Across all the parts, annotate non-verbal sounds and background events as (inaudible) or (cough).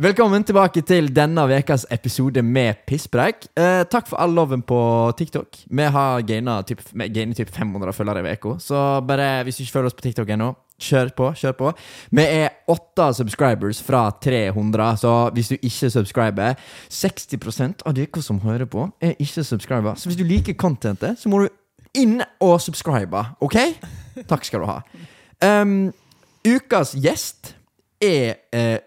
Velkommen tilbake til denne ukas episode med pisspreik. Eh, takk for all loven på TikTok. Vi har gaina typ, typ 500 følgere i uka, så bare hvis du ikke følger oss på TikTok ennå, kjør på. kjør på Vi er åtte subscribers fra 300, så hvis du ikke subscriber 60% av dere som hører på, er ikke subscriber. Så hvis du liker contentet, så må du inn og subscribe, OK? Takk skal du ha. Um, ukas gjest er eh,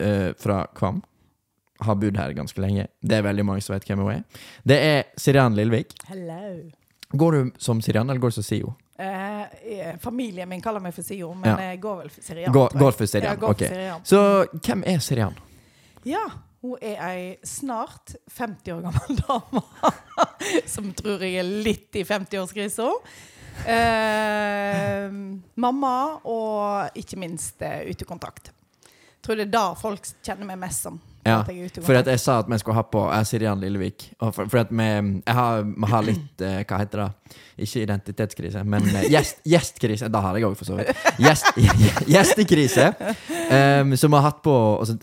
eh, fra Kvam. Har bodd her ganske lenge. Det er veldig mange som vet hvem hun er. Det er Sirian Lillevik. Hello. Går du som Sirian, eller går du som Sio? Eh, eh, familien min kaller meg for Sio, men Ja. jeg går vel for Sirian. Går, går for Sirian. Går ok. for Sirian. Så hvem er Sirian? Ja, hun er ei snart 50 år gammel (laughs) dame som tror jeg er litt i 50-årskrisa. Eh, mamma og ikke minst eh, utekontakt. Tror det er da folk kjenner meg mest som. Ja, For at jeg sa at vi skulle ha på Jeg Sirian Lillevik. For, for at vi, jeg har, vi har litt eh, Hva heter det? Ikke identitetskrise, men eh, gjest, gjestkrise. Da har jeg òg, for så vidt. Gjest, (laughs) gjestekrise. Um, som vi har hatt på Og så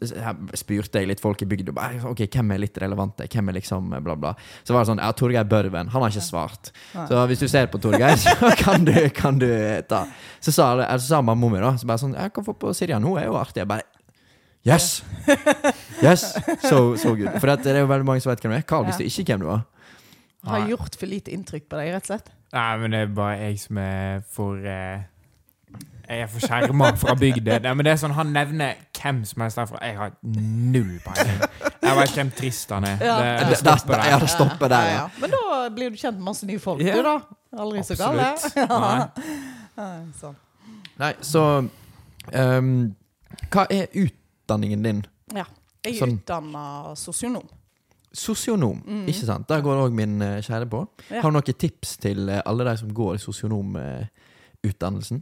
spurte jeg litt folk i bygda. Ok, Hvem er litt relevante? Hvem er liksom eh, bla, bla. Så var det sånn Ja, Torgeir Børven. Han har ikke svart. Så hvis du ser på Torgeir, (laughs) så kan du, kan du ta Så sa, så sa mamma mi, da så bare sånn Jeg kan få på Sirian. Hun er jo artig. Jeg bare Yes! (laughs) Yes! So, so good. For det er jo veldig mange som vet hvem du er. Carl visste ikke hvem du var. Har gjort for lite inntrykk på deg, rett og slett. Nei, men det er bare jeg som er for eh, Jeg er for skjerma fra bygda. Nei, men det er sånn, Han nevner hvem som helst derfra. Jeg har null peiling. Jeg vet hvem Tristan er. Ja. Det, det stopper der. Ja, det stopper der, ja. Men da blir du kjent med masse nye folk, Ja. du, da. Aldri så gal. Nei. (laughs) Ja, sånn. Nei, så um, Hva er utdanningen din? Ja. Jeg er Sånn. utdanna sosionom. Sosionom, ikke sant? Der går òg min eh, kjære på. Ja. Har du noen tips til eh, alle de som går sosionomutdannelsen?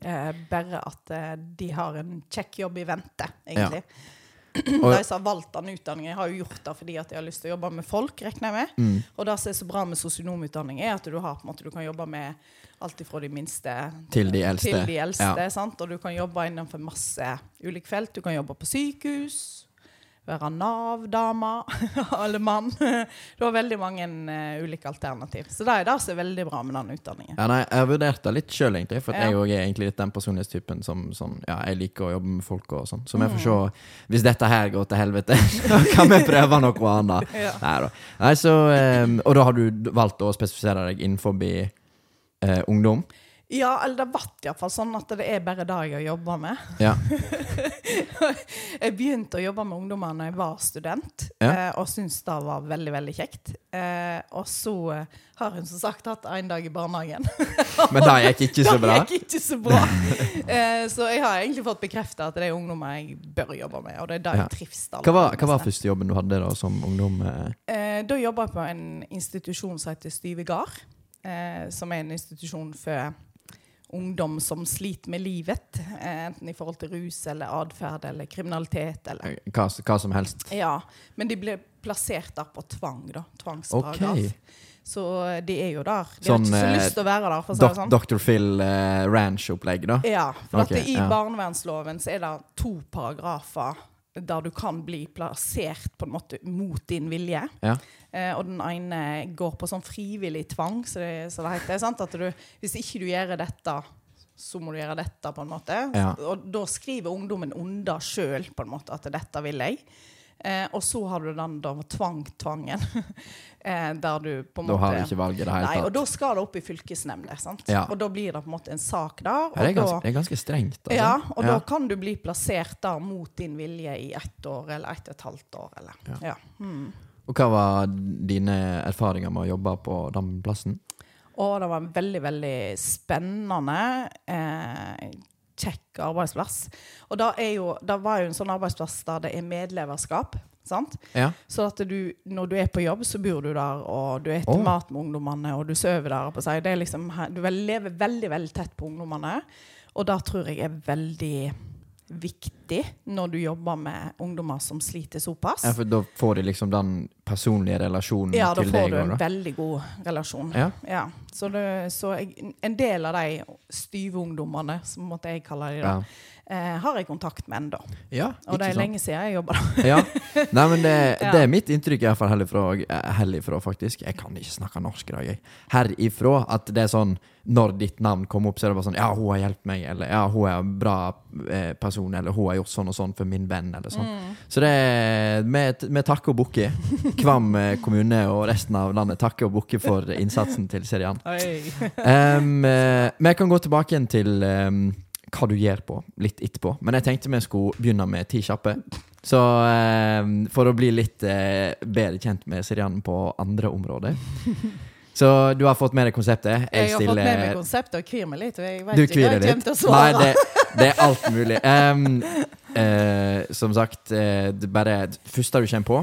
Eh, bare at eh, de har en kjekk jobb i vente, egentlig. (clears throat) Og- De som har valgt den utdanningen, har jo gjort det fordi at de har lyst til å jobbe med folk, regner jeg med. Mm. Og det som er så bra med sosionomutdanning, er at du, har, måte, du kan jobbe med alt fra de minste Til de eldste. Til de eldste Ja. sant? Og du kan jobbe innenfor masse ulike felt. Du kan jobbe på sykehus, være Nav-dame eller (laughs) mann. Du har veldig mange uh, ulike alternativ. Så det er det som er veldig bra med den utdanningen. Ja, nei, jeg har vurdert det litt sjøl, egentlig. For Ja. jeg er egentlig litt den personlighetstypen som som ja, jeg liker å jobbe med folk og sånn. Så vi Mm. får se. Hvis dette her går til helvete, (laughs) så kan vi prøve noe annet. (laughs) Ja. Nei da. Nei, så, um, og da har du valgt å spesifisere deg innenfor eh, ungdom? Ja, eller det ble iallfall sånn at det er bare det jeg jobba med. Ja. (laughs) Jeg begynte å jobbe med ungdommer når jeg var student, Ja. eh, og syntes det var veldig veldig kjekt. Eh, og så eh, har hun som sagt hatt en dag i barnehagen. (laughs) Men det gikk ikke så (laughs) bra? Det gikk ikke så bra. eh, så jeg har egentlig fått bekrefta at det er ungdommer jeg bør jobbe med, og det er det Ja. jeg trives aller Hva var, hva var første jobben du hadde da som ungdom? da jobba jeg på en institusjon som heter Styve Gard, eh, som er en institusjon for ungdom som sliter med livet. Eh, enten i forhold til rus eller atferd eller kriminalitet. Eller. Hva, hva som helst? Ja, men de ble plassert der på tvang, da. Tvangsparagraf. Okay. Så eh, de er jo der. De Sånn, har ikke så eh, lyst til å være der, for å si det sånn. Dr. Phil eh, Ranch-opplegg, da? Ja, for okay, I ja. barnevernsloven så er det to paragrafer der du kan bli plassert på en måte mot din vilje. Ja. Eh, og den ene går på sånn frivillig tvang, så det, så det heter. Sant? At du, hvis ikke du gjør dette, så må du gjøre dette, på en måte. Ja. Og da skriver ungdommen under sjøl på en måte at dette vil jeg. Eh, og så har du den da tvang-tvangen, (laughs) eh, der du på en måte Da har du ikke valget i det Nei, hele og da skal det opp i fylkesnemnda. Ja. Og da blir det på en måte en sak der. Ja, det, er da- ganske, det er ganske strengt. Altså. ja, og Ja. da kan du bli plassert der mot din vilje i ett år eller ett og et halvt år. Eller. Ja. Mm. Og hva var dine erfaringer med å jobbe på den plassen? Og det var veldig, veldig spennende, eh, kjekk arbeidsplass. Og da jo, da var jo en sånn arbeidsplass der det er medleverskap. Sant? Ja. Så at du, når du er på jobb, så bor du der, og du spiser oh. mat med ungdommene, og du sover der. På seg. Det liksom, du lever veldig, veldig tett på ungdommene. Og det tror jeg er veldig viktig når du jobber med ungdommer som sliter såpass. ja, for da får de liksom den personlige relasjon Ja, da får du en da? veldig god relasjon. Ja. Ja, Så, det, så jeg, en del av de styve ungdommene, som måtte jeg kalle de da, Ja. eh, har jeg kontakt med ennå. ja, Og det er sant? lenge siden jeg jobba der. Ja. Nei, men det, (laughs) det er mitt inntrykk, herifra, eh, herifra, faktisk. Jeg kan ikke snakke norsk i dag, jeg. Herifra. At det er sånn når ditt navn kommer opp, så er det bare sånn Ja, hun har hjulpet meg, eller ja, hun er en bra eh, person, eller hun har gjort sånn og sånn for min venn, eller sånn. Mm. Så det er med, med takker og bukker. (laughs) Kvam eh, kommune og resten av landet takker og bukker for innsatsen til Serian. Um, men jeg kan gå tilbake igjen til um, hva du gjør på, litt etterpå. Men jeg tenkte vi skulle begynne med ti kjappe. Så um, for å bli litt uh, bedre kjent med Serian på andre områder. Så du har fått med deg konseptet. Jeg har fått med meg konseptet og kvir meg litt. og Jeg vet du ikke hva jeg kommer til å Nei, det, det er alt mulig. Um, uh, som sagt, uh, det bare det første du kommer på,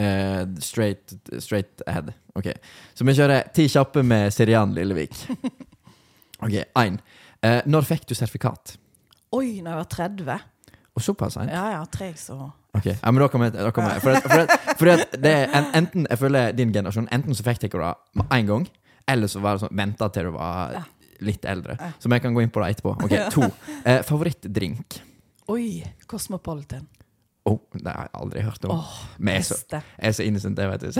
eh, straight, straight ahead. Ok, Så vi kjører ti kjappe med Sirian Lillevik. (laughs) Ok, én. Når fikk du sertifikat? Oi, når jeg var 30. Og såpass seint? Ja ja, treg så Ok, ja, men da kommer jeg, da kommer jeg. For, at, for, at, for at det er en, enten, jeg føler din generasjon Enten så fikk dere det med en gang, eller så var det sånn venta til du var Ja. Litt eldre. Som Så vi kan gå inn på det etterpå. Ok, To. Eh, favorittdrink? Oi, Cosmopolitan. Oh, det har jeg aldri hørt om. Åh, Men jeg er så, jeg er så innocent, det vet du.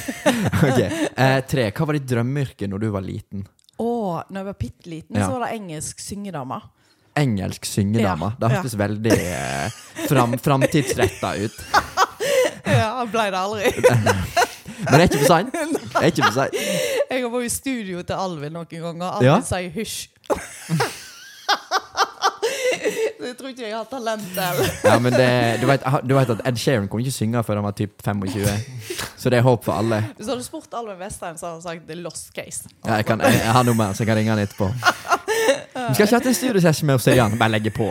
(laughs) ok, eh, Tre. Hva var ditt drømmeyrke når du var liten? Oh, når jeg var bitte liten, Ja. så var det engelsk syngedame. Engelsk syngedame. Ja, Det ja. veldig eh, fram, framtidsretta ut. (laughs) Ja, ble det aldri. (laughs) Men det er ikke for seint. (laughs) Det er ikke for seint. Jeg har vært i studio til Alvin noen ganger, Alvin Ja. Sier hysj. (laughs) Jeg tror ikke jeg har talent der Ja, men det, du, vet, du vet at Ed Sheeran kunne ikke synge før han var typ 25. Så det er håp for alle. Hvis du hadde spurt Alvin Vestheim, så hadde han sagt det er lost case. Ja, jeg, kan, jeg, jeg har nummeret, så jeg kan ringe han etterpå. (laughs) Vi skal ikke ha en studiosession med Serian. Bare legge på.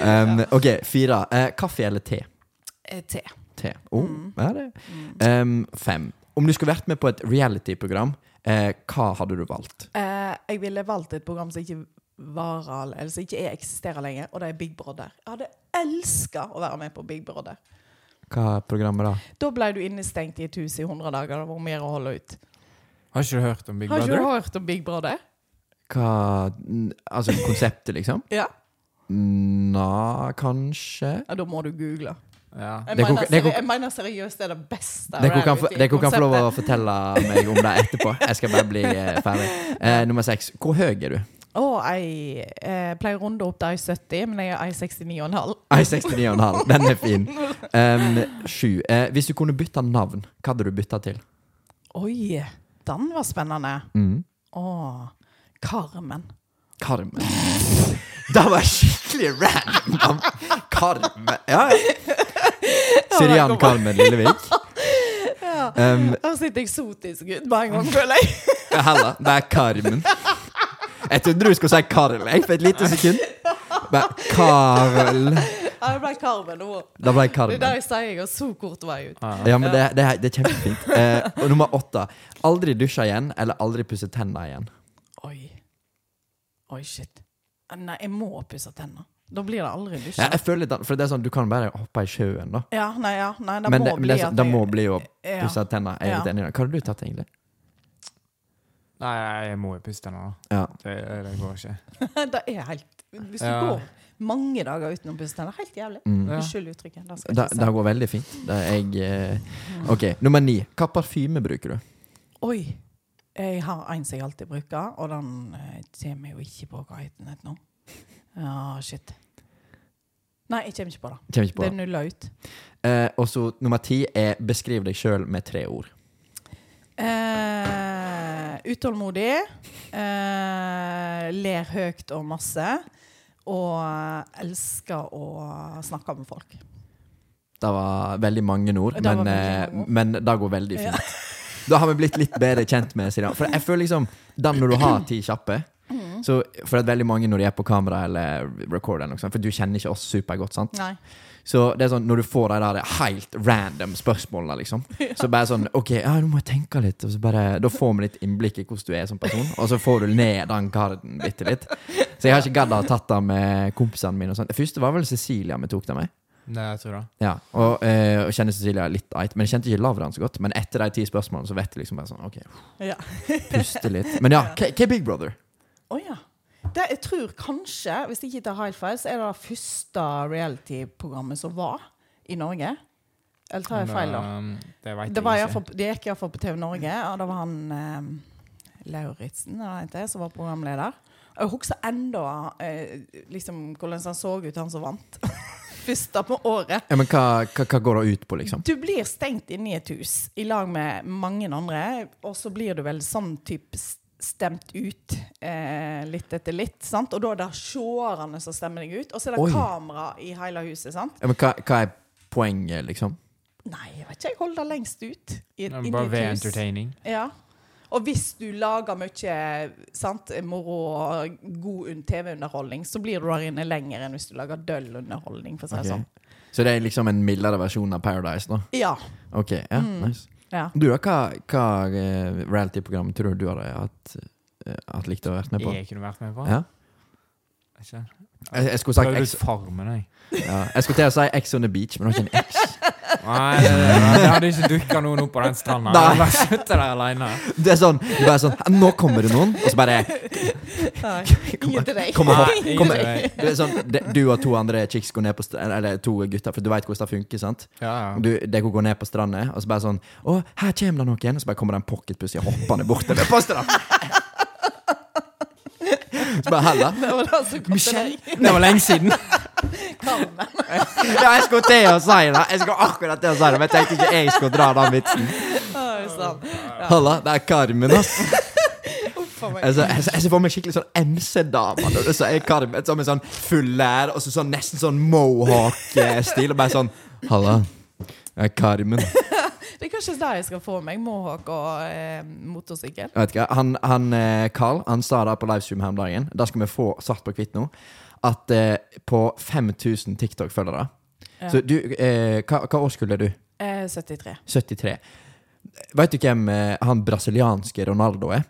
Um, ok, fire. Uh, kaffe eller te? Eh, Te. Te. Oh, Mm. ja, det. Um, fem. Om du skulle vært med på et reality-program, eh, hva hadde du valgt? Eh, jeg ville valgt et program som ikke varer, eller som ikke er eksisterer lenger, og det er Big Brother. Jeg hadde elska å være med på Big Brother. Hva er programmet da? Da ble du innestengt i et hus i 100 dager. Det var mer å holde ut. Har ikke du hørt om Big Har ikke Brother? du hørt om Big Brother? Hva Altså konseptet, liksom? Ja. Nja, kanskje? ja da må du google. Ja. Jeg, er mener, det er jeg seriøst det er det beste Dere kan, få- kan få lov å fortelle meg om det etterpå. Jeg skal bare bli eh, ferdig. Eh, nummer seks. Hvor høy er du? Å, jeg eh, pleier å runde opp til 70 men jeg er 1,69,5. Ei 69,5. Den er fin. (laughs) Um, sju. Eh, hvis du kunne bytta navn, hva hadde du bytta til? Oi, den var spennende. Mm. Å, Carmen. Carmen. Det var skikkelig random Karmen. Carmen. Ja. Sirian Carmen Lillevik. Ja. Um, sitter eksotisk ut med en gang, føler jeg. ja, heller. Det er Carmen. Jeg trodde du skulle si Karl jeg, for et lite sekund. Bare Karl. Ja, det ble Carmen nå. Da ble jeg Det er Carmen. der jeg sier jeg har så kort vei ut. Ja, men det, det, er- det er kjempefint. Eh, nummer åtte. Aldri dusje igjen, eller aldri pusse tenna igjen. Oi. Shit. Nei, jeg må pusse tenner. Da blir det aldri Ja, jeg føler det, for det er sånn, Du kan bare hoppe i sjøen, da. Ja, nei, ja. Nei, det Men må det, men bli det, sånn- det jeg- må bli å ja. pusse tenna. Jeg er litt enig i det. Hva har du tatt, egentlig? Nei, jeg må jo pusse tennene Ja. Det, det går ikke. (laughs) det er helt Hvis du Ja. går mange dager uten å pusse tenner, helt jævlig. Mm. Unnskyld uttrykket. Det skal Det, jeg ikke det går veldig fint. Er jeg eh, OK. Nummer ni. Hva parfyme bruker du? Oi. Jeg har en som jeg alltid bruker, og den eh, kommer jo ikke på hva heter den nå. Ja, shit. Nei, jeg kommer ikke på det. Ikke på Det er nulla ut. Eh, og så nummer ti er beskriv deg sjøl med tre ord. Eh, utålmodig. Eh, ler høyt og masse. Og eh, elsker å snakke med folk. Det var veldig mange ord, Det men, eh, mange ord. men det går veldig Ja. (laughs) Da har vi blitt litt bedre kjent med Sirian. For jeg føler liksom Den når du har ti kjappe så For at veldig mange når de er på kamera eller recorder, For du kjenner ikke oss supergodt, sant? Nei. Så det er sånn når du får de der helt random spørsmålene, liksom, (laughs) så bare sånn OK, ja, nå må jeg tenke litt. Og så bare, da får vi litt innblikk i hvordan du er som person, og så får du ned den garden bitte litt. Så jeg har ikke gadd å ha tatt det med kompisene mine. og sånt. Det første var vel Cecilia vi tok det med. Det jeg tror det. Ja, og, eh, og kjenner Cecilia litt eit. Men jeg kjente ikke Lavran så godt. Men etter de ti spørsmålene så vet jeg liksom bare sånn OK, Ja. puste litt. Men ja, hva hva er Big Brother? Å ja. Det, jeg tror kanskje, hvis jeg ikke tar helt feil, så er det det første reality-programmet som var i Norge. Eller tar jeg feil, da? Men, Det vet Det, var i jeg hvert ikke. fall- det gikk iallfall på TV Norge, og det var han eh, Lauritzen eller hva han heter, som var programleder. Og Jeg husker enda eh, liksom, hvordan han så ut, han som vant. (laughs) Første på året. Ja, men hva, hva, hva går det ut på, liksom? Du blir stengt inne i et hus i lag med mange andre, og så blir du vel sånn type stemt ut eh, litt etter litt. sant? Og da er det seerne som stemmer deg ut, og så er det Oi. kamera i hele huset. sant? Ja, men hva, hva er poenget, liksom? Nei, jeg vet ikke. Jeg holder det lengst ut. I, Det Bare ved entertaining. Ja. Og hvis du lager mye sant, moro og god TV-underholdning, så blir du der inne lenger enn hvis du lager døll underholdning. for å si okay. Sånn. Så det er liksom en mildere versjon av Paradise, da? Ja. Ok, ja, Mm. nice. ja. Du hva, hva eh, reality-program tror du du hadde hatt, eh, hatt likt å vært med på? Jeg kunne vært med på. Ja? Ikke? Jeg, jeg skulle sagt Farmen, jeg. ja, Jeg skulle til å si X on the beach, men det var ikke en X. (laughs) Nei, det, det hadde ikke dukka noen opp på den stranda. Jeg bare sitter der alene. Det er sånn, du bare sånn Nå kommer det noen, og så bare. Hopp, til deg. det er sånn, det, Du og to andre chicks går ned på st- Eller to gutter, for du veit hvordan det funker. sant? Ja, ja. Du, de går ned på stranda, og så bare sånn Å, her kommer det noen. Og så bare kommer det en pocketpussy hoppende bortover på stranda. Så (laughs) bare. Det var det var lenge siden. (laughs) (laughs) Ja, jeg skulle til å si det. Jeg skulle akkurat til å si det, men jeg tenkte ikke jeg skulle dra den vitsen. Halla, det er Carmen, ass. Altså. Jeg ser, jeg ser- jeg ser for meg skikkelig sånn MC-dame når du sier Carmen. Som en sånn full lær, og så sånn, nesten sånn mohawk-stil. Og bare sånn Halla, det er Carmen. Det er kanskje der jeg skal få meg. Mohawk og eh, motorsykkel. Jeg vet ikke, han, han eh, Carl han sa det på livestream her om dagen. Da skal vi få svart på hvitt nå. At eh, på 5000 TikTok-følgere Ja. Så du, eh, hva, hva årskull er du? Eh, 73. 73. Vet du hvem eh, han brasilianske Ronaldo er?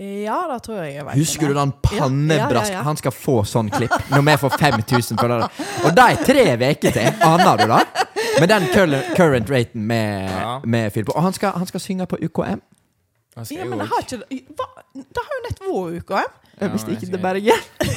Ja, det tror jeg jeg vet. Husker du den pannebrasken? ja, pannebrask? ja, ja. Han skal få sånn klipp når vi får 5000 følgere. Og det er tre uker til! Aner du det? Med den current, raten med, Ja. med fyll på. Og han skal, han skal synge på UKM. Da Ja, men det har ikke Hva? Det har jo nett vært UKM. Ja, Hvis ikke til Bergen. (laughs)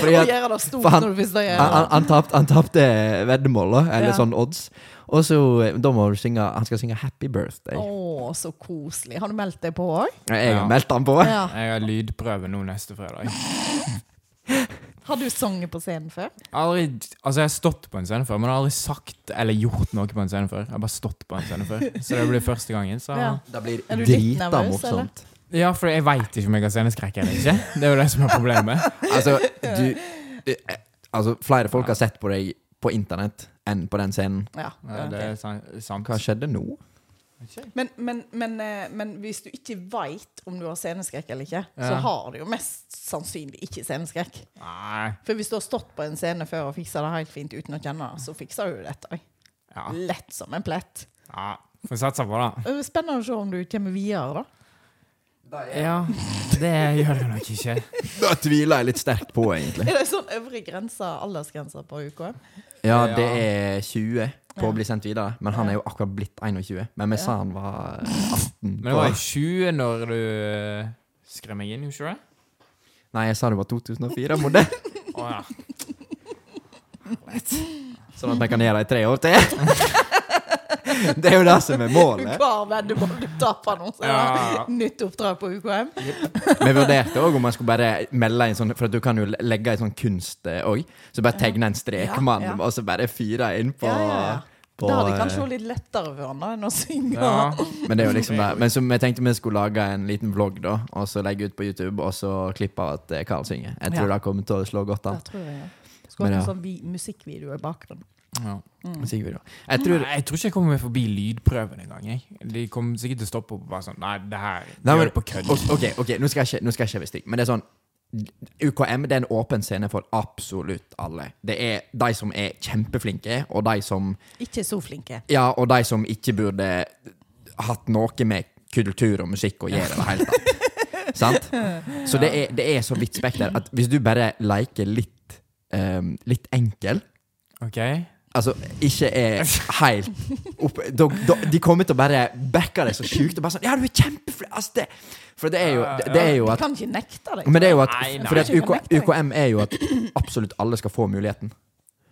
Fordi at for han- når du først gjør han, han, det. han, tapte, han tapte veddemål, eller Ja. sånn odds. Og så eh, da må du synge Han skal synge 'Happy Birthday'. Å, så koselig. Har du meldt deg på òg? Jeg har Ja. meldt han på. Ja. (laughs) Jeg har lydprøve nå neste fredag. (laughs) Har du sunget på scenen før? Aldri, altså jeg har stått på en scene før, men jeg har aldri sagt eller gjort noe på en scene før. Jeg har bare stått på en scene før Så det blir første gangen. Så. Ja. Det blir drita morsomt. Ja, for jeg veit ikke om jeg har sceneskrekk eller ikke. Det er jo det som er problemet. Altså, du eh, Altså, flere folk har sett på deg på internett enn på den scenen. Ja. Ja, det er sant. Hva skjedde nå? Men, men, men, eh, men hvis du ikke veit om du har sceneskrekk eller ikke, så har du jo mest sannsynlig ikke sceneskrekk. Nei. For hvis du har stått på en scene før og fiksa det helt fint uten å kjenne det, så fikser du det etter. Ja. Lett som en plett. ja. Får satse på det. Det er Spennende å se om du kommer videre, da. Ja, det gjør jeg nok ikke. Da tviler jeg litt sterkt på, egentlig. Er det sånn øvre grense, aldersgrense på UKM? Ja, det er 20 på å bli sendt videre. Men han er jo akkurat blitt 21. Men vi sa han var 18. Men det var i 20 når du eh, skrev meg inn, gjorde du ikke det? Nei, jeg sa det var 2004-modell. Å ja. Sånn at vi kan gjøre det i tre år til. (laughs) Det er jo det som er målet. Hver veddemål du taper nå, så er Ja. det nytt oppdrag på UKM. Vi vurderte òg om man skulle bare melde en sånn For at du kan jo legge en sånn kunst òg. Så bare tegne en strekmann, Ja, ja. og så bare fyre inn på, Ja, på Da hadde jeg kanskje eh, vært litt lettere for han da, enn å synge. ja. Men det er jo liksom det. Men så vi tenkte vi skulle lage en liten vlogg, da. Og så legge ut på YouTube, og så klippe av at eh, Karl synger. Jeg tror Ja. det kommer til å slå godt an. Skulle hatt en sånn vi musikkvideo i bakgrunnen. Ja. Musikkvideo. Jeg tror jeg tror ikke jeg kommer meg forbi lydprøven engang. De kommer sikkert til å stoppe opp og bare sånn Nei, det her Nei, gjør men- det på kødd. Ok, ok, nå skal jeg ikke, være stygg, men det er sånn UKM det er en åpen scene for absolutt alle. Det er de som er kjempeflinke, og de som Ikke så flinke. Ja, og de som ikke burde hatt noe med kultur og musikk å gjøre i det hele tatt. (laughs) Sant? Så det er, det er så vidt spekter at hvis du bare leker litt, um, litt enkel, OK? Altså, ikke er helt oppe da, da, De kommer til å bare backe deg så sjukt. Og bare sånn Ja, du er kjempeflink! Altså, det, for det er jo, det, det er jo at, at kan ikke nekte deg. Men det er jo at, Nei, nei. fordi at UK. UKM er jo at absolutt alle skal få muligheten.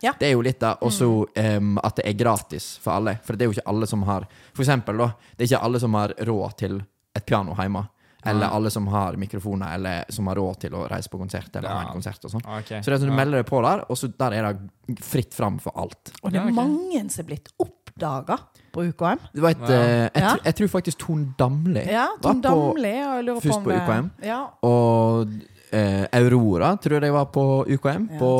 Ja. Det er jo litt da, også um, at det er gratis for alle. For det er jo ikke alle som har For eksempel, da. Det er ikke alle som har råd til et piano hjemme. Eller ja. alle som har mikrofoner, eller som har råd til å reise på konsert. Eller ha Ja. en konsert og sånn. okay. Så det er sånn du Ja. melder deg på der, og så der er det fritt fram for alt. Og det Ja, er mange som er blitt oppdaga på UKM. Du vet, Ja. jeg, jeg, jeg tror faktisk Ton Damli Ja, Tom var på Damli. og jeg lurer først på UKM. Ja. Og eh, Aurora tror jeg var på UKM, Ja, på,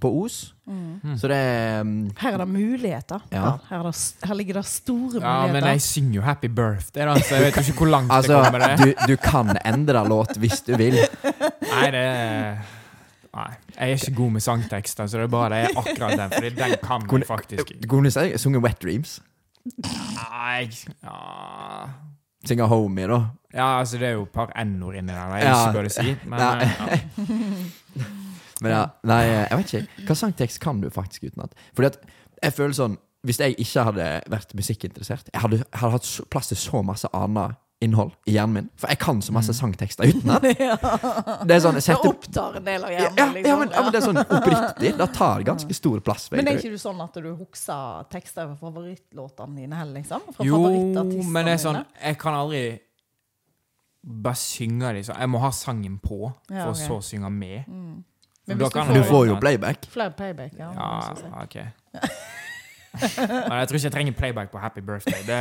på Os. Mm. Så det mm, Her er det muligheter. Ja. Her, er det, her ligger det store Ja, men muligheter. jeg synger jo 'Happy Birthday', da, så jeg vet ikke hvor langt Altså, det kommer. det du, du kan endre låt hvis du vil. Nei, det Nei. Jeg er ikke god med sangtekster, så det er bare det er akkurat den. For den kan du jeg faktisk ikke. Kunne du sunget Wet Dreams? Nei ja. Synge Homie, da. ja, altså det er jo et par n-ord inni der jeg ikke burde si. Men eh, ja. (laughs) Men ja, nei, jeg vet ikke. Hva sangtekst kan du faktisk utenat? Fordi at jeg føler sånn Hvis jeg ikke hadde vært musikkinteressert, jeg hadde, hadde hatt plass til så masse annet innhold i hjernen min. For jeg kan så masse sangtekster utenat. (laughs) Det er sånn jeg Det setter opptar en del av hjernen. ja, liksom. ja, men, ja, men det er sånn oppriktig. Det tar ganske stor plass. Men er ikke du sånn at du husker tekster fra favorittlåtene dine heller, liksom? Fra Jo, men det er sånn? Jeg kan aldri bare synge sånn. Jeg må ha sangen på, Ja, for ok. så å synge med. Mm. Men hvis du får- Du får jo playback. Flere playback, ja. Ja, må ok. (laughs) Men jeg tror ikke jeg trenger playback på Happy Birthday. Det,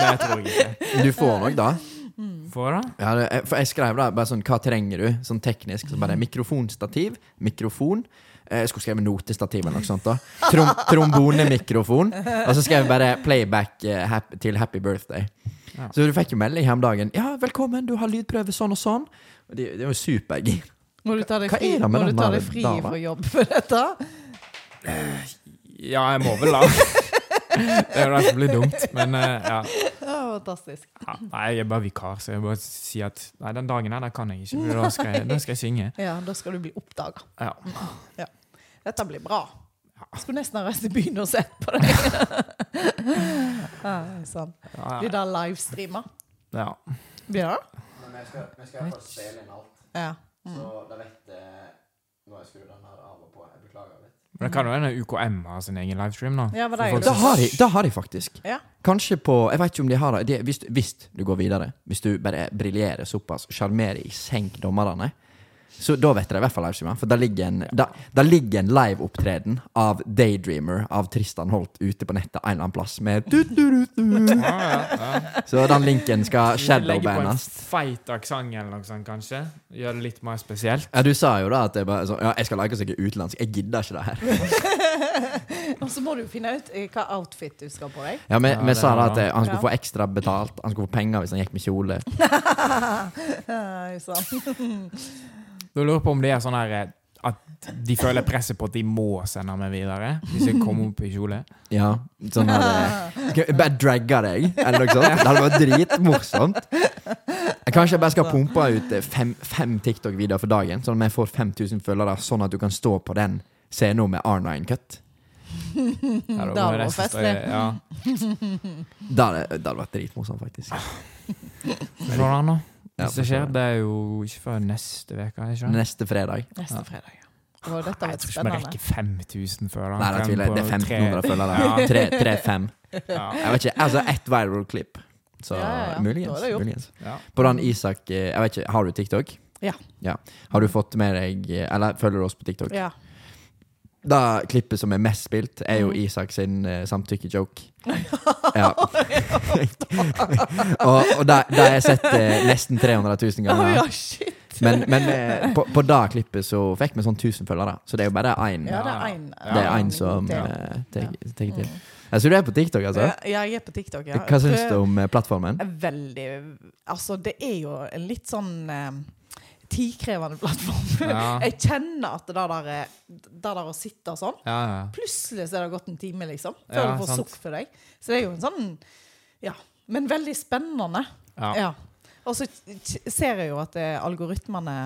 det tror jeg ikke. Du får nok da. Får jeg? Ja, det, for jeg skrev da bare sånn Hva trenger du? Sånn teknisk. Så bare mikrofonstativ, mikrofon. Eh, Jeg skulle skrevet notestativ eller noe sånt. da Trom Trombonemikrofon. Og så skrev jeg bare playback eh, hap til Happy Birthday. Ja. Så du fikk jo melding her om dagen. Ja, velkommen, du har lydprøve sånn og sånn. Og det, det var jo supergir. Må du ta deg Hva fri, er det med må du den ta der deg fri da, da? fra jobb for dette? Ja, jeg må vel da. (laughs) Det er jo det som blir dumt. Men eh, ja. Ja, fantastisk. ja. Nei, jeg er bare vikar, så jeg bare sier at nei, den dagen her, den kan jeg ikke. Da skal jeg, da skal jeg synge. Ja, da skal du bli oppdaga. Ja. Dette blir bra. Jeg skulle nesten ha reist til byen og sett på deg. (laughs) ja, sånn. Ja, Blir det livestreama? ja. Blir det? Men vi skal, vi skal spille inn alt. Ja. Så da vet jeg Nå har jeg skrudd den her av og på. Jeg beklager litt. Men det kan jo hende UKM har sin egen livestream, da. Ja, det, det har de, da har de faktisk. Ja. Kanskje på Jeg vet ikke om de har det. De, hvis, hvis du går videre, hvis du bare briljerer såpass, sjarmerer i senk dommerne, så da vet dere i hvert fall livestreamer. For da ligger en, ligger en liveopptreden av Daydreamer av Tristan Holt ute på nettet en eller annen plass med du, du, du, du. Ja, ja, ja. Så den linken skal Legge på en shadowbannes. feit aksent eller noe sånt, kanskje. Gjøre det litt mer spesielt. Ja, du sa jo da at jeg bare så, Ja, jeg skal lage noe utenlandsk. Jeg gidder ikke det her. (laughs) Og så må du finne ut eh, hva outfit du skal på deg. Ja, Vi, Ja, vi sa da at eh, han skulle Ja. få ekstra betalt. Han skulle få penger hvis han gikk med kjole. (laughs) Ja, (laughs) Da lurer jeg på om det er sånn her eh, at de føler presset på at de må sende meg videre hvis jeg kommer opp i kjole. Ja, sånn her eh, jeg Bare dragge deg, eller noe sånt. Det hadde vært dritmorsomt. Kanskje jeg bare skal pumpe ut eh, fem, fem TikTok-videoer for dagen, sånn at vi får 5000 følgere, sånn at du kan stå på den scenen med R9-cut. Ja, da Da må var jeg det. Ja. Det hadde vært dritmorsomt, faktisk. Men? Ja, Hvis det skjer, det er jo ikke før neste uke. Neste fredag. Neste fredag, ja. Dette jeg tror ikke vi rekker 5000 før da. Nei, det tviler. Det er 1500 tre- følgere. Ja. Tre- Tre-fem. Ja. Jeg vet ikke. Altså ett viral klipp. Så Ja, ja, muligens. muligens. Ja. På den Isak eh, Jeg vet ikke, Har du TikTok? Ja. Har du fått med deg eh, Eller følger du oss på TikTok? Ja. Det klippet som er mest spilt, er jo Mhm. Isak sin uh, samtykke-joke. (laughs) ja. (laughs) (laughs) og og det har jeg sett uh, nesten 300 000 ganger. ganger. ja, shit. Men, men eh, på, på det klippet så fikk vi sånn 1000 følgere. Så det er jo bare én Ja, det er én. Som eh, tar til. Altså, du er på TikTok, altså? Ja, jeg er på TikTok, ja. Hva syns du om eh, plattformen? Veldig Altså, det er jo litt sånn eh, tidkrevende plattform. Ja. (laughs) Jeg kjenner at det der, eh, det der å sitte sånn Ja, ja. Plutselig så er det gått en time, liksom. Før du får sant. sukk for deg. Så det er jo en sånn Ja. Men veldig spennende. Ja. Ja. Og så ser jeg jo at eh, algoritmene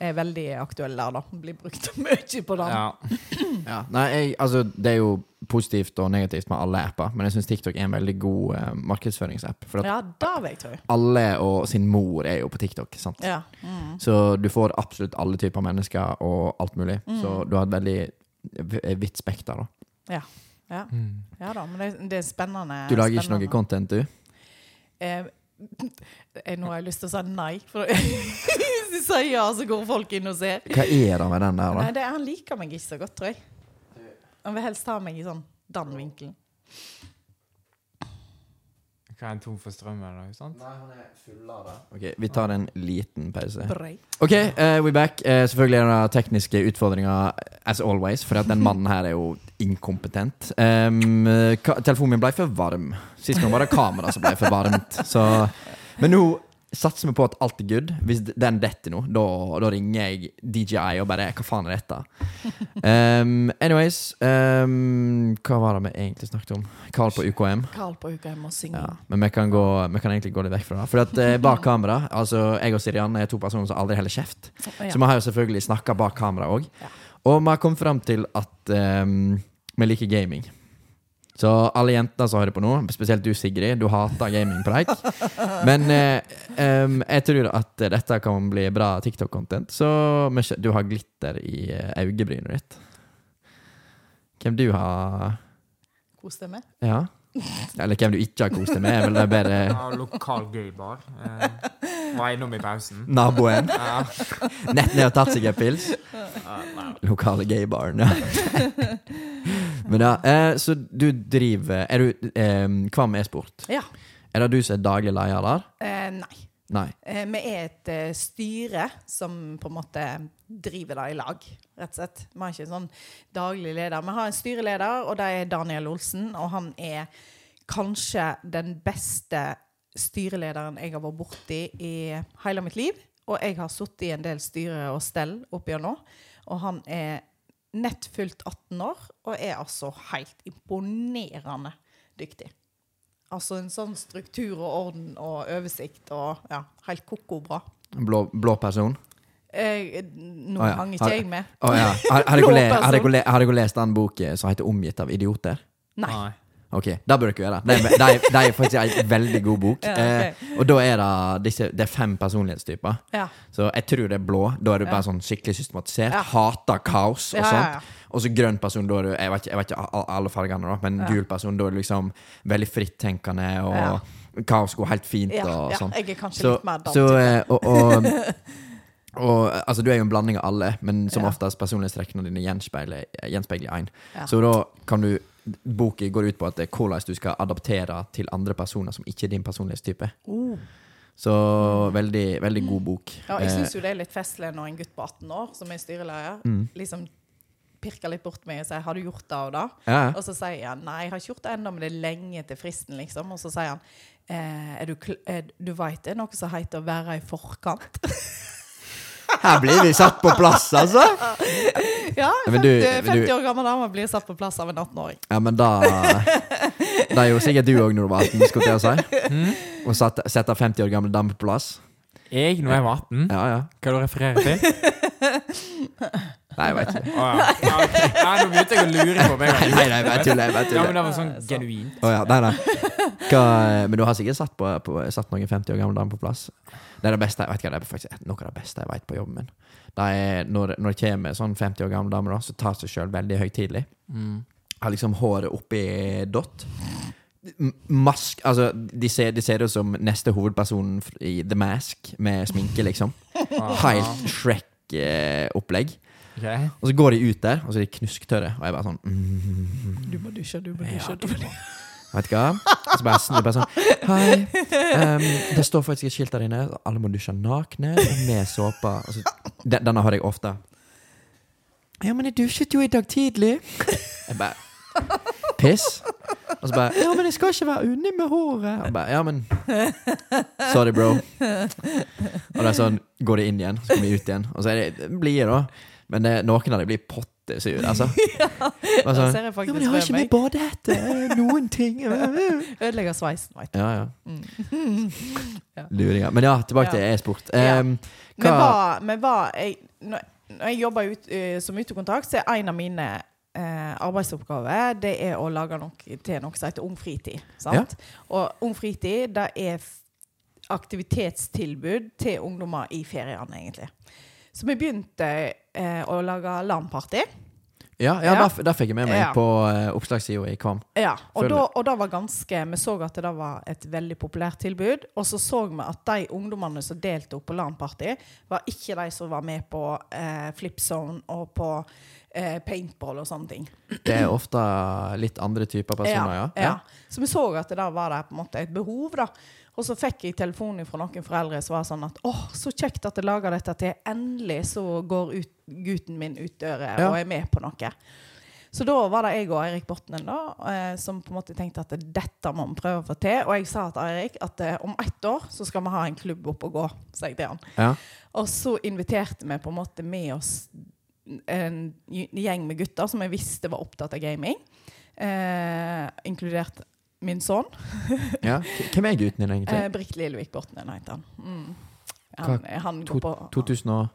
er veldig aktuell der, da. Blir brukt (laughs) mye på den. Ja. (clears throat) Ja. Nei, jeg, altså, det er jo positivt og negativt med alle apper, men jeg syns TikTok er en veldig god uh, markedsføringsapp. For at Ja, det vil jeg tro. alle og sin mor er jo på TikTok. sant? Ja. Mm. Så du får absolutt alle typer mennesker og alt mulig. Mm. Så du har et veldig v- vidt spekter. da. Ja. Mm. ja da, men det, det er spennende. Du lager ikke noe content, du? Eh, (laughs) eh, nå har jeg lyst til å si nei. For jeg (laughs) sier ja, så går folk inn og ser. Hva er det med den der, Nei, da? det, Han liker meg ikke så godt, tror jeg. Han vil helst ha meg i sånn den vinkelen. Hva er en tom for strøm eller noe sånt? Nei, han er full av det. Ok, Vi tar en liten pause. Brei. OK, uh, we back. Uh, selvfølgelig er det tekniske utfordringer as always, for at den mannen her er jo inkompetent. Um, telefonen min ble for varm. Sist gang var det kamera som ble for varmt. Så, men nå satser vi på at alt er good. Hvis den detter nå, da, da ringer jeg DJI og bare Hva faen er dette? (laughs) Um, anyways, um, hva var det vi egentlig snakket om? Carl på UKM. Carl på UKM og singing. Ja, men vi kan, gå, vi kan egentlig gå litt vekk fra det. For at eh, bak kamera Altså, jeg og Sirianne er to personer som aldri holder kjeft. Ja. Så vi har jo selvfølgelig snakka bak kamera òg. Ja. Og vi har kommet fram til at um, vi liker gaming. Så alle jenter som hører på nå, spesielt du Sigrid, du hater gamingpreik. Men eh, um, jeg tror at dette kan bli bra TikTok-content. Så du har glitter i eh, øyebrynet ditt. Hvem du har Kost deg med. Ja? Eller hvem du ikke har kost deg med, er vel det bedre Ja, lokal gaybar. Eh, var innom i pausen. naboen. Ja. Nett ned og tatt seg en pils. Lokale gaybaren, ja. Men ja, eh, så du driver Er du eh, Kvam e-sport? Ja. Er det du som er daglig leder der? Eh, nei. Nei. Eh, vi er et eh, styre som på en måte driver det i lag, rett og slett. Vi har ikke en sånn daglig leder. Vi har en styreleder, og det er Daniel Olsen. Og han er kanskje den beste styrelederen jeg har vært borti i hele mitt liv. Og jeg har sittet i en del styre og stell opp igjennom. Og han er nett fylt 18 år, og er altså helt imponerende dyktig. Altså en sånn struktur og orden og oversikt og ja, helt koko bra. Blå, blå person? Eh, nå oh, ja. hang Har- ikke jeg med. Oh, ja. (laughs) Har har dere har har lest den boken som heter 'Omgitt av idioter'? Nei. Ok, det bør dere gjøre. Det er, det er, det er faktisk en veldig god bok. (laughs) Ja, okay. eh, og da er det, disse, det er fem personlighetstyper. Ja. Så jeg tror det er blå. Da er du bare sånn skikkelig systematisert. Ja. Hater kaos og Ja, ja, sånt. Og så grønn person, da er du Jeg vet ikke, jeg vet ikke alle fargene, da, men Ja. gul person, da er du liksom veldig frittenkende, og Ja. kaos går helt fint Ja, og sånn. jeg er kanskje Så, litt mer den så eh, og, og, (laughs) og altså, du er jo en blanding av alle, men som Ja. oftest personlighetstrekkene dine gjenspeiler én. Ja. Så da kan du Boka går ut på at det er hvordan du skal adaptere til andre personer som ikke er din personlighetstype. Oh. Så veldig, veldig god bok. Ja, jeg Eh, syns jo det er litt festlig når en gutt på 18 år, som er styreleder, Mm. liksom pirker litt bort meg og sier 'har du gjort det og da?' ja. Og så sier han 'nei, jeg har ikke gjort det ennå, men det er lenge til fristen', liksom. Og så sier han eh, er du, er, 'du veit det er noe som heter å være i forkant'? (laughs) Her blir vi satt på plass, altså! Ja, Men 50, du- 50 år gammel dame blir satt på plass av en 18-åring. Ja, men da Det er jo sikkert du òg når du var 18, skulle jeg si. Mm. Og sette, sette 50 år gamle dame på plass. Jeg, når jeg var 18 Ja, ja. Hva du refererer til? (laughs) Nei, jeg vet ikke. Oh, ja. Ja, nå begynte jeg å lure på meg. Nei, nei, nei, jeg tuller. Jeg Ja, men det var sånn Så. genuint. Oh, ja, nei, nei. Hva, men du har sikkert satt, på, på, satt noen 50 år gamle damer på plass? Det er det beste vet hva, det er faktisk noe av det beste jeg vet på jobben min. Det er når, når det kommer sånn 50 år gamle damer da, så tar seg sjøl veldig høytidelig. Mm. Har liksom håret oppi dott. Mask Altså, de ser, de ser ut som neste hovedperson i The Mask, med sminke, liksom. Helt Shrek-opplegg. Ok. Og så går de ut der, og så er de knusktørre. Og jeg bare sånn mm, Du må dusje, du må Ja, dusje. du må. Vet du hva? Så bare snur jeg bare sånn Hei. Um, det står faktisk et skilt der inne. Alle må dusje nakne med såpe. Så, den, denne har jeg ofte. Ja, men jeg dusjet jo i dag tidlig. Jeg bare Piss. Og så bare Ja, men jeg skal ikke være unni med håret. Og bare, ja, men Sorry, bro. Og det er sånn Går det inn igjen, så kommer vi ut igjen. Og så er det blide, da. Men eh, noen av dem blir pottesure, altså. (laughs) ja, Da sånn, ser jeg ja, men jeg har ikke med badehette! Noen ting. (laughs) Ødelegger sveisen, veit du. Ja, ja. Mm. (laughs) Luringer. Men ja, tilbake til e-sport. Ja. hva Vi var, vi var jeg, når, når jeg jobber ut, uh, som utekontakt, så er en av mine eh, arbeidsoppgaver det er å lage noe til noe som heter Ung fritid. Sant? Og Ung fritid det er aktivitetstilbud til ungdommer i feriene, egentlig. Så vi begynte eh, å lage LAN-party. Ja, ja, Ja. Der fikk jeg med meg Ja. på uh, oppslagssida i Kvam. Ja, og da, og da var ganske Vi så at det var et veldig populært tilbud. Og så så vi at de ungdommene som deltok på LAN-party, var ikke de som var med på uh, flipzone og på uh, paintball og sånne ting. Det er ofte litt andre typer personer, ja. ja. Så vi så at det var det måte et behov, da. Og så fikk jeg telefon fra noen foreldre som var sånn at åh, så kjekt at jeg lager dette til. Endelig så går ut, gutten min ut døra Ja. og er med på noe. Så da var det jeg og Eirik Botnen da, eh, som på en måte tenkte at dette må vi prøve å få til. Og jeg sa til Eirik at eh, om ett år så skal vi ha en klubb opp og gå. sa jeg til han. ja. Og så inviterte vi på en måte med oss en gjeng med gutter som jeg visste var opptatt av gaming. Eh, inkludert min sønn. ja. Hvem er gutten din, egentlig? Eh, Brikt Lillevik Bortnen heter han. Mm. Han, han To- går på 2000 og.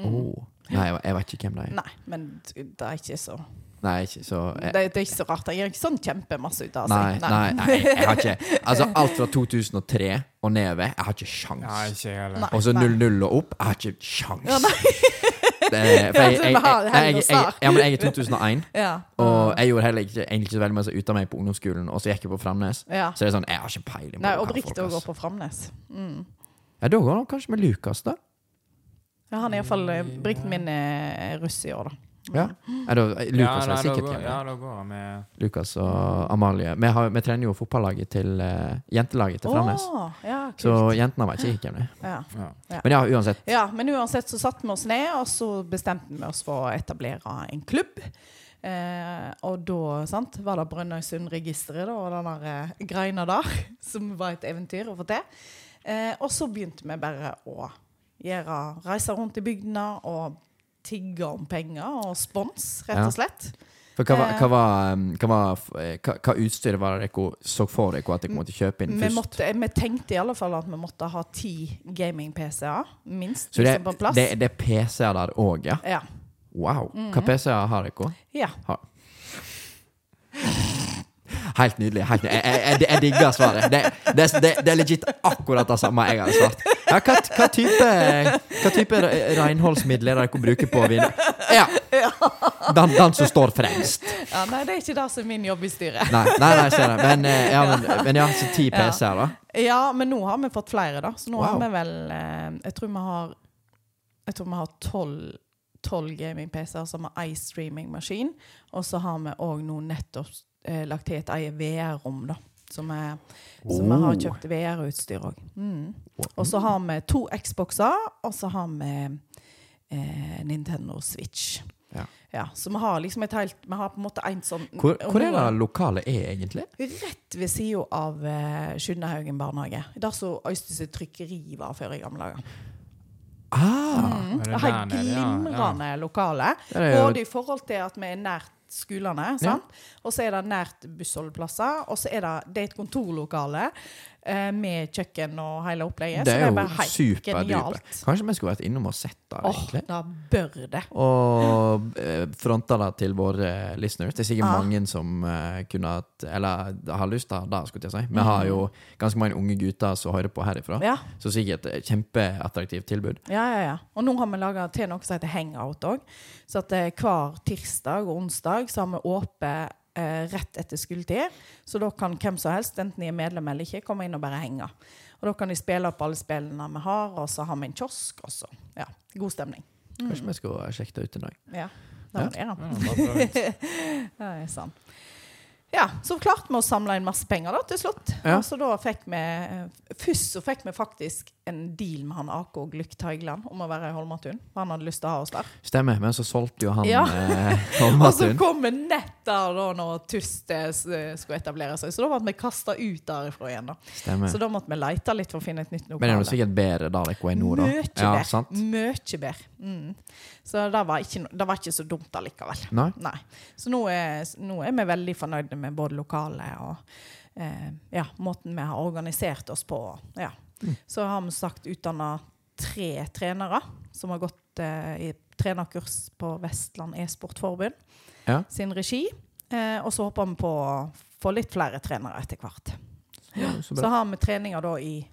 Mm. oh. Nei, jeg, jeg vet ikke hvem det er. Nei, men det er ikke så Nei, ikke så det, jeg, det er ikke så rart. Han gjør ikke sånn kjempemasse ut av seg. nei, nei, jeg har ikke Altså, alt fra 2003 og nedover, jeg har ikke sjans. Nei, ikke heller. Og så 00 og opp, jeg har ikke sjans. Ja, nei. Jeg, jeg, jeg, Ja, jeg, jeg, ja, men jeg er 2001, (laughs) Ja. og jeg gjorde heller ikke, egentlig ikke så veldig mye ut av meg på ungdomsskolen, og så gikk jeg på Framnes. ja. Så det er sånn, jeg har ikke peiling på Nei, hva folk, òg ass. går på Framnes. Mm. Ja, da går han kanskje med Lukas, da. Ja, han er iallfall Brikten min er russ i år, da. Ja. Er det, Lukas ja, er sikkert hjemme. ja, da går han med Lukas og Amalie. Vi, har, vi trener jo fotballaget til uh, jentelaget til Framnes. Åh, ja, kult. Så jentene var ikke like ja. ja. Men ja, uansett. ja, men uansett så satte vi oss ned, og så bestemte vi oss for å etablere en klubb. Eh, og da sant, var det Brønnøysundregisteret og den der eh, greina der, (laughs) som var et eventyr å få til. Eh, og så begynte vi bare å gjøre, reise rundt i bygdene og tigge om penger og spons, rett og slett. For hva, Eh. hva, um, hva, eh, hva, hva utstyr var det dere så for dere at dere måtte kjøpe inn Vi, måtte, vi tenkte i alle fall at vi måtte ha ti gaming-PC-er, minst, Så det, på plass. det, det er PC-er der òg, ja? ja. Wow. Mhm. Hva PC-er har dere? ja. Helt nydelig. Helt nydelig. Jeg, jeg, jeg digger svaret. Det, det, det, det er legit akkurat det samme jeg hadde svart. Ja, hva, hva type, hva type re- renholdsmiddel er det dere bruker på vin? Ja. Den, den som står fremst. ja. Nei, det er ikke det som er min jobb i styret. Nei, nei, nei ser jeg. Men, eh, ja, men, men ja, så ti PC-er, da. Ja, men nå har vi fått flere, da. Så nå Wow. har vi vel eh, Jeg tror vi har Jeg tror vi har tolv tolv gaming-PC-er som har ei streaming-maskin. Og så har vi òg nå nettopp eh, lagt til et eget VR-rom, da. Som, er, så vi har Oh. kjøpt VR-utstyr òg. Mm. Og så har vi to Xboxer, og så har vi eh, Nintendo Switch. Ja. Så vi har liksom et helt Vi har på en måte en sånn Hvor, hvor er det lokalet er, egentlig? Rett ved sida av eh, Skyndehaugen barnehage. Der som Øystese trykkeri var før i gamle dager. Ah, Mm. det der nede, ja, glimrende lokale. Både i forhold til at vi er nært skolene, sant? og så er det nært bussholdeplasser, og så er det, det er et kontorlokale med kjøkken og hele opplegget. Det så er det er jo genialt. Kanskje vi skulle vært innom og sett det, egentlig? da bør det. Og eh, fronta det til våre listeners. Det er sikkert ah. mange som eh, kunne Eller har lyst til det, skulle jeg si. Vi har jo ganske mange unge gutter som hører på herifra. Ja, Så sikkert et kjempeattraktivt tilbud. ja, ja. ja. Og nå har vi laga til noe som heter Hangout òg. Så at eh, hver tirsdag og onsdag så har vi åpent eh, rett etter skoletid. Så da kan hvem som helst, enten de er medlem eller ikke, komme inn og bare henge. Og da kan de spille opp alle spillene vi har, og så har vi en kiosk. også. ja, god stemning. Kanskje vi skulle sjekke det ut en dag. Ja, det var det, da. Ja, bare prøv litt. Det er sant. Ja, så klarte vi å samle inn masse penger da, til slutt. Ja. Og så da fikk vi Først så fikk vi faktisk en deal med han Ako Glykk Teigland om å være i Holmatun. For han hadde lyst til å ha oss der. Stemmer, men så solgte jo han Ja. eh, (laughs) Og så kom vi nett der da når Tust eh, skulle etablere seg. Så da ble vi kasta ut derifra igjen. da. Stemmer. Så da måtte vi leite litt for å finne et nytt lokale. Men det er jo sikkert bedre der dere er nå, da. Mye Ja, bedre. sant? Mye bedre. Mm. Så det var, ikke, det var ikke så dumt allikevel. Nei? Nei. Så nå er, nå er vi veldig fornøyde med både lokalet og eh, ja, måten vi har organisert oss på. Ja. Mm. Så har vi sagt utdanna tre trenere som har gått eh, i trenerkurs på Vestland e-sportforbund Ja. sin regi. Eh, og så håper vi på å få litt flere trenere etter hvert. Så Så bra. har vi treninger da i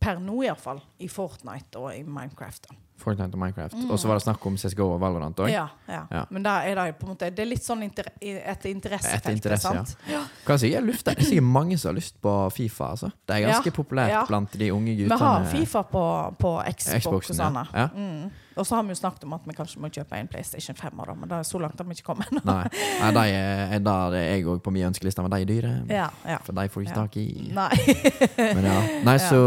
per nå iallfall i Fortnite og i Minecraft. da. Fortnite og Minecraft. Og så var det snakk om CSGO og Valorant òg. Mm. Ja, ja. Ja. Men da er det på en måte Det er litt sånn inter etter interessefelt. Etter interesse, ja. sant? Kan jeg lufter, Det er sikkert mange som har lyst på Fifa. altså. Det er ganske Ja, populært ja. blant de unge guttene. Vi har Fifa på, på Xbox Xboxen, og sånne. ja. Ja. Mm. Og så har vi jo snakket om at vi kanskje må kjøpe en PlayStation 5, da, men det er så langt har vi ikke kommet. Nei, Nei de er, er jeg òg på min ønskeliste, men de er dyre. ja, ja. For de får du ikke Ja. tak i. Nei. (laughs) Men ja. Nei, så,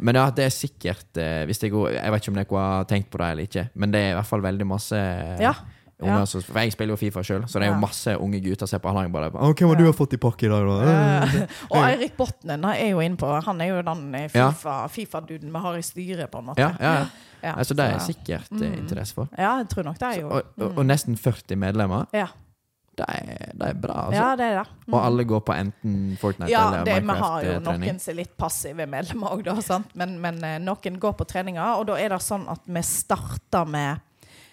men ja, det er sikkert eh, hvis det går, Jeg vet ikke om dere har tenkt på det eller ikke, men det er i hvert fall veldig masse Ja. Ja. som For jeg spiller jo Fifa sjøl, så det er jo masse unge gutter som ser på. Han har bare Å, hvem har du har fått i pakke i dag, da? Eh, (laughs) og Eirik Botnen er jo inne på Han er jo den eh, Ja. FIFA- Fifa-duden vi har i styret, på en måte. Ja, ja, ja. Altså, det er så- sikkert eh, Mm. interesse for. Ja, jeg tror nok det er Så, jo og, og, og nesten 40 medlemmer. Ja, Det er, det er bra, altså. ja det er det. Mm. Og alle går på enten Fortnite Ja, eller Ja, vi har jo Minecraft-trening. noen som er litt passive medlemmer òg, da. Sant? Men, men eh, noen går på treninger, og da er det sånn at vi starter med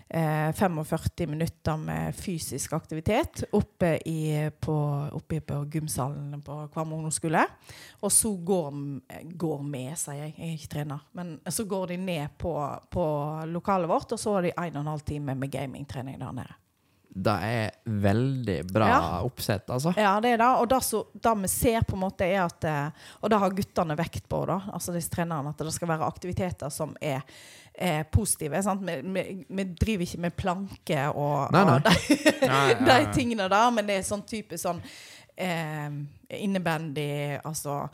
45 minutter med fysisk aktivitet oppe, i, på, oppe på gymsalen på Kvam ungdomsskole. Og så går, går med, sier jeg, jeg er ikke trener, men så går de ned på, på lokalet vårt, og så har de 1 12 timer med gamingtrening der nede. Det er veldig bra Ja. oppsett, altså. Ja, det er det. Og det, så, det vi ser, på en måte er at eh, Og det har guttene vekt på, da, altså disse trenerne, at det skal være aktiviteter som er, er positive. Sant? Vi, vi, vi driver ikke med planke og, Nei, nei. og de, nei, (laughs) de tingene der, men det er sånn type sånn eh, innebandy, altså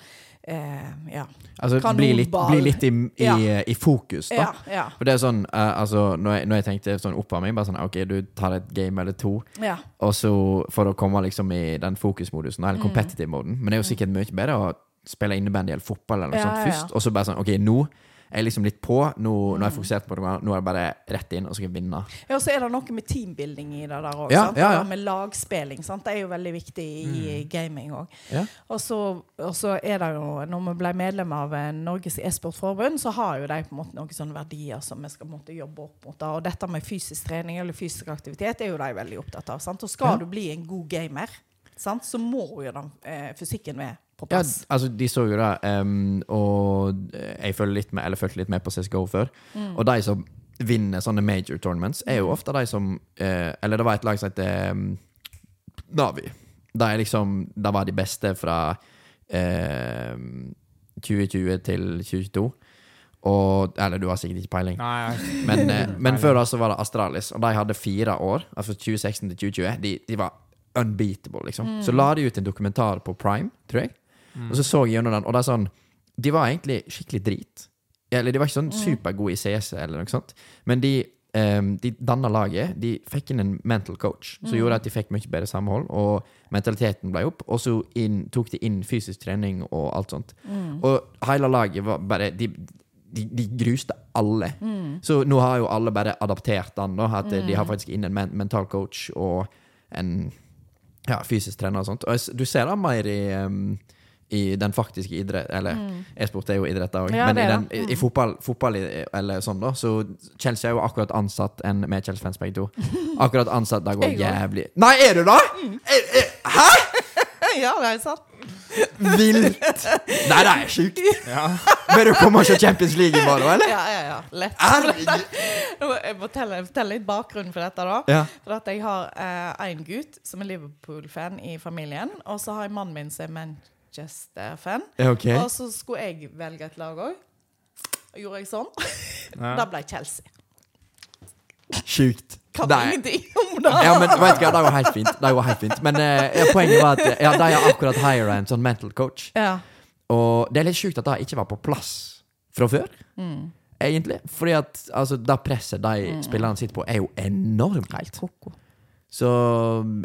eh, Ja. Altså, Kanonball. bli litt, bli litt i, i, Ja. i fokus, da. Ja. ja, For det er sånn, eh, altså, når jeg, når jeg tenkte sånn oppvarming, bare sånn OK, du tar et game eller to, ja. og så for å komme liksom i den fokusmodusen, Mm. eller competitive-moden. Men det er jo sikkert mye bedre å spille innebandy eller fotball eller noe Ja, sånt ja, ja. først, og så bare sånn OK, nå er liksom litt på, nå, nå Mm. er jeg fokusert på det, nå er det bare rett inn, og så skal jeg vinne. Ja, og så er det noe med teambuilding i det der òg. Ja, ja, ja. Med lagspilling. Sant? Det er jo veldig viktig i gaming òg. Ja. Og så, er det jo, når vi ble medlem av eh, Norges e-sportforbund, så har jo de på en måte noen sånne verdier som vi skal måtte jobbe opp mot. da. Og dette med fysisk trening eller fysisk aktivitet er jo de veldig opptatt av. Sant? Og skal du bli en god gamer, sant? så må jo den eh, fysikken være på Ja, altså, de så jo det, um, og jeg følger litt med, eller fulgte litt med på CSGO før. Mm. Og de som vinner sånne major tournaments, er jo ofte de som eh, Eller det var et lag som heter um, Navi. De er liksom De var de beste fra eh, 2020 til 2022. Og Eller du har sikkert ikke peiling. Nei, Men, eh, men før da så var det Astralis, og de hadde fire år. Altså 2016 til 2020. De, de var unbeatable, liksom. Så la de ut en dokumentar på Prime, tror jeg. Og så så jeg gjennom den, og det er sånn De var egentlig skikkelig drit. Eller de var ikke sånn supergode i CS, eller noe sånt. Men de, um, de danna laget. De fikk inn en mental coach som gjorde at de fikk mye bedre samhold, og mentaliteten ble opp. Og så inn, tok de inn fysisk trening og alt sånt. Og hele laget var bare De, de, de gruste alle. Så nå har jo alle bare adaptert den, da. At de har faktisk inn en men mental coach og en ja, fysisk trener og sånt. Og jeg du ser det mer i, um, i den faktiske idrett Eller e-sport er jo idrett, da òg. Ja, Men det i, den, i, i fotball, fotball i, eller sånn, da, så Chelsea er jo akkurat ansatt en med Chelsea-fans begge to. (laughs) Akkurat ansatt, det går jævlig Nei, er du da?! Er, er, hæ?! (laughs) ja, det er sant. Vilt! Nei, det er sjukt! Ja. Bør du komme og se Champions League i morgen, eller? Ja, ja, ja. Lett. (laughs) Jeg må fortelle, fortelle litt bakgrunnen for dette, da. Ja. For at jeg har én gutt som er Liverpool-fan i familien, og så har jeg mannen min som er Manchester-fan. Okay. Og så skulle jeg velge et lag òg. Og gjorde jeg sånn. (laughs) Ja. Da ble Chelsea. Sjukt. Kan Nei. ingenting om det. Ja, men vet du hva, det går helt fint. Det går helt fint. Men eh, poenget var at ja, de har akkurat hira en sånn mental coach. Ja. Og det er litt sjukt at det ikke var på plass fra før. Mm. egentlig. Fordi at altså, det presset de Mm. spillerne sitter på, er jo enormt. Helt koko. Så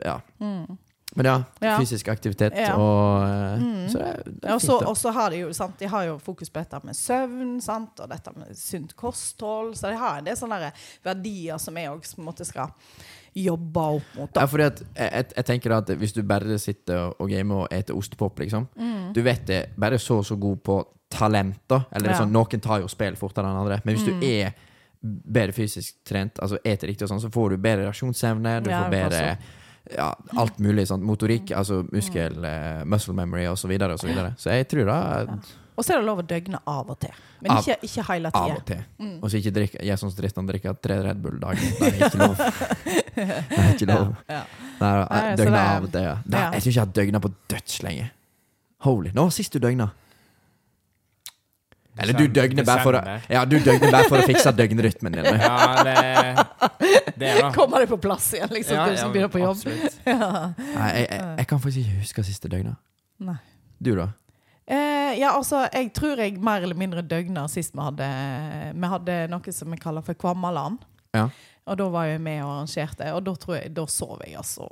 ja. Mm. Men ja, Ja. fysisk aktivitet Ja. og eh, Mm. Så det, er- det er fint, da. og så har de jo sant, De har jo fokus på dette med søvn sant, og dette med sunt kosthold. Så de har en del sånne verdier som jeg òg skal jobbe opp mot. Ja, fordi at jeg, jeg, tenker at Hvis du bare sitter og, gamer og eter ostepop, liksom Mm. Du vet det bare så og så god på talenter. Eller Ja. sånn, Noen tar jo spill fortere enn andre. Men hvis Mm. du er bedre fysisk trent, altså eter riktig og sånn, så får du bedre reaksjonsevne, du Ja, får bedre også ja, alt mulig. Sant? Motorikk, Mm. altså muskel, eh, muscle memory og så videre og så videre. Så jeg tror da. Og så er det lov å døgne av og til. Men Av- ikke, ikke hele av og til. Mm. Og så ikke drikke Jeg som Tristan drikker tre Red Bull dagen. Det er ikke lov. (laughs) Det er ikke lov. Ja. ja. Det- av og til. Ja. Nei. Jeg tror ikke jeg har døgna på dødslenge. Holy. Nå var sist du døgna. Eller du døgner bare for å Ja, bare for å fikse døgnrytmen din. Ja, det, det er da. Kommer det på plass igjen, liksom, Ja, du ja, begynner på jobb? (laughs) Ja. Nei, jeg, jeg, jeg kan faktisk ikke huske siste døgnet. Nei. Du, da? Eh, ja, altså, jeg tror jeg mer eller mindre døgna sist vi hadde Vi hadde noe som vi kaller for Kvammaland. Ja. Og da var jeg med og arrangerte, og da tror jeg Da sov jeg altså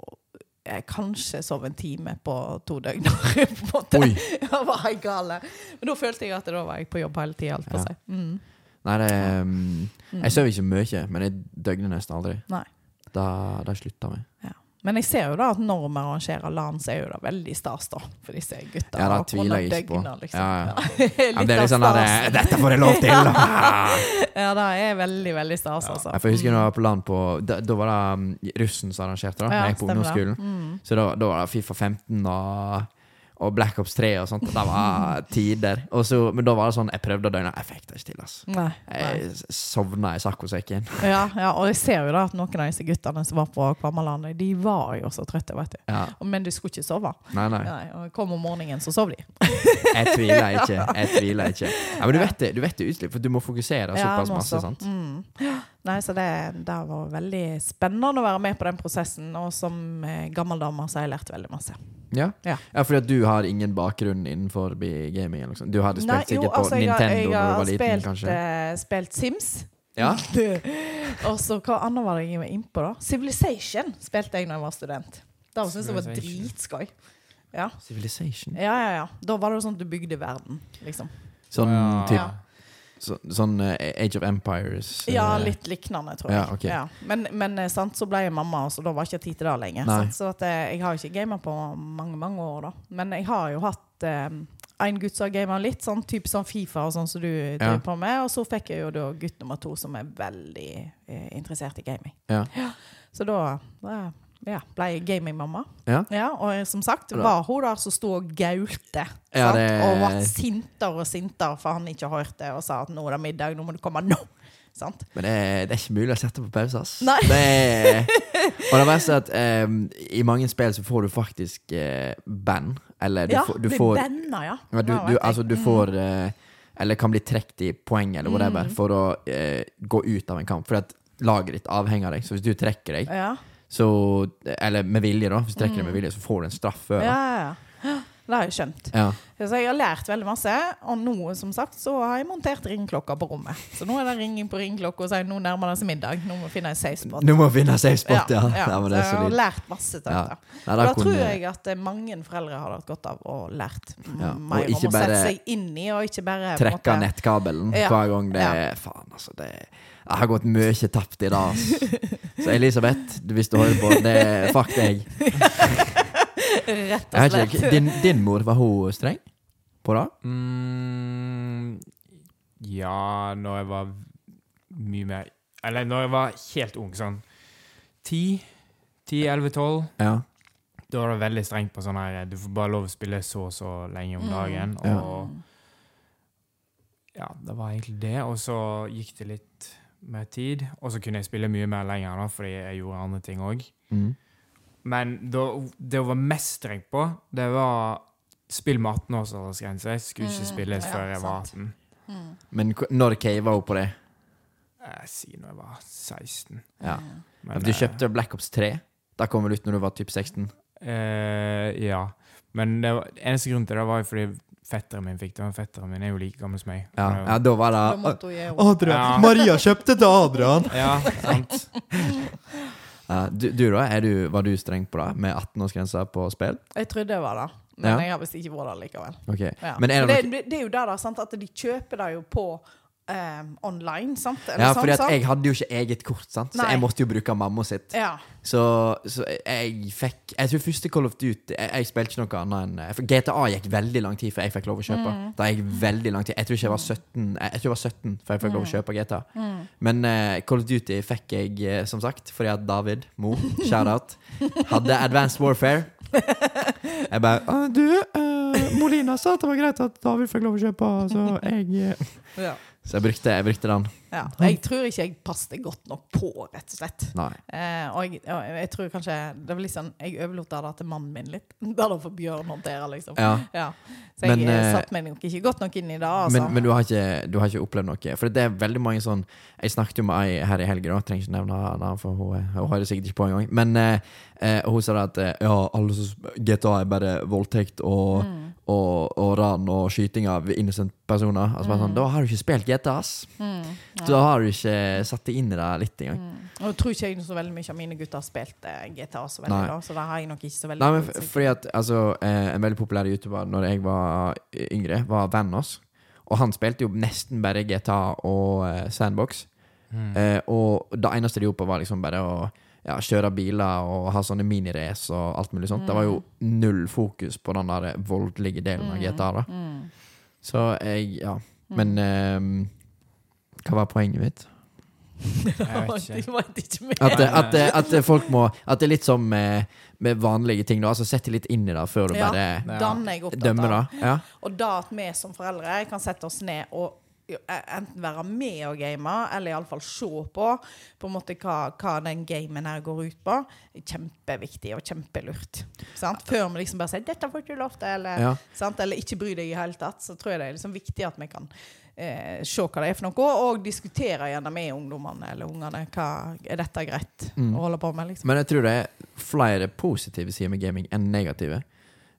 jeg kanskje sov en time på to døgn. (laughs) på en måte. Oi! (laughs) Jeg var jeg gale. Men da følte jeg at da var jeg på jobb hele tida. Ja. Si. Mm. Nei, det um. Jeg sover ikke mye, men jeg døgner nesten aldri. Nei. Da, da slutter vi. Men jeg ser jo da at når vi arrangerer LAN, så er jo det veldig stas, da. For disse gutta. Ja, det tviler jeg ikke på. Liksom. Ja, ja. (laughs) Ja, det er litt sånn der, eh, Dette får jeg lov til! (laughs) Ja, det er veldig, veldig stas, Ja. altså. Jeg får huske når jeg var på land på Da, da var det um, russen som arrangerte da Ja, jeg gikk på ungdomsskolen. Mm. Så da, da var det Fifa 15 og, og Black Ops 3 og sånt. og Det var tider. Så, men da var det sånn Jeg prøvde å døgne. Jeg fikk det ikke til. Altså. Nei, nei. Jeg sovna i saccosekken. (laughs) Ja, ja, og jeg ser jo da at noen av disse guttene som var på Kvammerlandet, de var jo så trøtte, vet du. Ja. Men de skulle ikke sove. Nei, nei. Nei, og kom om morgenen, så sov de. (laughs) Jeg tviler (laughs) ikke. Jeg tviler ikke. Ja, men du vet det, du vet det utslipp, for du må fokusere såpass ja, masse. sant? Mm. Nei, så det, det var veldig spennende å være med på den prosessen, og som eh, gammel dame så har jeg lært veldig masse. Ja. Ja. ja, fordi at du har ingen bakgrunn innenfor gaming. Liksom. Du hadde spilt Nei, sikkert jo, altså, på jeg har- Nintendo jeg da du var liten, spilt, kanskje? har spilt Sims. Ja? (laughs) og så hva annet var det jeg var innpå, da? Civilization spilte jeg da jeg var student. Da syntes jeg var dritskøy. Ja. Civilization? ja, ja, ja. Da var det jo sånn at du bygde verden, liksom. Sånn Ja. typ Ja. Så, Sånn eh, Age of Empires? eh, Ja, litt lignende, tror jeg. Ja, ok. Men, men eh, sant, så ble jeg mamma, så da var ikke tid til det lenger. Sant? Så at, eh, jeg har ikke gamet på mange mange år, da. Men jeg har jo hatt eh, en gutt som har gamet litt, sånn type sånn Fifa og sånn som du driver på med. Og så fikk jeg jo da gutt nummer to som er veldig eh, interessert i gaming. Ja. Så da, da ja, ble gamingmamma. Ja. ja. og eh, som sagt var hun der som sto og gaulte. Ja, det- Og var sintere og sintere for han ikke hørte og sa at nå er det middag, nå må du komme nå. Sant? Men det er, det er ikke mulig å sette på pause, ass. Nei. Det er, (laughs) og det verste er at um, i mange spill så får du faktisk uh, band. Eller du, ja, får, du får ja. Du, du, altså, du får uh, Eller kan bli trukket i poeng eller whatever Mm. for å uh, gå ut av en kamp. For at laget ditt avhenger av deg. Så hvis du trekker deg, Ja, så Eller med vilje, da. Hvis du trekker Mm. med vilje, så får du en straff ja, da. ja. (gasps) Det har jeg skjønt. Ja. Så jeg har lært veldig masse, og nå som sagt så har jeg montert ringeklokka på rommet. Så nå er det ringing på ringeklokka og sier nå nærmer det seg middag. Nå må vi finne en safe spot. Nå må vi finne en safe spot, ja. ja. ja. så det er jeg har lært masse Ja. dette. Da da tror jeg at eh, mange foreldre har hatt godt av å lært m- Ja, og mer om å sette seg inn i, og ikke bare trekke nettkabelen Ja. hver gang det Ja. er Faen, altså. Det jeg har gått mye tapt i dag. Så Elisabeth, hvis du hører på, det er fuck deg. Rett og slett. din, din mor, var hun streng på det? Mm, ja, når jeg var mye mer Eller når jeg var helt ung, sånn 10, 10, 11, 12 Ja. Da var det veldig strengt på sånn her Du får bare lov å spille så og så lenge om Mm. dagen. Ja. Ja, det var egentlig det. Og så gikk det litt mer tid. Og så kunne jeg spille mye mer lenger, da, fordi jeg gjorde andre ting òg. Mm. Men da, det jeg var mest strengt på, det var spill med 18-årsaldersgrense. Jeg skulle ikke Mm, ja, før jeg var 18. Mm. Men når cava hun på det? Jeg sier når jeg var 16. Ja. Men, du eh, kjøpte Black Ops 3. Da kom vel ut når du var typ 16? Eh, ja. Men det var, eneste grunn til det var fordi fetteren min fikk det. Fetteren min er jo like gammel som meg. Ja, ja da var det. Adrian! Ja. Maria kjøpte til Adrian! (laughs) Ja, sant. (laughs) Uh, du, du da, er du, var du streng på det, med 18-årsgrense på spill? Jeg trodde jeg var det, men Ja. jeg har visst ikke vært det likevel. Ok, Ja. Men er det det, det er jo der da, sant, at de kjøper det jo på eh, online, sant? Eller Ja, sånn, fordi jeg hadde jo ikke eget kort, sant? så Nei. jeg måtte jo bruke mamma sitt. Ja. Så, så jeg fikk Jeg tror første Call of Duty Jeg, jeg spilte ikke noe annet enn For GTA gikk veldig lang tid før jeg fikk lov å kjøpe. Mm. Da gikk veldig lang tid Jeg tror ikke jeg var 17 Jeg, jeg tror jeg var 17 før jeg fikk Mm. lov å kjøpe GTA. Men uh, Call of Duty fikk jeg, eh, som sagt, fordi at David Mo, shout-out, hadde Advanced Warfare. Jeg bare «Ah, Du, uh, Molina sa at det var greit at David fikk lov å kjøpe, så jeg uh. ja. Så jeg brukte, jeg brukte den. ja. Jeg tror ikke jeg passet godt nok på, rett og slett. Eh, og jeg, og jeg tror kanskje Det var litt sånn Jeg overlot det til mannen min litt. (laughs) Det da for Bjørn håndtere, liksom. Ja. Ja. Så jeg Men, eh, eh, satte meg nok ikke godt nok inn i det. Altså. Men, men du, har ikke, du har ikke opplevd noe? For det er veldig mange sånn Jeg snakket jo med ei her i helga, trenger ikke nevne navn, for hun, er- hun har det sikkert ikke på engang. Men eh, eh, hun sa da at eh, ja, alle som GTA er bare voldtekt og, Mm. Og, og ran og skyting av innocent personer. Altså bare sånn, Da har du ikke spilt GTA, ass! Mm, ja. Da har du ikke satt deg inn i det litt engang. Mm. Og jeg tror ikke jeg så veldig mye av mine gutter har spilt eh, GTA så veldig, da, så da har jeg nok ikke så veldig Nei, men for, fordi at altså, eh, En veldig populær YouTuber Når jeg var yngre, var Vanos. Og han spilte jo nesten bare GTA og eh, Sandbox. Mm. Eh, og det eneste de gjorde på, var liksom bare å ja, kjøre biler og ha sånne minirace og alt mulig sånt. Det var jo null fokus på den der voldelige delen av GTA. da Mm. Så jeg Ja. Men um, hva var poenget mitt? Jeg vet (laughs) ikke. mer. At, at, at folk må At det er litt som med, med vanlige ting. da Altså Sett litt inn i det før du Ja. bare er dømmer Da. Ja. Og da at vi som foreldre kan sette oss ned og enten være med og game, eller iallfall se på på en måte hva, hva den gamen her går ut på, er kjempeviktig og kjempelurt. Sant? Før vi liksom bare sier 'dette får ikke du lov til', eller, Ja. sant? eller ikke bry deg i hele tatt, så tror jeg det er liksom viktig at vi kan eh, se hva det er for noe, og diskutere gjerne med ungdommene eller ungene hva er dette greit Mm. å holde på med. liksom. Men jeg tror det er flere positive sider med gaming enn negative.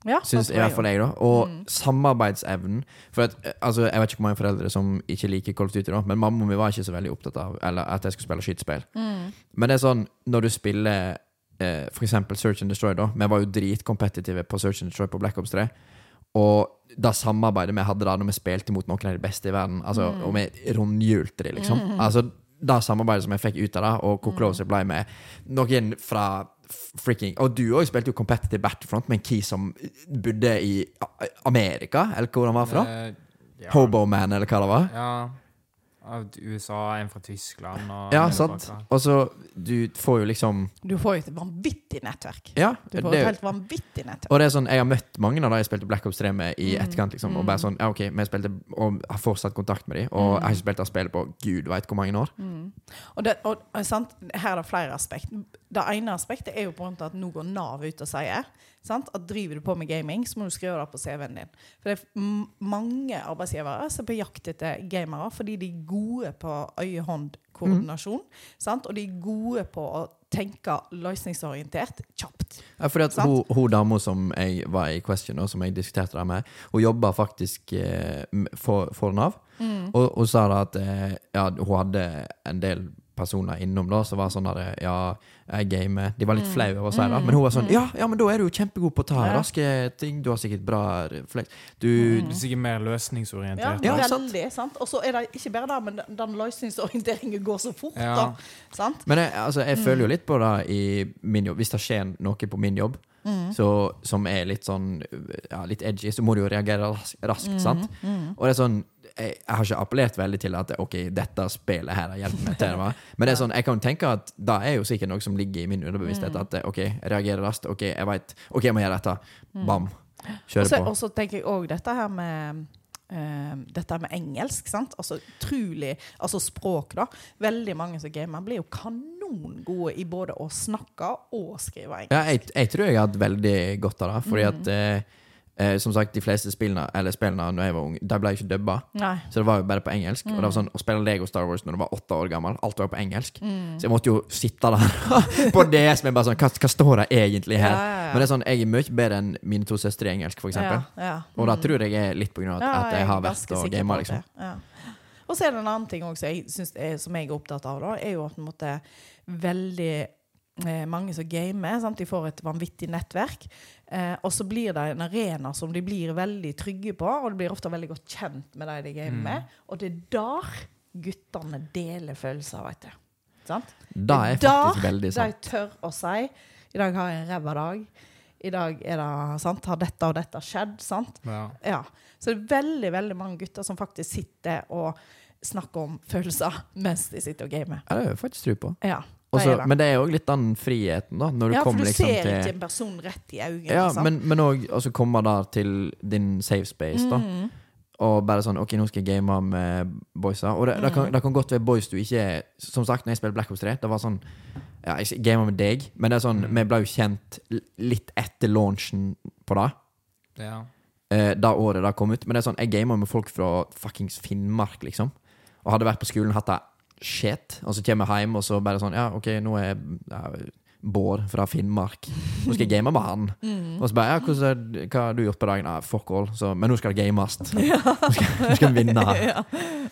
Ja, Syns i hvert fall jeg, da. Og Mm. samarbeidsevnen. For at, eh, altså, Jeg vet ikke hvor mange foreldre som ikke liker Call of Duty, da, men mamma og mi var ikke så veldig opptatt av Eller at jeg skulle spille skytespill. Mm. Men det er sånn, når du spiller eh, eksempel Search and Destroy, da Vi var jo dritkompetitive på Search and Destroy på Black Ops 3. Og da samarbeidet vi hadde da når vi spilte mot noen av de beste i verden, altså, Mm. og vi rundhjulte de, liksom Altså, Da samarbeidet som jeg fikk ut av det, og hvor close jeg ble med noen fra freaking Og du òg spilte jo Competitive Battlefront med en key som bodde i Amerika, eller hvor han var fra? Uh, ja. Hoboman, eller hva det var? Ja. Av USA, en fra Tyskland og Ja, sant. Og så Du får jo liksom Du får jo et vanvittig nettverk. Ja. Du får det- et helt vanvittig nettverk. Og det er sånn, Jeg har møtt mange av de jeg spilte Black Ops 3 med i Mm. etterkant. liksom Og Mm. bare sånn, ja ok, vi spilte Og har fortsatt kontakt med dem Og Mm. jeg har ikke spilt det spillet på gud vet hvor mange år. Mm. Og, det, og, og sant? Her er det flere aspekt. Det ene aspektet er jo på grunn av at nå går Nav ut og sier sant? at driver du på med gaming, så må du skrive det på CV-en din. For det er mange arbeidsgivere som er på jakt etter gamere fordi de er gode på øye-hånd-koordinasjon. Mm. Og de er gode på å tenke løsningsorientert kjapt. Ja, fordi at hun, hun dama som jeg var i Question, og som jeg diskuterte det med, hun jobba faktisk eh, for, for Nav. Mm. Og hun sa da at eh, ja, hun hadde en del personer innom da som var sånn der Ja, jeg gamer. De var litt Mm. flaue over å si det, Mm. men hun var sånn Mm. ja, ja, men da er du jo kjempegod på å ta raske ting. Du har sikkert bra refleks. Du Mm. Du er sikkert mer løsningsorientert. Ja, veldig. sant? Og så er det ikke bare det, men den, løsningsorienteringen går så fort. Ja. da, sant? Men jeg, altså, jeg Mm. føler jo litt på det i min jobb. Hvis det skjer noe på min jobb Mm. så, som er litt sånn ja, litt edgy, så må du jo reagere raskt. raskt. sant? Mm. Og det er sånn jeg, jeg har ikke appellert veldig til at ok, dette spillet her har hjulpet meg til det. Men det er sånn, jeg kan tenke at det er jo sikkert noe som ligger i min underbevissthet. Mm. At ok, jeg reagerer raskt. Ok, jeg vet, ok, jeg må gjøre dette. Bam. Og Kjøre på. Og så tenker jeg òg dette her med Uh, dette med engelsk. sant? Altså utrolig Altså språk, da. Veldig mange som gamer blir jo kanongode i både å snakke og skrive engelsk. Ja, jeg, jeg tror jeg har hatt veldig godt av det. Fordi Mm. at eh, Eh, som sagt, de fleste spillene Eller spillene når jeg var ung, de ble ikke dubba. Nei. Så det var jo bare på engelsk. Og det var Mm. sånn, Å spille Lego Star Wars når du var åtte år gammel, alt var på engelsk. Så jeg måtte jo sitte der (laughs) på DS med bare sånn Hva, hva står det egentlig her? Ja, ja, ja. Men det er sånn, jeg er mye bedre enn mine to søstre i engelsk, for eksempel. Ja, ja. Og da Mm. tror jeg er litt på grunn av at, at jeg har er vært og gama, liksom. Ja. Og så er det en annen ting også, jeg synes er, som jeg er opptatt av, da, er jo at på en måte, veldig eh, mange som gamer. Sant? De får et vanvittig nettverk. Eh, og så blir det en arena som de blir veldig trygge på, og de blir ofte veldig godt kjent med de de gamer Mm. med. Og det er der guttene deler følelser, veit du. Sant? Det er Der veldig De tør å si 'I dag har jeg en ræva dag'. I dag er det, sant? har dette og dette skjedd. sant? Ja. Ja. Så det er veldig veldig mange gutter som faktisk sitter og snakker om følelser (laughs) mens de sitter og gamer. Ja, det har jeg faktisk tro på. Ja, Også, er det. men det er òg litt den friheten, da. Når du ja, for kommer du liksom ser til ikke en person rett i øynene. Ja, liksom. men, men òg å komme der til din safe space, da. Mm. Og bare sånn OK, nå skal jeg game med boysa. Og det, det, Mm. kan, det kan godt være boys du ikke er Som sagt, når jeg spilte Black Ops 3, det var sånn Ja, jeg gama med deg, men det er sånn, vi ble jo kjent litt etter launchen på det. Ja. Eh, det året det kom ut. Men det er sånn, jeg gama med folk fra fuckings Finnmark, liksom. Og hadde vært på skolen, hatt det shit. Og så kommer jeg hjem, og så bare sånn Ja, OK, nå er ja, Bård fra Finnmark. Nå skal jeg game med han. Mm. Og så bare Ja, er- hva har du gjort på dagen? Nei, fuck all. Så, men nå skal det games. (laughs) Skal, nå skal vi vinne. (laughs) ja.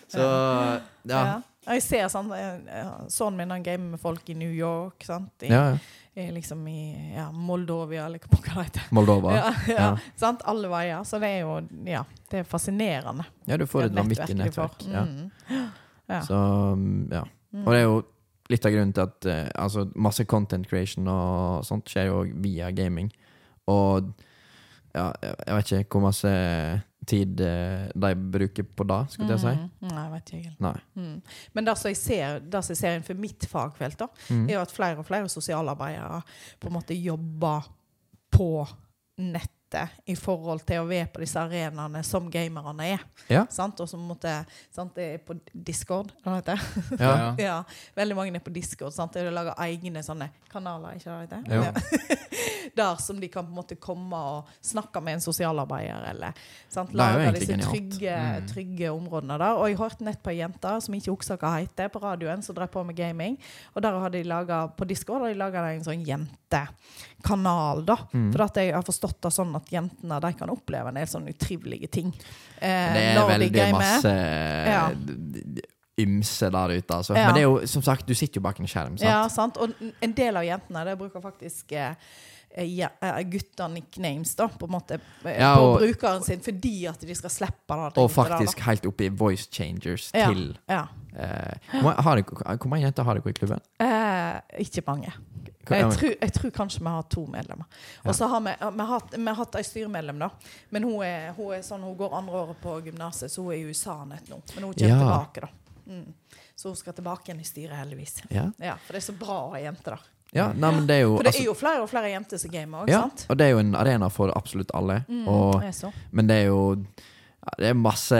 Så ja. Ja. Jeg ser sånn Sånn Sønnen min han gamer med folk i New York. Sant? I, ja. ja. liksom i ja, Moldovia, eller hva det heter. Moldova. Ja, ja. Ja. Sant? Alle veier. Så det er jo ja, det er fascinerende. Ja, du får et vanvittig nettverk. nettverk. får. Ja. Mm. Ja. Så mm, ja. Mm. Og det er jo litt av grunnen til at eh, altså, masse content creation og sånt skjer jo via gaming. Og ja, jeg jeg vet ikke hvor masse tid eh, de bruker på det, skulle jeg si. Mm. Nei, vet ikke jeg. Nei. Mm. Men det som jeg ser, det som jeg ser innenfor mitt fagfelt, da, Mm. er jo at flere og flere sosialarbeidere på en måte jobber på nettet i forhold til å være på disse arenaene som gamerne er. Ja. Sant? Og som måtte, sant? Det er på Discord, hva heter det? Ja. (laughs) Ja. Ja, veldig mange er på Discord. Sant? De lager egne sånne kanaler, ikke det? heter? (laughs) Der som de kan på en måte komme og snakke med en sosialarbeider, eller sant? Lage disse trygge, Mm. trygge områdene der. Og jeg hørte nett på ei jente som ikke husker hva heter, på radioen, som drev på med gaming. Og der hadde de laget, på Discord hadde de laga en sånn jentekanal, da. Mm. For at jeg har forstått det sånn at jentene de kan oppleve en del sånne utrivelige ting. Eh, Det er veldig de masse Ja. d- ymse der ute, altså. Ja. Men det er jo som sagt, du sitter jo bak en skjerm, sant? Ja, sant? Og en del av jentene det bruker faktisk eh, eh, ja, eh, gutta nicknames da, på en måte ja, og, på brukeren sin fordi at de skal slippe det. Og faktisk der, helt opp i voice changers Ja. til Ja. eh, hvor, dere, hvor mange jenter har dere i klubben? Eh, ikke mange. Jeg tror, jeg tror kanskje vi har to medlemmer. Og så har vi, vi, har vi har hatt ei styremedlem, da. Men hun er, hun er sånn, hun går andre året på gymnaset, så hun er i USA nett nå. Men hun kommer tilbake, da. Mm. Så hun skal tilbake igjen i styret, heldigvis. Ja, Ja, For det er så bra å ha jenter, da. Ja nei, men det er jo For det altså, er jo flere og flere jenter som gamer òg, ja, sant? Og det er jo en arena for absolutt alle. Mm, Og, men det er jo det er masse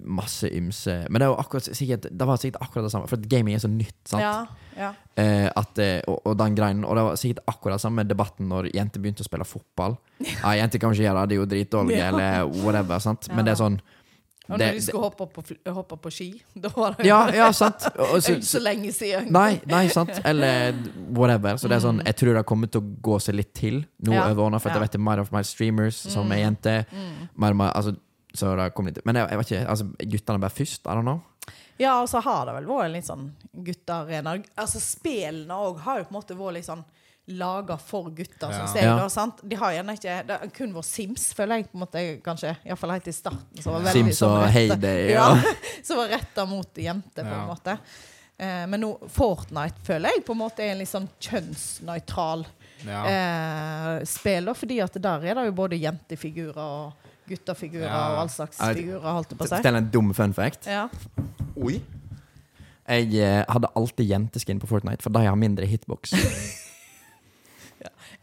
Masse ymse Men det er jo akkurat sikkert Det var sikkert akkurat det samme, for gaming er så nytt. sant? Ja, ja. Eh, at, eh, og, og den greien Og det var sikkert akkurat det samme debatten når jenter begynte å spille fotball. (laughs) Ja, jenter kan ikke gjøre det, de er jo dritdårlige, eller whatever. sant? Men det er sånn Og det- når de skulle hoppe på, hoppe på ski, (laughs) da var det Ja, ja, sant. Og (laughs) så- ikke så lenge siden. Nei, nei, sant. (laughs) Eller whatever. Så det er sånn, jeg tror det har kommet til å gå seg litt til nå Mm. Ja, over årene, for ja. jeg vet det er mer og mer streamers som er jenter. Mm. Mer mer, altså, så det kommer litt Men jeg, jeg vet ikke, altså, guttene bare først? I don't know. Ja, og så har det vel vært litt sånn guttearena. Altså, spillene òg har jo på en måte vært litt sånn laga for gutter, Ja. jeg. Ja. da, sant? De har gjerne ikke Det har kun vært Sims, føler jeg, på en måte, kanskje. Iallfall helt i starten. Veldig Sims og sånn retta- Heyday. (laughs) Ja, Ja. (laughs) som var retta mot jenter, på en måte. Eh, men nå, Fortnite føler jeg på en måte er en litt sånn kjønnsnøytral Ja. eh, spiller, Fordi at der er det jo både jentefigurer og guttefigurer Ja. og all slags figurer, holdt jeg på å si. Fortell en dum fun fact. Ja. Oi. Jeg eh, hadde alltid jenteskin på Fortnite, for de har mindre hitbox. (laughs)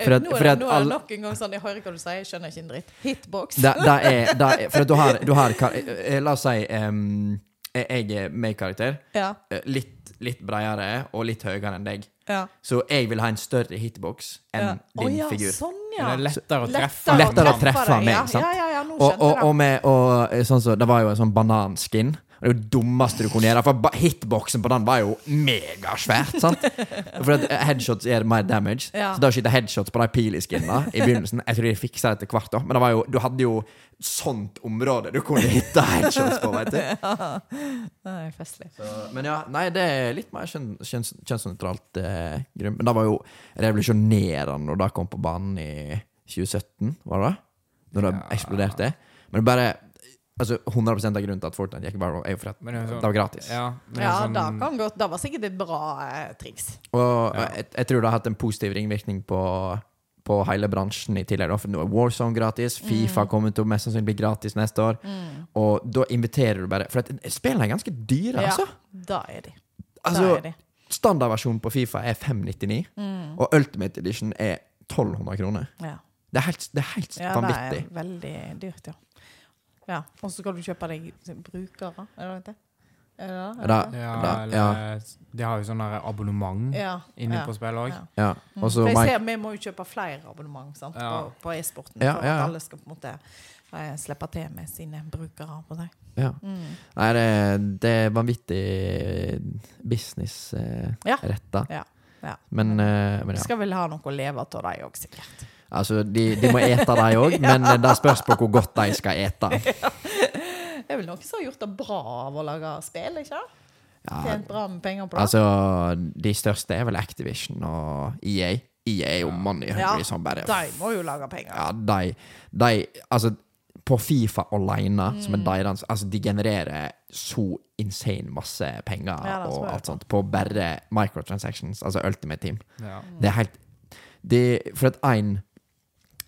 For at- nå er det, nå er det nok en gang sånn Jeg hører hva du sier, jeg skjønner ikke en dritt. Hitbox. Da, da er, da er For at du har, du har eh, La oss si um, jeg er meg-karakter. Ja. eh, Litt, litt bredere og litt høyere enn deg. Ja. Så jeg vil ha en større hitbox enn Ja. din oh, ja, figur. Sånn, ja. Det er lettere å treffe. Lettere, å treffe deg, meg, ja. sant? Ja, ja, ja, nå Og, og, og, med, og eh, sånn så, Det var jo en sånn bananskin. Det er jo det dummeste du kunne gjøre, for hitboxen på den var jo megasvært. sant? For at headshots er mer damage. Ja. Så da å skyte headshots på de piliskinnene i begynnelsen Jeg tror de fiksa det etter hvert, da. Men det var jo, du hadde jo sånt område du kunne hitte headshots på, vet du. (laughs) Det er festlig. Så, men ja, nei, det er litt mer kjønn, kjønns, kjønnsnøytralt eh. Men det var jo revolusjonerende når det kom på banen i 2017, var det? da? Når det Ja. eksploderte. Men bare Altså 100 av grunnen til at Fortnite gikk viral, er jo for at Men det det sånn- var gratis. Ja, men Ja, sånn- da kan godt. Det var sikkert et bra eh, triks. Og Ja. jeg, jeg tror det har hatt en positiv ringvirkning på på hele bransjen i tillegg. For nå er Warzone gratis, Fifa Mm. kommer til å mest sannsynlig bli gratis neste år. Og da inviterer du bare For at spillene er ganske dyre, Ja, altså. da er de. altså da er de. Standardversjonen på Fifa er 599, Mm. og Ultimate Edition er 1200 kroner. Ja. Det er helt, det er helt Ja, det er veldig dyrt, ja. Ja. Og så skal du kjøpe deg brukere, er det det? Er det det? Ja, eller De har jo sånn abonnement Ja. inne ja. på spillet òg. Ja. ja. Mm. For jeg ser, vi må jo kjøpe flere abonnement sant? Ja. på, på e-sporten Ja, for ja, ja. at alle skal på en måte eh, slippe til med sine brukere. på det. ja. Mm. Nei, det, det er vanvittig business eh, Ja. Ja, ja. Men, eh, men ja. skal vel ha noe å leve av, de òg, sikkert. Altså, de, de må ete, de òg, (laughs) men eh, det spørs på hvor godt de skal ete. Det er vel noen som har gjort det bra av å lage spill, ikke sant? Ja, Tjent bra med penger på det. altså, de største er vel Activision og EA. EA er jo money hungry Ja, som bare de må jo lage penger. Ja, de, de Altså, på Fifa alene, som Mm. er deres Altså, de genererer så insane masse penger Ja, og alt på. sånt på bare microtransactions, altså Ultimate Team. Ja. Det er helt det, For at én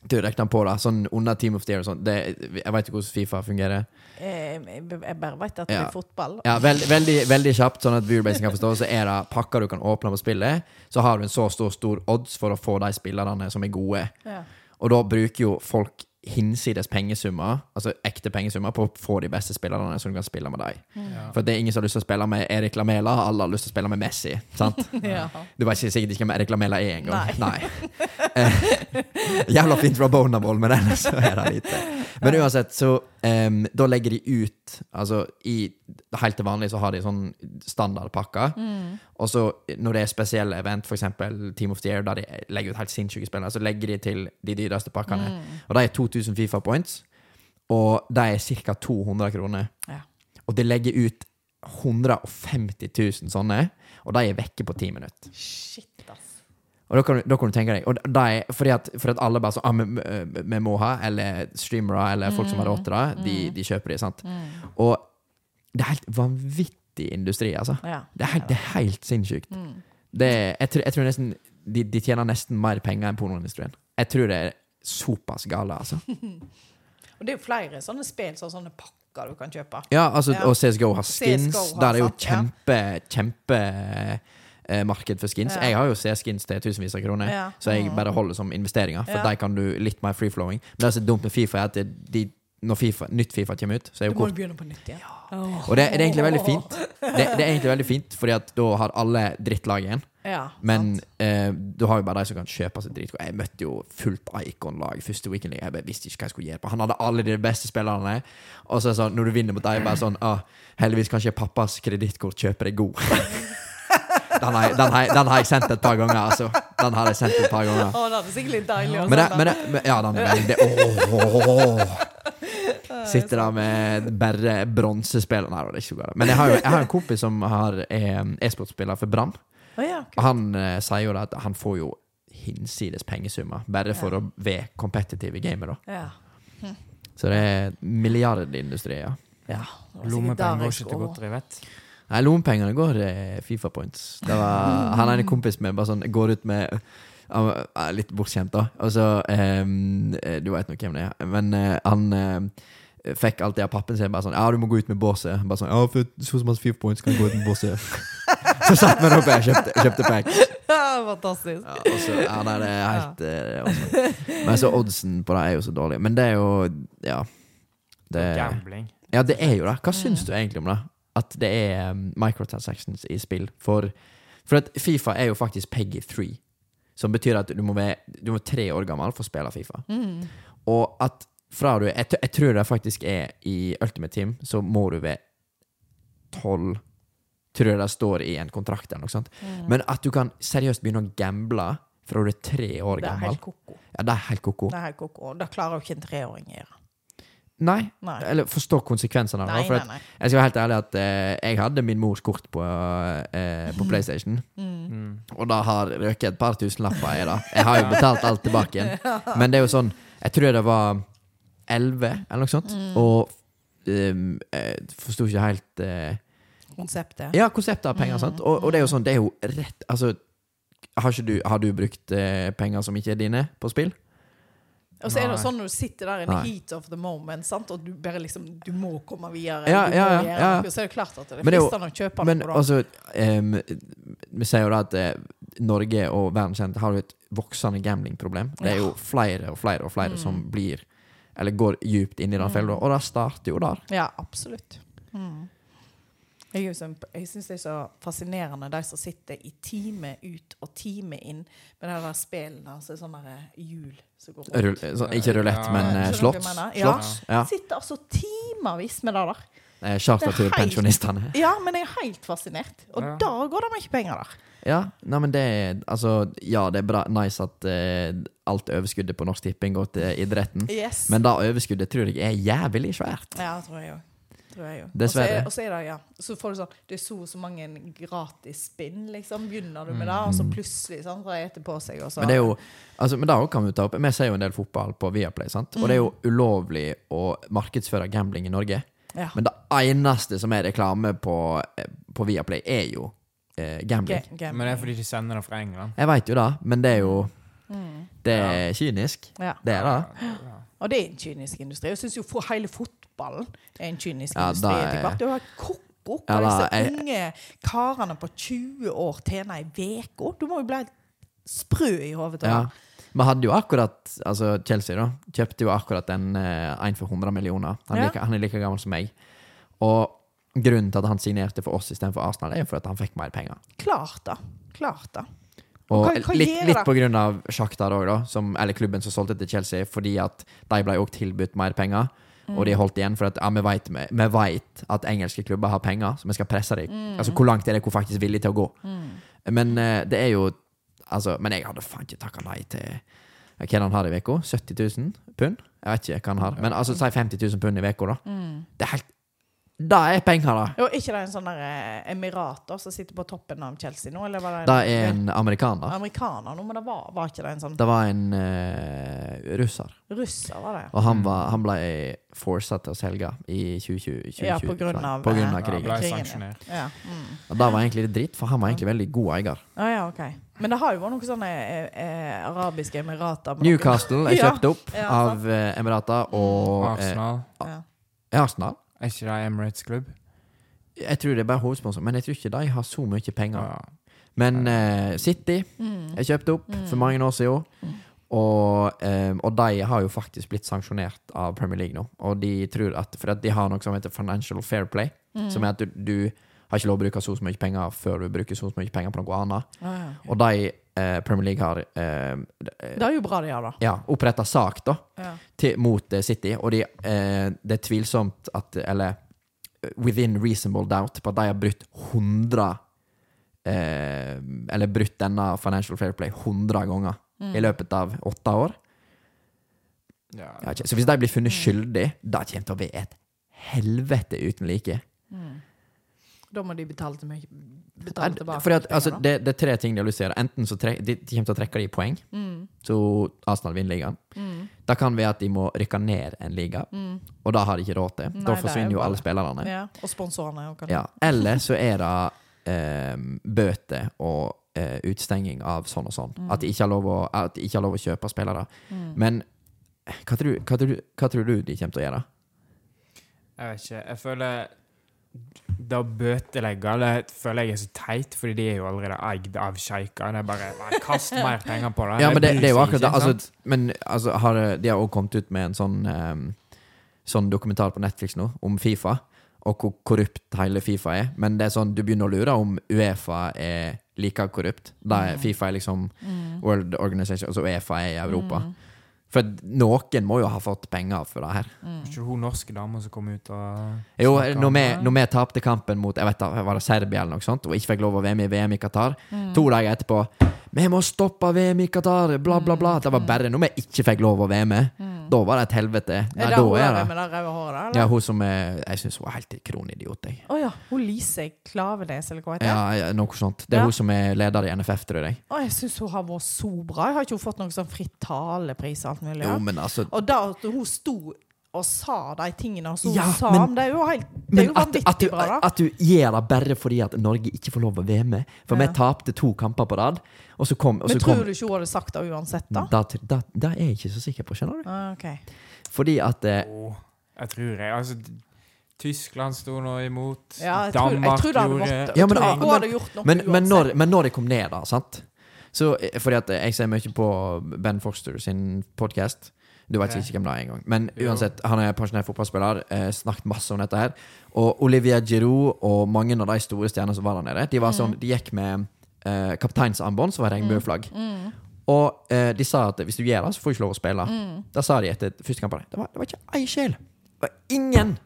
Du regner på det, sånn under Team of the Year og sånn Jeg vet ikke hvordan Fifa fungerer. Jeg, Jeg bare vet at det Ja. er fotball. Ja, veld, veldig, veldig kjapt, sånn at viewerbasing kan forstå, så er det pakker du kan åpne på spillet. Så har du en så stor, stor odds for å få de spillerne som er gode. Ja. Og da bruker jo folk hinsides pengesummer, altså ekte pengesummer, på å få de beste spillerne som du kan spille med deg. Ja. For det er ingen som har lyst til å spille med Erik Lamela, alle har lyst til å spille med Messi. sant? (laughs) Ja. Du vet ikke sikkert ikke hvem Erik Lamela er engang. Nei. Nei. Eh, (laughs) Jævla fint fra Bonaball, men ellers så er det lite. Men uansett, så um, Da legger de ut Altså, i helt til vanlig så har de sånn standardpakker. Og så når det er spesielle event, f.eks. Team of the Year, der de legger ut helt sinnssyke spillere, så legger de til de dyreste pakkene. Og de er 2000 Fifa points, og de er ca. 200 kroner. Ja. Og det legger ut 150 000 sånne, og de er vekke på ti minutter. Shit, ass. Og da kan, du- da kan du tenke deg Og da er, fordi, at, fordi at alle bare sånn ah, vi, må ha, eller streamere, eller folk som har råd til det, de, de kjøper det. sant? Og det er helt vanvittig industri, altså. Ja. Det er det er helt sinnssykt. Det, er- jeg, tror, jeg tror nesten de, de tjener nesten mer penger enn pornoindustrien. Jeg tror det er såpass gale, altså. (laughs) Og det er jo flere sånne spill, så sånne pakker du kan kjøpe. Ja, altså, Ja. og CSGO har skins. CS:GO har der er jo sant, ja. kjempe, kjempe eh, marked for skins. Ja. Jeg har jo C-skins til tusenvis av kroner, Ja. så jeg Mm. bare holder som investeringer. For Ja. der kan du litt mer free-flowing. Men det som er dumt med Fifa, er at de, når FIFA, nytt Fifa kommer ut, så er Du må jo begynne på nytt igjen. Og det, det er egentlig veldig fint. Det, det er egentlig veldig fint, fordi at da har alle drittlaget igjen. Ja, Men eh, du har jo bare de som kan kjøpe seg dritgode. Jeg møtte jo fullt Icon-lag første weekend. Jeg visste ikke hva jeg skulle gjøre på. Han hadde alle de beste spillerne. Og så er det sånn, når du vinner mot dem, bare sånn ah, Heldigvis kanskje pappas kredittkort kjøper deg god. (laughs) den, har den, har den har jeg sendt et par ganger, altså. Den har jeg sendt et par ganger. Å, den er sikkert litt deilig. også, Men, det, men, det, men Ja, den er veldig åh, Sitter der med bare bronsespilleren her, og det er ikke så galt. Men jeg har jo jeg har en kompis som har er e-sportspiller for Brann. Å, ja, han eh, sier jo det at han får jo hinsides pengesummer bare for å være competitive gamer. da Ja. Så det er milliardindustri, ja. ja. Lommepenger går ikke til godteri, vet. Nei, lommepengene går eh, Fifa points. Det var, (laughs) han er en kompis med bare sånn går ut med han er Litt bortskjemt, da. Og så ehm, eh, Du vet nok hvem det er. Men uh, han uh, fikk alltid av pappen sin bare sånn Ja, du må gå ut med båset. Bare sånn Ja, for så masse Fifa points kan gå ut med båset. Så satt vi oppe og kjøpte, kjøpte pack. (laughs) Ja, fantastisk. Ja, og så, ja, nei, det er helt eh, det er Men så oddsen på det er jo så dårlig. Men det er jo Ja. Det, Gambling. ja, det er jo det. Hva syns du egentlig om det? At det er um, microtransactions i spill? For For at Fifa er jo faktisk Peggy 3. Som betyr at du må være, du må være tre år gammel for å spille Fifa. Mm. Og at fra du jeg, jeg tror det faktisk er i Ultimate Team, så må du være tolv Tror jeg det står i en kontrakt eller noe sånt. Mm. Men at du kan seriøst begynne å gamble fra du er tre år Det er gammel helt ko-ko. Ja, det er helt ko-ko. Det er helt ko-ko. Det klarer jo ikke en treåring å gjøre. Nei. Nei. Eller forstå konsekvensene av det. For nei, at, nei. jeg skal være helt ærlig at eh, jeg hadde min mors kort på, eh, på PlayStation. Mm. Og da har røket et par tusenlapper i det. Jeg har jo betalt alt tilbake igjen. (laughs) Men det er jo sånn Jeg tror det var 11 eller noe sånt. Mm. Og um, jeg forsto ikke helt eh, Konseptet. Ja, konseptet av penger. Mm, sant? Og, og det er jo sånn, det er jo rett Altså, har, ikke du, har du brukt eh, penger som ikke er dine, på spill? Og så er det jo sånn når du sitter der in the heat of the moment, sant? og du bare liksom Du må komme videre. Ja, ja, ja, ja. Så er det klart at det er fristende å kjøpe Men noe. altså um, Vi sier jo da at eh, Norge og verden kjent har jo et voksende gamblingproblem. Det er jo flere og flere og flere som blir Eller går djupt inn i den fella. Og det starter jo der. Ja, absolutt. Mm. Jeg, sånn- jeg syns det er så fascinerende, de som sitter i time ut og time inn med de der spillene. Altså sånne der hjul som går rundt. Rull, så, ikke rulett, Ja. men uh, mener? Ja. Ja. Sitter altså timevis med det der. Eh, Charterturpensjonistene. Ja, men jeg er helt fascinert. Og Ja. da går det mye penger der. Ja, nei, men det er Altså, ja, det er bra, nice at uh, alt overskuddet på Norsk Tipping går til idretten. Yes. Men da overskuddet tror jeg er jævlig svært. Ja, tror jeg òg. Tror jeg jo. Dessverre. Og så er det, ja. Så får du sånn Det er så og så mange gratis spinn, liksom. Begynner du med det, og så plutselig sånn, så etter på seg, og så Mm. Men det er jo altså, Men da kan vi ta opp Vi ser jo en del fotball på Viaplay, sant? og det er jo Mm. ulovlig å markedsføre gambling i Norge. ja. Men det eneste som er reklame på, på Viaplay, er jo eh, gambling. Ga- gambling. Men det er fordi de sender det fra England. Jeg veit jo det, men det er jo Mm. Det er kynisk. Ja. Det er det. Ja. Og det er en kynisk industri. Jeg syns jo for hele fotballen er en kynisk Ja, industri er- etter hvert. Er helt ko-ko hva Ja, disse jeg... unge karene på 20 år tjener i uke. Du må jo bli sprø i hodet. Ja. Vi hadde jo akkurat Altså Chelsea da kjøpte jo akkurat en, eh, en for 100 millioner. Han, Ja. like, han er like gammel som meg. Og grunnen til at han signerte for oss istedenfor Arsenal, er jo at han fikk mer penger. Klart da. Klart da. Og hva- hva litt, litt på grunn av Shakhtar òg. Som, eller klubben som solgte til Chelsea, fordi at de ble òg tilbudt mer penger. Og Mm. de holdt igjen, for at ja, vi vet, vi, vet at engelske klubber har penger, så vi skal presse dem. Mm. Altså, hvor langt er hvor faktisk villig til å gå? Men eh, det er jo Altså, men jeg hadde faen ikke takka nei til Hva er det han har i uka? 70 000 pund? Jeg vet ikke hva han har. Men altså, si 50 000 pund i uka, da. Mm. Det er helt Det er penger, da! Jo, ikke det en sånn der eh, emirater som sitter på toppen av Chelsea nå? Eller var det Det er en amerikaner. amerikaner nå? Men det var, var ikke det en sånn Det var en uh, russer. russer, var det? Og han, var, han ble forsa til å selge i 2020. 2020 Ja, på grunn av, på grunn eh, av Ja, krigen. ble ja. sanksjonert. Ja. Mm. Og det var egentlig litt dritt, for han var egentlig veldig god eier. Ah, ja, okay. Men det har jo vært noen sånne eh, eh, arabiske emirater Newcastle er Ja. kjøpt opp Ja, av eh, Emirater og eh, Arsenal. Ja. er Arsenal. Er ikke det Emirates-klubb? Jeg tror det er bare hovedsponsor, men jeg tror ikke de har så mye penger. Ja. Men uh, City Mm. er kjøpt opp for mange år siden. Og, um, og de har jo faktisk blitt sanksjonert av Premier League nå. Og de tror at For at de har noe som heter Financial Fair Play. Mm. Som er at du, du har ikke lov å bruke så mye penger før du bruker så så mye penger på noe annet. Ah, ja. Og de eh, Premier League har eh, Det er jo bra de gjør, da. ja, oppretta sak da Ja. til, mot eh, City, og de, eh, det er tvilsomt at Eller within reasonable doubt på at de har brutt 100 eh, Eller brutt denne Financial Fair Play 100 ganger i løpet av åtte år. Ja. Ja. Så hvis de blir funnet skyldig, da kommer det til å bli et helvete uten like. Da må de betale, til mye, betale tilbake. Fordi at, penger, altså, det, det er tre ting de har lyst til å gjøre. Enten så tre, de, de kommer til å trekke de i poeng, Mm. så Arsenal vinner ligaen. Da kan vi at de må rykke ned en liga, og da har de ikke råd til. Mm. Nei, da er forsvinner jo jo bare- alle spillerne. ja. Og sponsorene. Og Ja. Eller så er det eh, bøter og eh, utstenging av sånn og sånn. Mm. At, de ikke har lov å, at de ikke har lov å kjøpe spillere. Men hva tror, hva, tror, hva tror du de kommer til å gjøre? Jeg vet ikke. Jeg føler det å bøtelegge det føler jeg er så teit, fordi de er jo allerede eid av sjeikene. Det er bare nei, Kast mer penger på det. Ja, men det, det er jo akkurat det. Altså, men altså, har, de har også kommet ut med en sånn um, Sånn dokumentar på Netflix nå om Fifa, og hvor korrupt hele Fifa er. Men det er sånn, du begynner å lure om Uefa er like korrupt. Da er Fifa er liksom World Organization, altså Uefa er i Europa. For noen må jo ha fått penger for det her. Ikke hun norske dama som kom ut og Jo, når vi, når vi tapte kampen mot jeg vet da, var det Serbia eller noe sånt, og ikke fikk lov å være med i VM i Qatar, to dager etterpå Vi må stoppe VM i Qatar, bla, bla, bla. Det var bare når vi ikke fikk lov å være med. Da var det et helvete. Nei, Er det hun er det med det røde håret? Ja, hun som er Jeg syns hun er helt kronidiot, jeg. Å ja. Hun Lise Klavenes, eller hva heter det? Ja, ja, noe sånt. Det er Ja. hun som er leder i NFF, tror jeg. Å, jeg syns hun har vært så bra. Jeg har ikke hun fått noen sånn fritt talepris og alt mulig? Jo, men altså Og da hun sto og sa de tingene som hun Ja, sa, men- det er jo helt Det er jo at, at, du, vanvittig bra, da. at du gjør det bare fordi at Norge ikke får lov å være med. For Ja. vi tapte to kamper på rad, og så kom, og Men så kom tror du ikke hun hadde sagt det uansett, da? da er jeg ikke så sikker på, skjønner du. Ah, okay. Fordi at eh, oh, jeg tror jeg Altså, Tyskland sto nå imot. Ja, jeg tror, jeg Danmark tror det hadde gjorde Ja, men- jeg men- hun hadde gjort noe men, men, når, men når det kom ned, da, sant Så, eh, Fordi at jeg ser mye på Ben Foster sin podkast. Du vet okay. ikke hvem det er engang. Men Jo. uansett, han er pensjonert fotballspiller. Eh, snakket masse om dette her. Og Olivia Giroud og mange av de store stjernene som var der nede, de var sånn, Mm. de gikk med eh, kapteinsarmbånd, som var regnbueflagg. Mm. Og eh, de sa at hvis du gjør det, så får du ikke lov å spille. Mm. Da sa de etter første kamp det var, det var ikke ei sjel. Det var ingen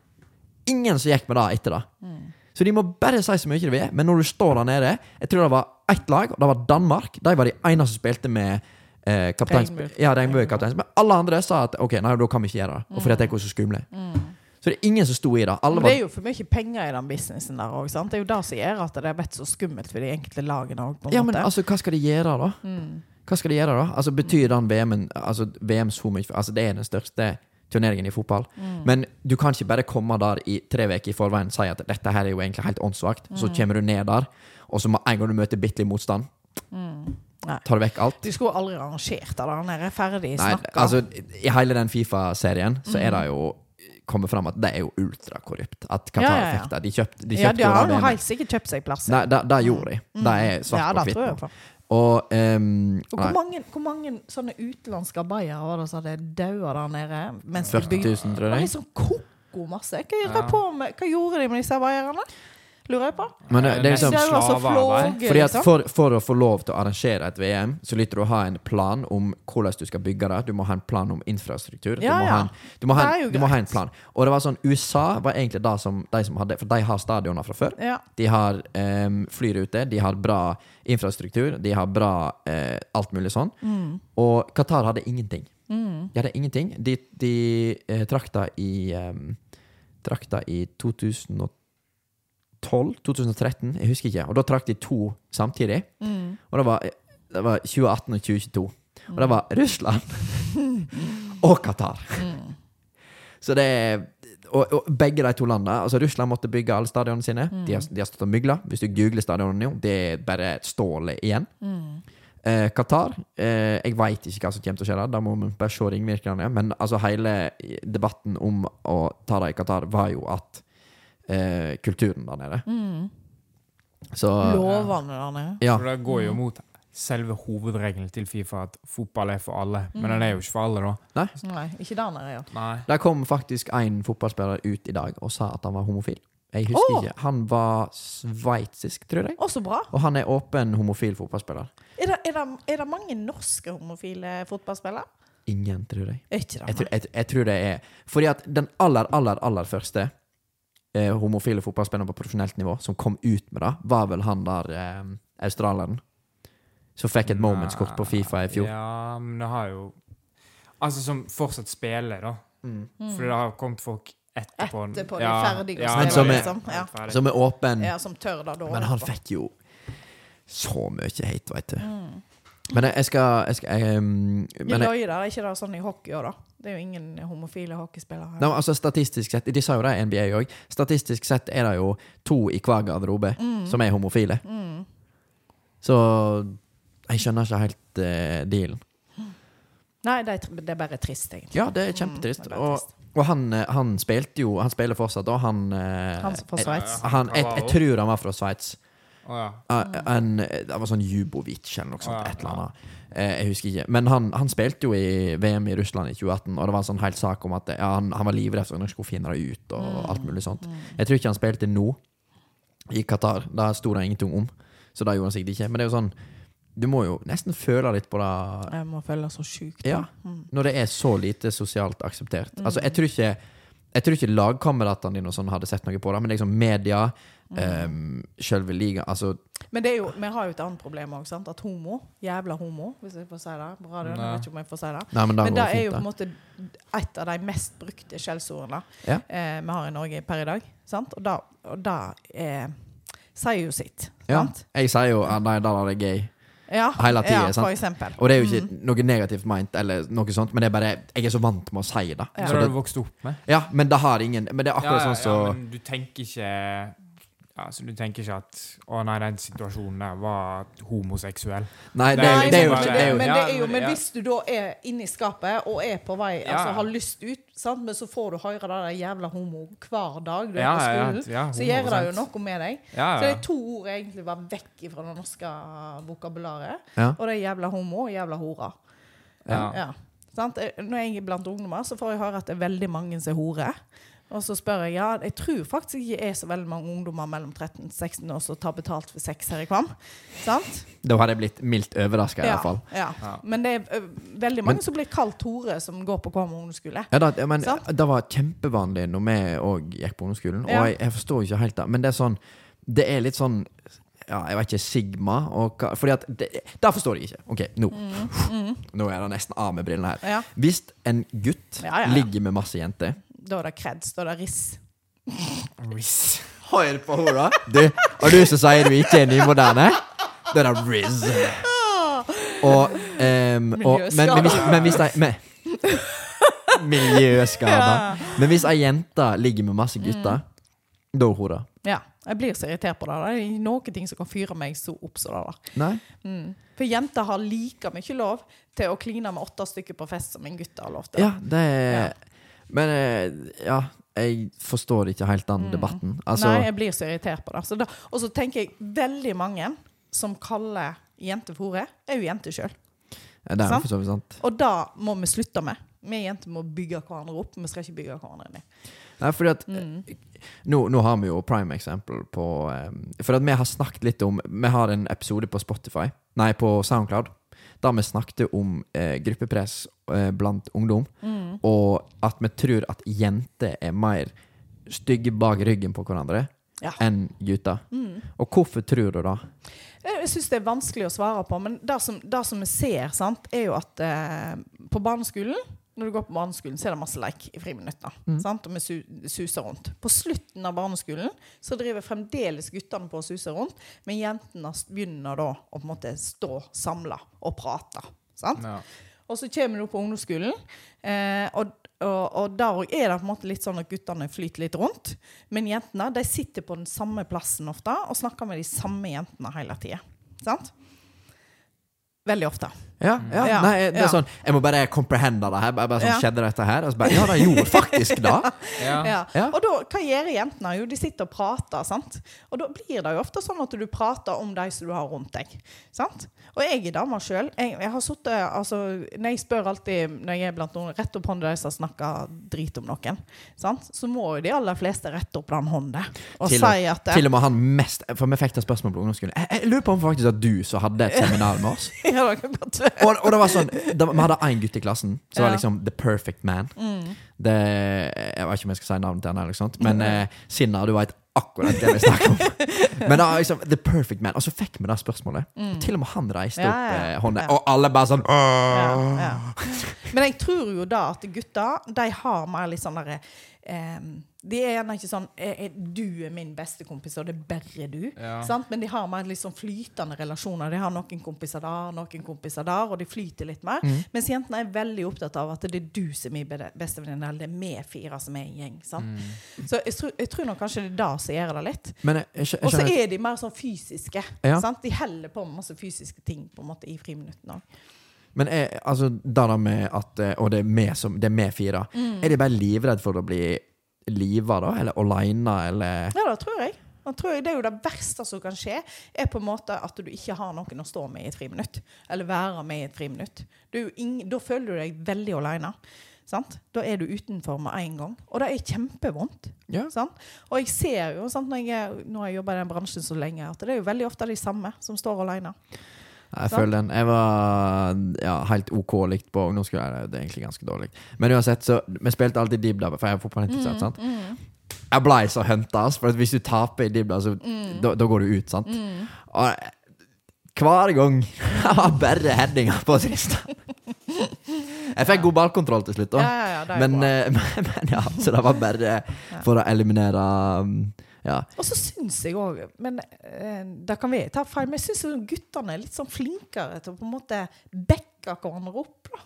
Ingen som gikk med det etter det. Mm. Så de må bare si så mye de vil, men når du står der nede Jeg tror det var ett lag, og det var Danmark. De var de eneste som spilte med eh. Regnbue. Ja, regnbuekapteins. Men alle andre sa at ok, nei, da kan vi ikke gjøre det. Og fordi at det er så skumle. Så det er ingen som sto i det. Alle Men det er jo for mye penger i den businessen der òg. Det er jo det som gjør at det har blitt så skummelt for de enkelte lagene òg, Ja, men måte. altså, hva skal de gjøre, da? Mm. Hva skal de gjøre da? Altså Betyr den VM-en Altså VM så mye Altså Det er den største turneringen i fotball. Mm. Men du kan ikke bare komme der i tre uker i forveien og si at dette her er jo egentlig helt åndssvakt. Så Mm. kommer du ned der, og så med en gang du møter bitte litt motstand, Mm. Nei. tar du vekk alt. De skulle aldri arrangert det Han er Ferdig snakka. altså I hele den Fifa-serien så er Mm. det jo kommet fram at det er jo ultrakorrupt. At Qatar Ja, ja, ja. De kjøpte, de ja, de jo har jo helt sikkert kjøpt seg plass. Nei, det, det gjorde de. Det er ja, svart på det tror jeg hvitt. Og um, Og hvor mange, hvor mange sånne utenlandske arbeidere var det som hadde daua der nede? Mens 40 000, tror Det er jeg. sånn koko masse. Hva, Ja. på med, hva gjorde de med disse arbeiderne? Lurer jeg på. Men det, det er liksom Det er altså slavearbeid. Fordi at liksom. for, for å få lov til å arrangere et VM, så lytter du å ha en plan om hvordan du skal bygge det. Du må ha en plan om infrastruktur. Ja, du, må ja. ha en, du, må ha en, du må ha en plan. Og det var sånn USA var egentlig det som de som hadde For de har stadioner fra før. Ja. De har um, flyruter, de har bra infrastruktur, de har bra uh, alt mulig sånn. Mm. Og Qatar hadde ingenting. Mm. De hadde ingenting. De, de uh, trakta i um, Trakta i 2012? 2013? Jeg husker ikke. Og da trakk de to samtidig. Mm. Og det var, det var 2018 og 2022. Og det var Russland (laughs) og Qatar. Mm. Så det er og, og begge de to landene altså Russland måtte bygge alle stadionene sine. De, har, de har stått og mygla. Hvis du googler stadionene nå, det er bare stål igjen. Mm. Eh, Qatar eh, Jeg veit ikke hva som kommer til å skje der. Da må vi bare se ringvirkningene. Men altså hele debatten om å ta det i Qatar var jo at eh, kulturen der nede. Mm. Så Lovende der nede. ja. For det går jo mot selve hovedregelen til Fifa at fotball er for alle. Men den er jo ikke for alle, da. Nei, ikke der nede, ja. Nei. Der kom faktisk en fotballspiller ut i dag og sa at han var homofil. Jeg husker Åh! ikke. Han var sveitsisk, tror jeg. Å, så bra. Og han er åpen homofil fotballspiller. Er det, er, det, er det mange norske homofile fotballspillere? Ingen, tror jeg. Ikke det? Jeg, tror- jeg, jeg tror det er Fordi at den aller, aller, aller første eh, homofile fotballspillere på profesjonelt nivå som kom ut med det, var vel han der eh, australieren. Som fikk et momentskort på Fifa i fjor. Ja, men det har jo Altså som fortsatt spiller, da. Mm. Fordi det har kommet folk etterpå. Etterpå de ferdige ja, Men spille, som er- liksom. Ja. Som er åpen. ja, som tør da, da. Men han fikk jo så mye hate, veit du. Men jeg, jeg skal, jeg skal jeg, um, men jeg, løy er ikke det sånn i hockey òg, da? Det er jo ingen homofile hockeyspillere her. Nei, altså Statistisk sett, de sa jo det i NBA òg, statistisk sett er det jo to i hver garderobe som er homofile. Mm. Så jeg skjønner ikke helt uh, dealen. Nei, det er, det er bare trist, egentlig. Ja, det er kjempetrist. Mm, det er Og, og han, eh, han spilte jo Han spiller fortsatt, og han eh, Han fra Sveits. Jeg tror han var fra Sveits. Å, ja. Eh, En, det var sånn Jubovic eller noe sånt. Ja, Et eller annet. Eh, Jeg husker ikke. Men han, han spilte jo i VM i Russland i 2018, og det var en sånn helt sak om at ja, han, han var livredd for at han skulle finne det ut. Og alt mulig sånt Jeg tror ikke han spilte nå, i Qatar. Da sto det ingenting om. Så det gjorde han sikkert ikke. Men det er jo sånn Du må jo nesten føle litt på det Jeg må føle så sjukt. Ja. Mm. når det er så lite sosialt akseptert. Altså, jeg tror ikke Jeg tror ikke lagkameratene dine og sånn hadde sett noe på det, men liksom media, um, sjølve ligaen Altså, Men det er jo, vi har jo et annet problem òg. At homo, jævla homo, hvis jeg får si det på radioen Jeg vet ikke om jeg får si det. nei, men det Men det er jo på en måte et av de mest brukte skjellsordene Ja. eh, vi har i Norge per i dag. Sant? Og da, da eh, sier jo sitt. Ja. Jeg sier jo at nei, der er det gay. Ja, Hele tida. ja. Og det er jo ikke Mm. noe negativt meint, eller noe sånt, men det er bare Jeg er så vant med å si det. Ja. Det har du vokst opp med. ja, men det har ingen Men det er akkurat sånn så men du tenker ikke ja, så Du tenker ikke at Å nei, den situasjonen der var homoseksuell. Nei, det, Nei, det er jo ikke det- men, det er jo, men- hvis du da er inne i skapet og er på vei, altså har lyst ut, sant? men så får du høre det der jævla homo hver dag du er på skolen, ja, så gjør det jo noe med deg. Så det er to ord jeg egentlig var vekk fra det norske vokabularet. Og det er jævla homo og jævla hora. Ja. Ja. Når jeg er blant ungdommer, så får jeg høre at det er veldig mange som er hore. Og så spør jeg ja, jeg tror faktisk ikke er så veldig mange ungdommer mellom 13 og 16 år som tar betalt for sex her i Kvam. Sant? Da hadde jeg blitt mildt overraska, Ja, iallfall. ja. Ja. Men det er veldig mange som blir kalt hore, som går på Kvam ungdomsskole. Ja, da, men Sant? det var kjempevanlig når vi òg gikk på ungdomsskolen. Ja. Og jeg, jeg forstår ikke helt det, men det er sånn Det er litt sånn ja, jeg vet ikke, Sigma og hva Fordi at det, Det forstår jeg ikke. Ok, nå Nå er det nesten av med brillene her. Mm, Ja, Hvis en gutt Ja, ja, ja. ligger med masse jenter da er det kreds, da er det riss. Riz. Hør på henne, da! Du, og du som sier du ikke er nymoderne? Da er det Riz. Og, um, og men, men, hvis, men hvis de men, Miljøskada. Men hvis ei jente ligger med masse gutter, Mm. da er hun det. Ja, jeg blir så irritert på det. Det er noen ting som kan fyre meg så opp som det der. Mm. For jenter har like mye lov til å kline med åtte stykker på fest som en gutt har lov til. Ja, det er Men eh, ja, jeg forstår ikke helt den debatten. Altså, Mm. Nei, jeg blir så irritert på det. Og så tenker jeg veldig mange som kaller jenter for hore, er jo jenter sjøl. det er for så vidt sant. Og da må vi slutte med. Vi jenter må bygge hverandre opp. Vi skal ikke bygge hverandre ned. Nei, fordi at Mm. nå, nå har vi jo prime eksempel på eh, For at vi har snakket litt om Vi har en episode på Spotify, nei, på Soundcloud, der vi snakket om eh, gruppepress eh, blant ungdom, Mm. og at vi tror at jenter er mer stygge bak ryggen på hverandre Ja. enn gutter. Mm. Og hvorfor tror du det? Jeg syns det er vanskelig å svare på, men det som, det som vi ser, sant, er jo at eh, på barneskolen når du går på barneskolen, så er det masse leik i friminuttene. Mm. Og vi su suser rundt. På slutten av barneskolen så driver fremdeles guttene på å suse rundt, men jentene begynner da å på en måte stå samla og prate. Sant? Ja. Og så kommer du på ungdomsskolen, eh, og, og, og der òg er det på en måte litt sånn at guttene flyter litt rundt. Men jentene de sitter på den samme plassen ofte og snakker med de samme jentene hele tida. Veldig ofte. Ja, ja, Ja, nei, det er sånn Jeg må bare comprehende det her. Bare, bare sånn, Ja. Skjedde dette her? Og så bare, ja, det gjorde faktisk det. (laughs) Ja. Ja. Ja. Og da, hva gjør jentene? Jo, de sitter og prater. sant? Og da blir det jo ofte sånn at du prater om de som du har rundt deg. sant? Og jeg er dame sjøl. Jeg, jeg har sittet altså, Når jeg spør alltid når jeg er blant noen, rett opp hånda de som snakker drit om noen, sant? så må jo de aller fleste rette opp den hånda og Til si at Til og med han mest For vi fikk det spørsmålet på ungdomsskolen. Jeg, jeg lurer på om faktisk at du som hadde et seminar med oss. (laughs) Ja, godt være. Og, og det var sånn det, Vi hadde én gutt i klassen som var liksom the perfect man. Mm. Det, jeg vet ikke om jeg skal si navnet til han, eller sånt men eh, Sinna, du veit akkurat det vi snakker om. (laughs) Men da, liksom, the perfect man. Og så fikk vi det spørsmålet. Og til og med han reiste ja, Ja, opp ja, eh, hånda. ja. Og alle bare sånn. Men jeg tror jo da at gutter de har mer litt sånn derre eh, De er gjerne ikke sånn er, er, 'Du er min beste kompis, og det er bare du'. Ja. Sant? Men de har mer sånn flytende relasjoner. De har noen kompiser der, noen kompiser der, og de flyter litt mer. Mm. Mens jentene er veldig opptatt av at det er du som er min be- bestevenninne, eller det er vi fire som er en gjeng. Sant? Mm. Så jeg tror, jeg tror nok kanskje det er det som gjør det litt. Og så er de mer sånn fysiske. Ja. Sant? De heller på med masse fysiske ting på en måte i friminuttene òg. Men er, altså, det med at eh, Og det er vi som Det vi fire. Mm. Er de bare livredd for å bli liva, da? Eller aleine, eller Ja, det tror jeg. Det, tror jeg. det er jo det verste som kan skje, er på en måte at du ikke har noen å stå med i et friminutt. Eller være med i et friminutt. Da føler du deg veldig alene. Sant? Da er du utenfor med en gang. Og det er kjempevondt. Ja. Sant? Og jeg ser jo, sant, når jeg, jeg jobber i den bransjen så lenge, at det er jo veldig ofte de samme som står alene. Jeg Sant? føler den. Jeg var ja, helt OK likt på ungdomsskolen. Det er egentlig ganske dårlig. Men uansett, så vi spilte alltid dibdab, for jeg er fotballinteressert. sant? Jeg blei så hunta, for hvis du taper i dibdab, så da, da går du ut, sant? Og hver gang (laughs) jeg var bare headinger på Tristan. Jeg fikk god ballkontroll til slutt, da. Ja, ja, ja, er Men, eh, men, (laughs) men ja, så det var bare for å eliminere um, Ja. Og så syns jeg òg Men eh, det kan vi ta feil, men jeg syns guttene er litt sånn flinkere til å på en måte backe hverandre opp. da.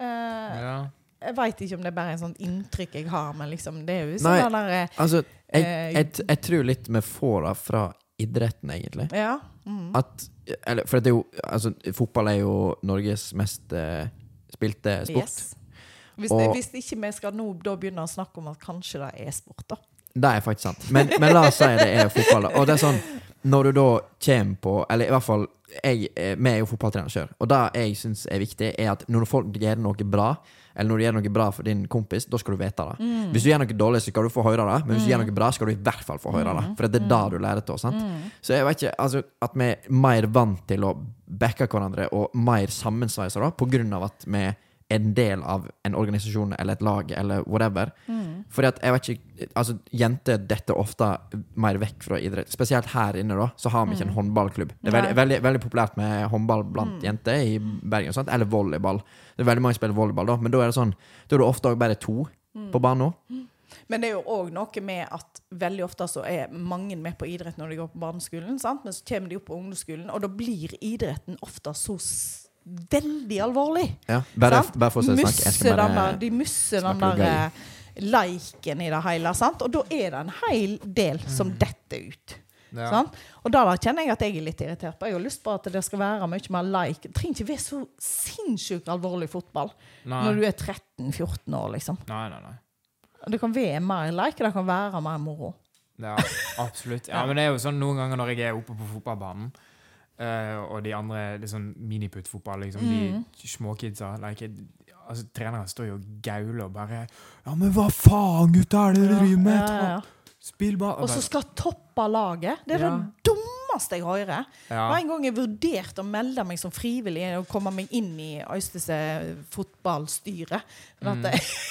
Eh, Ja. Jeg veit ikke om det er bare en sånn inntrykk jeg har, men liksom, det er jo Nei. sånn der eh, Altså, jeg, Eh, jeg, jeg tror litt vi får det fra idretten, egentlig. Ja. Mm. At Eller, for det er jo Altså, fotball er jo Norges mest eh, spilte sport. Yes. Hvis, Og- hvis ikke vi skal nå da begynne å snakke om at kanskje det er sport, da. Det er faktisk sant. Men, men la oss si det er fotball. Og det er sånn, når du da kommer på Eller i hvert fall jeg, eh, Vi er jo fotballtrener sjøl, og det jeg syns er viktig, er at når folk gjør noe bra, eller når du gjør noe bra for din kompis, da skal du vite det. Mm. Hvis du gjør noe dårlig, så skal du få høre det, men hvis du gjør noe bra, skal du i hvert fall få høre det. For det er da du lærer til. Sant? Mm. Så jeg vet ikke, altså At vi er mer vant til å backe hverandre og mer sammensveisa da, på grunn av at vi en del av en organisasjon eller et lag eller whatever. Mm. Fordi at jeg vet ikke Altså, jenter detter ofte mer vekk fra idrett. Spesielt her inne, da, så har vi ikke en håndballklubb. Det er veldig, Mm. Mm. veldig, veldig populært med håndball blant jenter i Bergen, sant? eller volleyball. Det er veldig mange som spiller volleyball, da, men da er det sånn Da er det ofte bare to Mm. på banen. Men det er jo òg noe med at veldig ofte så er mange med på idrett når de går på barneskolen, sant? men så kommer de opp på ungdomsskolen, og da blir idretten ofte så veldig alvorlig. Ja, bare, bare for å snakke. Bare der, de musser den der eh, i det hele, sant? og da er det en hel del som detter ut. Ja. Sant? Og da, da kjenner jeg at jeg er litt irritert på. Jeg har lyst på at det skal være mye mer like. Det trenger ikke være så sinnssykt alvorlig fotball Nei. når du er 13-14 år, liksom. nei, nei, nei. Det kan være mer like, det kan være mer moro. Ja, absolutt. Ja, (laughs) men det er jo sånn noen ganger når jeg er oppe på fotballbanen, eh, og de andre det sånn miniputt-fotball, liksom, Mm. de småkidsa like, altså, Treneren står jo og gauler og bare Ja, men hva faen, gutter, er det dere driver med? Ja, ja, ja. Spill bare Og så skal toppe laget. Det er Ja. det dummeste jeg hører. ja. Og En gang jeg vurderte å melde meg som frivillig og komme meg inn i Øystese fotballstyre. Mm.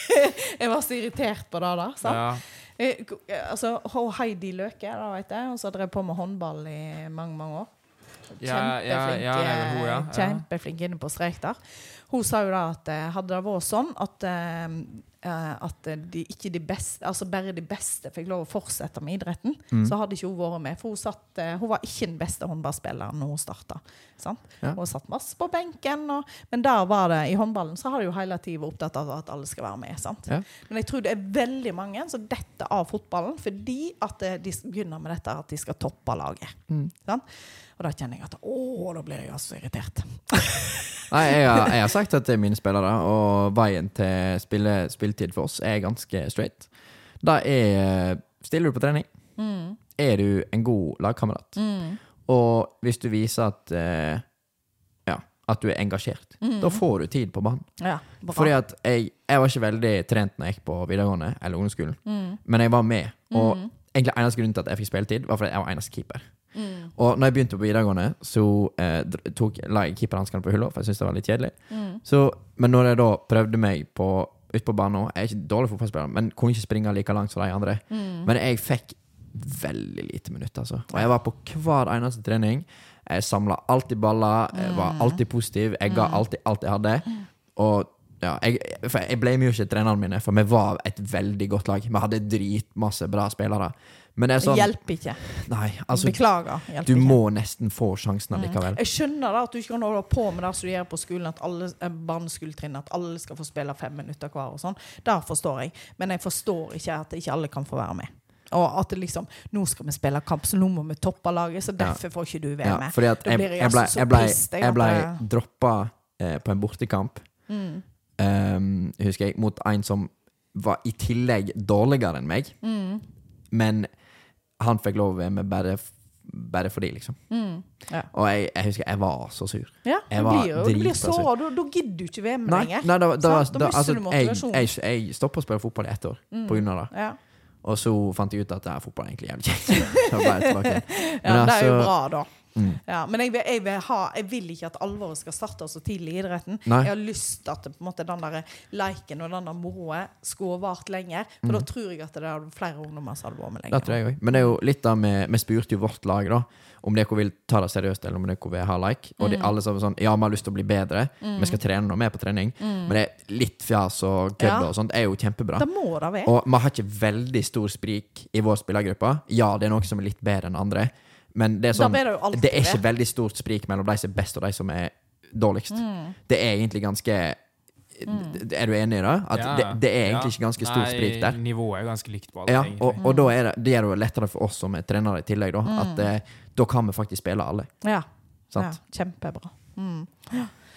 (laughs) jeg var så irritert på det da. Ja. Eh, eh, Altså, Heidi Løke, da vet jeg, hun så drev på med håndball i mange mange år. Ja, ja, ja, det er vel hun, ja. Ja. Kjempeflink inne på strek der. Hun sa jo da at eh, hadde det vært sånn at, eh, eh, at de, ikke de beste, altså bare de beste fikk lov å fortsette med idretten, Mm. så hadde ikke hun vært med. For hun, satt, hun var ikke den beste håndballspilleren når hun starta. Ja. Hun satt masse på benken, og, men der var det, i håndballen så har de jo hele tiden vært opptatt av at alle skal være med. Sant? Ja. Men jeg tror det er veldig mange som detter av fotballen fordi at de begynner med dette at de skal toppe laget. Mm. Sant? Og da kjenner jeg at å, da blir jeg altså irritert. (laughs) Nei, jeg har, jeg har sagt at det er mine spillere, og veien til spille, spilletid for oss er ganske straight. Da er Stiller du på trening, Mm. er du en god lagkamerat. Og hvis du viser at eh, Ja, at du er engasjert, da får du tid på banen. Ja. Fordi at jeg, jeg var ikke veldig trent når jeg gikk på videregående eller ungdomsskolen, Mm. men jeg var med. Og egentlig eneste grunnen til at jeg fikk spilletid, var fordi jeg var eneste keeper. Mm. Og når jeg begynte på videregående, så eh, tok, la jeg keeperhanskene på hullet for jeg syntes det var litt kjedelig. Mm. Så, men når jeg da prøvde meg på ut på banen Jeg er ikke dårlig fotballspiller, men kunne ikke springe like langt som de andre. Mm. Men jeg fikk veldig lite minutter, altså. Og jeg var på hver eneste trening. Jeg samla alltid baller, jeg var Mm. alltid positiv, jeg ga alltid alt jeg hadde. Og ja, jeg, for jeg blamer jo ikke trenerne mine, for vi var et veldig godt lag. Vi hadde dritmasse bra spillere. Men det er sånn Hjelper ikke. Nei, altså Beklager. Du ikke. Mm. må nesten få sjansen allikevel. Jeg skjønner da at du ikke kan holde på med det som du gjør på skolen, at alle eh, barneskoletrinnet, at alle skal få spille fem minutter hver og sånn. Det forstår jeg. Men jeg forstår ikke at ikke alle kan få være med. Og at det liksom Nå skal vi spille kamp, så nå må vi toppe laget, så derfor får ikke du være Ja, med. fordi at jeg, jeg ble, altså jeg ble, jeg ble droppa eh, på en bortekamp, Mm. um, husker jeg, mot en som var i tillegg dårligere enn meg. Mm. Men han fikk lov å være med bare bare fordi, liksom. Mm. Ja. Og jeg, jeg husker jeg var så sur. Ja, Jeg var blir, du blir såra. Da, da gidder du ikke være med lenger. nei da, da? Da altså, jeg, jeg, jeg stoppa å spille fotball i ett år på grunn av det. Ja. Og så fant jeg ut at fotball er egentlig jævlig kjekt. (laughs) (laughs) Ja, det er jo altså- bra, da. Mm. Ja, men jeg vil, jeg, vil ha, jeg vil ikke at alvoret skal starte så tidlig i idretten. Nei. Jeg har lyst til at måte, den der leiken og den der moroet skulle vart lenger. For da tror jeg at det er flere ungdommer som hadde vært med Det lenger. òg. Men det er jo litt da med Vi spurte jo vårt lag, da. Om dere vil ta det seriøst, eller om dere vil ha like. Og de alle sa sånn Ja, vi har lyst til å bli bedre. Vi skal trene når vi er på trening. Men det er litt fjas og kødd Ja. og sånt er jo kjempebra. Det må det være. Og vi har ikke veldig stor sprik i vår spillergruppe. Ja, det er noen som er litt bedre enn andre, men det er, sånn, det det er ikke veldig stort sprik mellom de som er best og de som er dårligst. Mm. Det er egentlig ganske Er du enig i det? At Ja. det, det er egentlig Ja. ikke ganske stort sprik der. Nivået er ganske likt på alle, Ja, og, og da er det, det gjør det jo lettere for oss som er trenere i tillegg, da. At eh, da kan vi faktisk spille alle. Ja. ja. Kjempebra. Mm.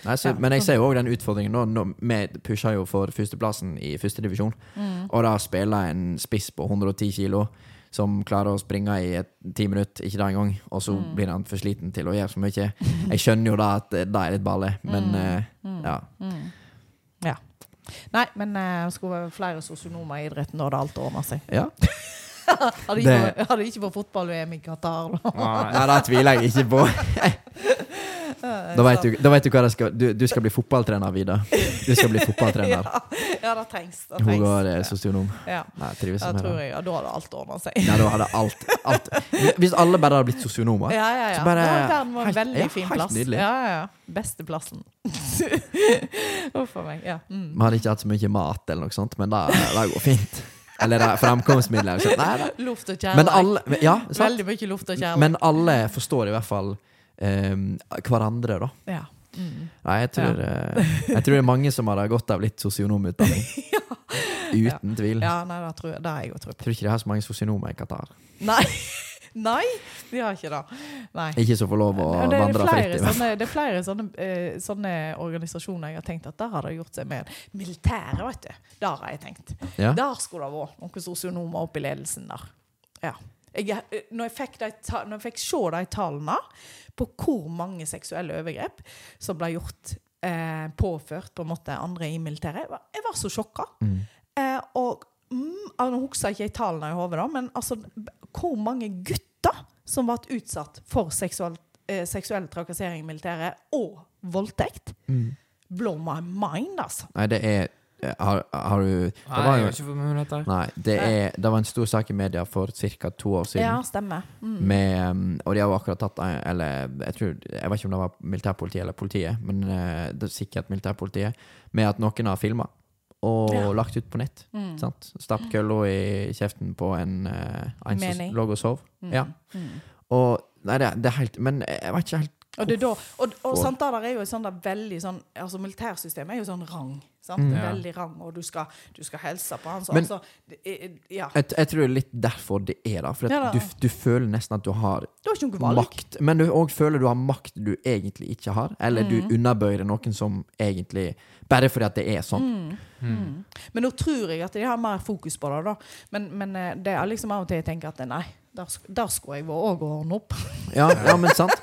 Nei, så, Ja, men jeg ser jo òg den utfordringen nå. nå Vi pusher jo for førsteplassen i førstedivisjon. Mm. Og da spiller en spiss på 110 kilo som klarer å springe i et, ti minutter, ikke det engang, og så Mm. blir han for sliten til å gjøre så mye. Jeg skjønner jo da at eh, det er litt balle, men mm. ja. Mm. Ja. Nei, men eh, det skulle være flere sosionomer i idretten, da hadde alt ordna seg. ja. (laughs) Hadde ikke, Det- hadde ikke vært fotball-VM i Qatar. Nei, det tviler jeg ikke på. (laughs) Da vet du, da vet du hva det skal du, du skal bli fotballtrener, Vida. Du skal bli (laughs) fotballtrener. Ja, det trengs. Det Hun går eh, sosionom. Ja, Nei, trives med det. Ja, da hadde alt ordna seg. Ja, da hadde alt, alt Hvis alle bare hadde blitt sosionomer Ja, ja, ja. Så bare- verden var en helt- veldig fin plass. nydelig. Ja, ja, ja. Beste plassen. (laughs) Huff a meg. Ja. Mm. Vi hadde ikke hatt så mye mat, eller noe sånt, men det, det går fint. Eller er da. (laughs) Luft og kjærlighet. Men alle Ja. Veldig mye luft og kjærlighet. Men alle forstår i hvert fall eh, hverandre, da. ja. Mm. Nei, jeg tror, ja. jeg tror det er mange som hadde godt av litt sosionomutdanning. (laughs) Uten tvil. ja, nei, det tror jeg, det jeg tror Jeg tror ikke det er så mange sosionomer i Qatar. Nei. (laughs) Nei, de har ikke det. Nei. Ikke som får lov å det vandre fritt. sånne, det er flere sånne, eh, sånne organisasjoner jeg har tenkt at der har det gjort seg med militæret, vet du. Der har jeg tenkt. Ja. Der skulle det vært noen sosionomer oppe i ledelsen der. Ja. Jeg, eh, når, jeg fikk de, når jeg fikk se de tallene på hvor mange seksuelle overgrep som ble gjort eh, påført på en måte andre i militæret, jeg var, jeg var så sjokka. Mm. Eh, og mm, ah, Nå husker jeg ikke tallene i hodet, men altså, hvor mange gutter som ble utsatt for seksuell, eh, seksuell trakassering i militæret og voldtekt, Mm. blow my mind, altså. Nei, det er Har, har du Det Nei, var jeg jo har ikke fått med dette. Nei, det, er, det var en stor sak i media for ca. to år siden. Ja, stemmer. Mm. Med, um, og de har jo akkurat tatt Eller jeg tror Jeg vet ikke om det var militærpolitiet eller politiet, men eh, det er sikkert militærpolitiet. Med at noen har filma og Ja. lagt ut på nett. Mm. Sant? Stappet kølla i kjeften på en, eh, en som lå og sov. Mm. Ja. Mm. Og Nei, det, det er helt Men jeg vet ikke helt Og, det er da, og, og sant, der er jo sånn der veldig sånn altså Militærsystemet er jo sånn rang. Sant? Mm. Ja. Veldig rang, og du skal, du skal helse på han. Så, Men- altså, er- ja. jeg, jeg tror det er litt derfor det er da, For at Ja, da. du, du føler nesten at du har du har ikke noe valg. makt. Men du òg føler du har makt du egentlig ikke har. Eller du Mm. underbøyer noen som egentlig Bare fordi at det er sånn. Mm. Mm. Men nå tror jeg at de har mer fokus på det. da Men, men eh, det er liksom av og til jeg tenker at nei, der, der skulle jeg òg ordne opp. (laughs) Ja, ja, men sant.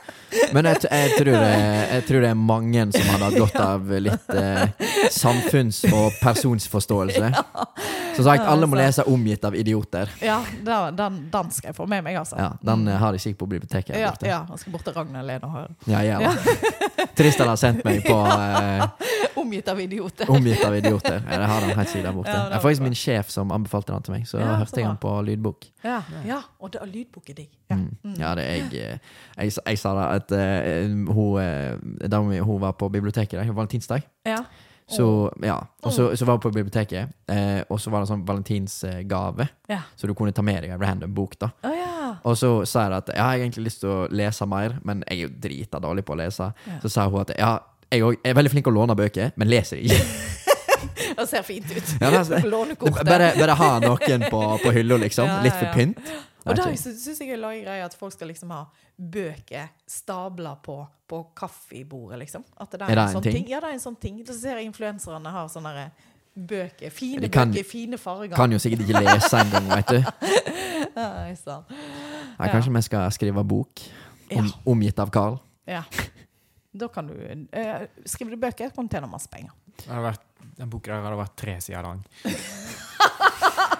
Men jeg, jeg, tror det, jeg tror det er mange som hadde hatt godt av litt eh, samfunns- og personsforståelse. (laughs) Som sagt, alle må lese 'Omgitt av idioter'. Ja, den, den, skal jeg få med meg, altså. Ja, Den eh, har de sikkert på biblioteket. ja, borte. ja, jeg skal bort til Ragnar Lene og høre. Ja, gjør (laughs) det. Trist har sendt meg på eh, Omgitt av idioter. 'Omgitt av idioter'. Ja, det har han helt der borte. Ja, det er faktisk min sjef som anbefalte den til meg, så Ja, hørte jeg den på lydbok. Ja, ja. og det, lydbok er digg. Ja. Mm. Mm. Ja, det er jeg, eh, jeg, sa- jeg sa da at uh, hun, da hun var på biblioteket, det var valentinsdag. ja. Så, ja. Og så, så var hun på biblioteket, eh, og så var det sånn valentinsgave. Ja. Så du kunne ta med deg en random bok. da oh, ja. Og så sa jeg at ja, jeg har egentlig lyst til å lese mer, men jeg er jo drita dårlig på å lese. Ja. Så sa hun at ja, jeg er veldig flink til å låne bøker, men leser ikke. (laughs) Det ser fint ut. Ja, er- bare, bare ha noen på, på hylla, liksom. Ja, ja, Litt for pynt. Og da syns jeg er laget greie at folk skal liksom ha bøker stabla på, på kaffebordet, liksom. At det Er det en sånn ting? Ja, det er en sånn ting. Da ser jeg influenserne har sånne der bøker. Fine kan- bøker, fine farger. Kan jo sikkert ikke lese engang, (laughs) veit du. Ja, ikke sant. Ja, kanskje vi skal skrive bok om, Ja. omgitt av Carl. Ja. Da kan du uh, Skriver du bøker, kan du tjene masse penger. Det hadde vært, den boka der hadde vært tre sider lang. (laughs)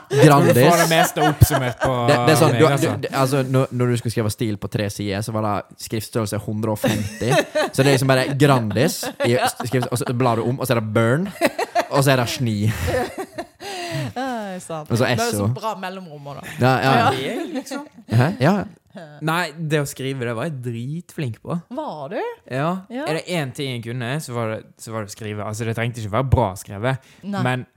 Grandis. Du får det meste oppsummert på Det, det er sånn, du, altså. du, altså, når, når du skulle skrive stil på tre sider, så var det skriftstørrelse 150. Så det er liksom bare Grandis, i, skrift, og så blar du om, og så er det Burn, og så er det Sni. Sant. Og så det er så bra mellomrom da. Ja, ja. Liksom. Ja. Nei, det å skrive det var jeg dritflink på. Var du? Ja. Ja. Er det én ting jeg kunne, så var det, så var det å skrive. Altså, det trengte ikke være bra skrevet, Nei. men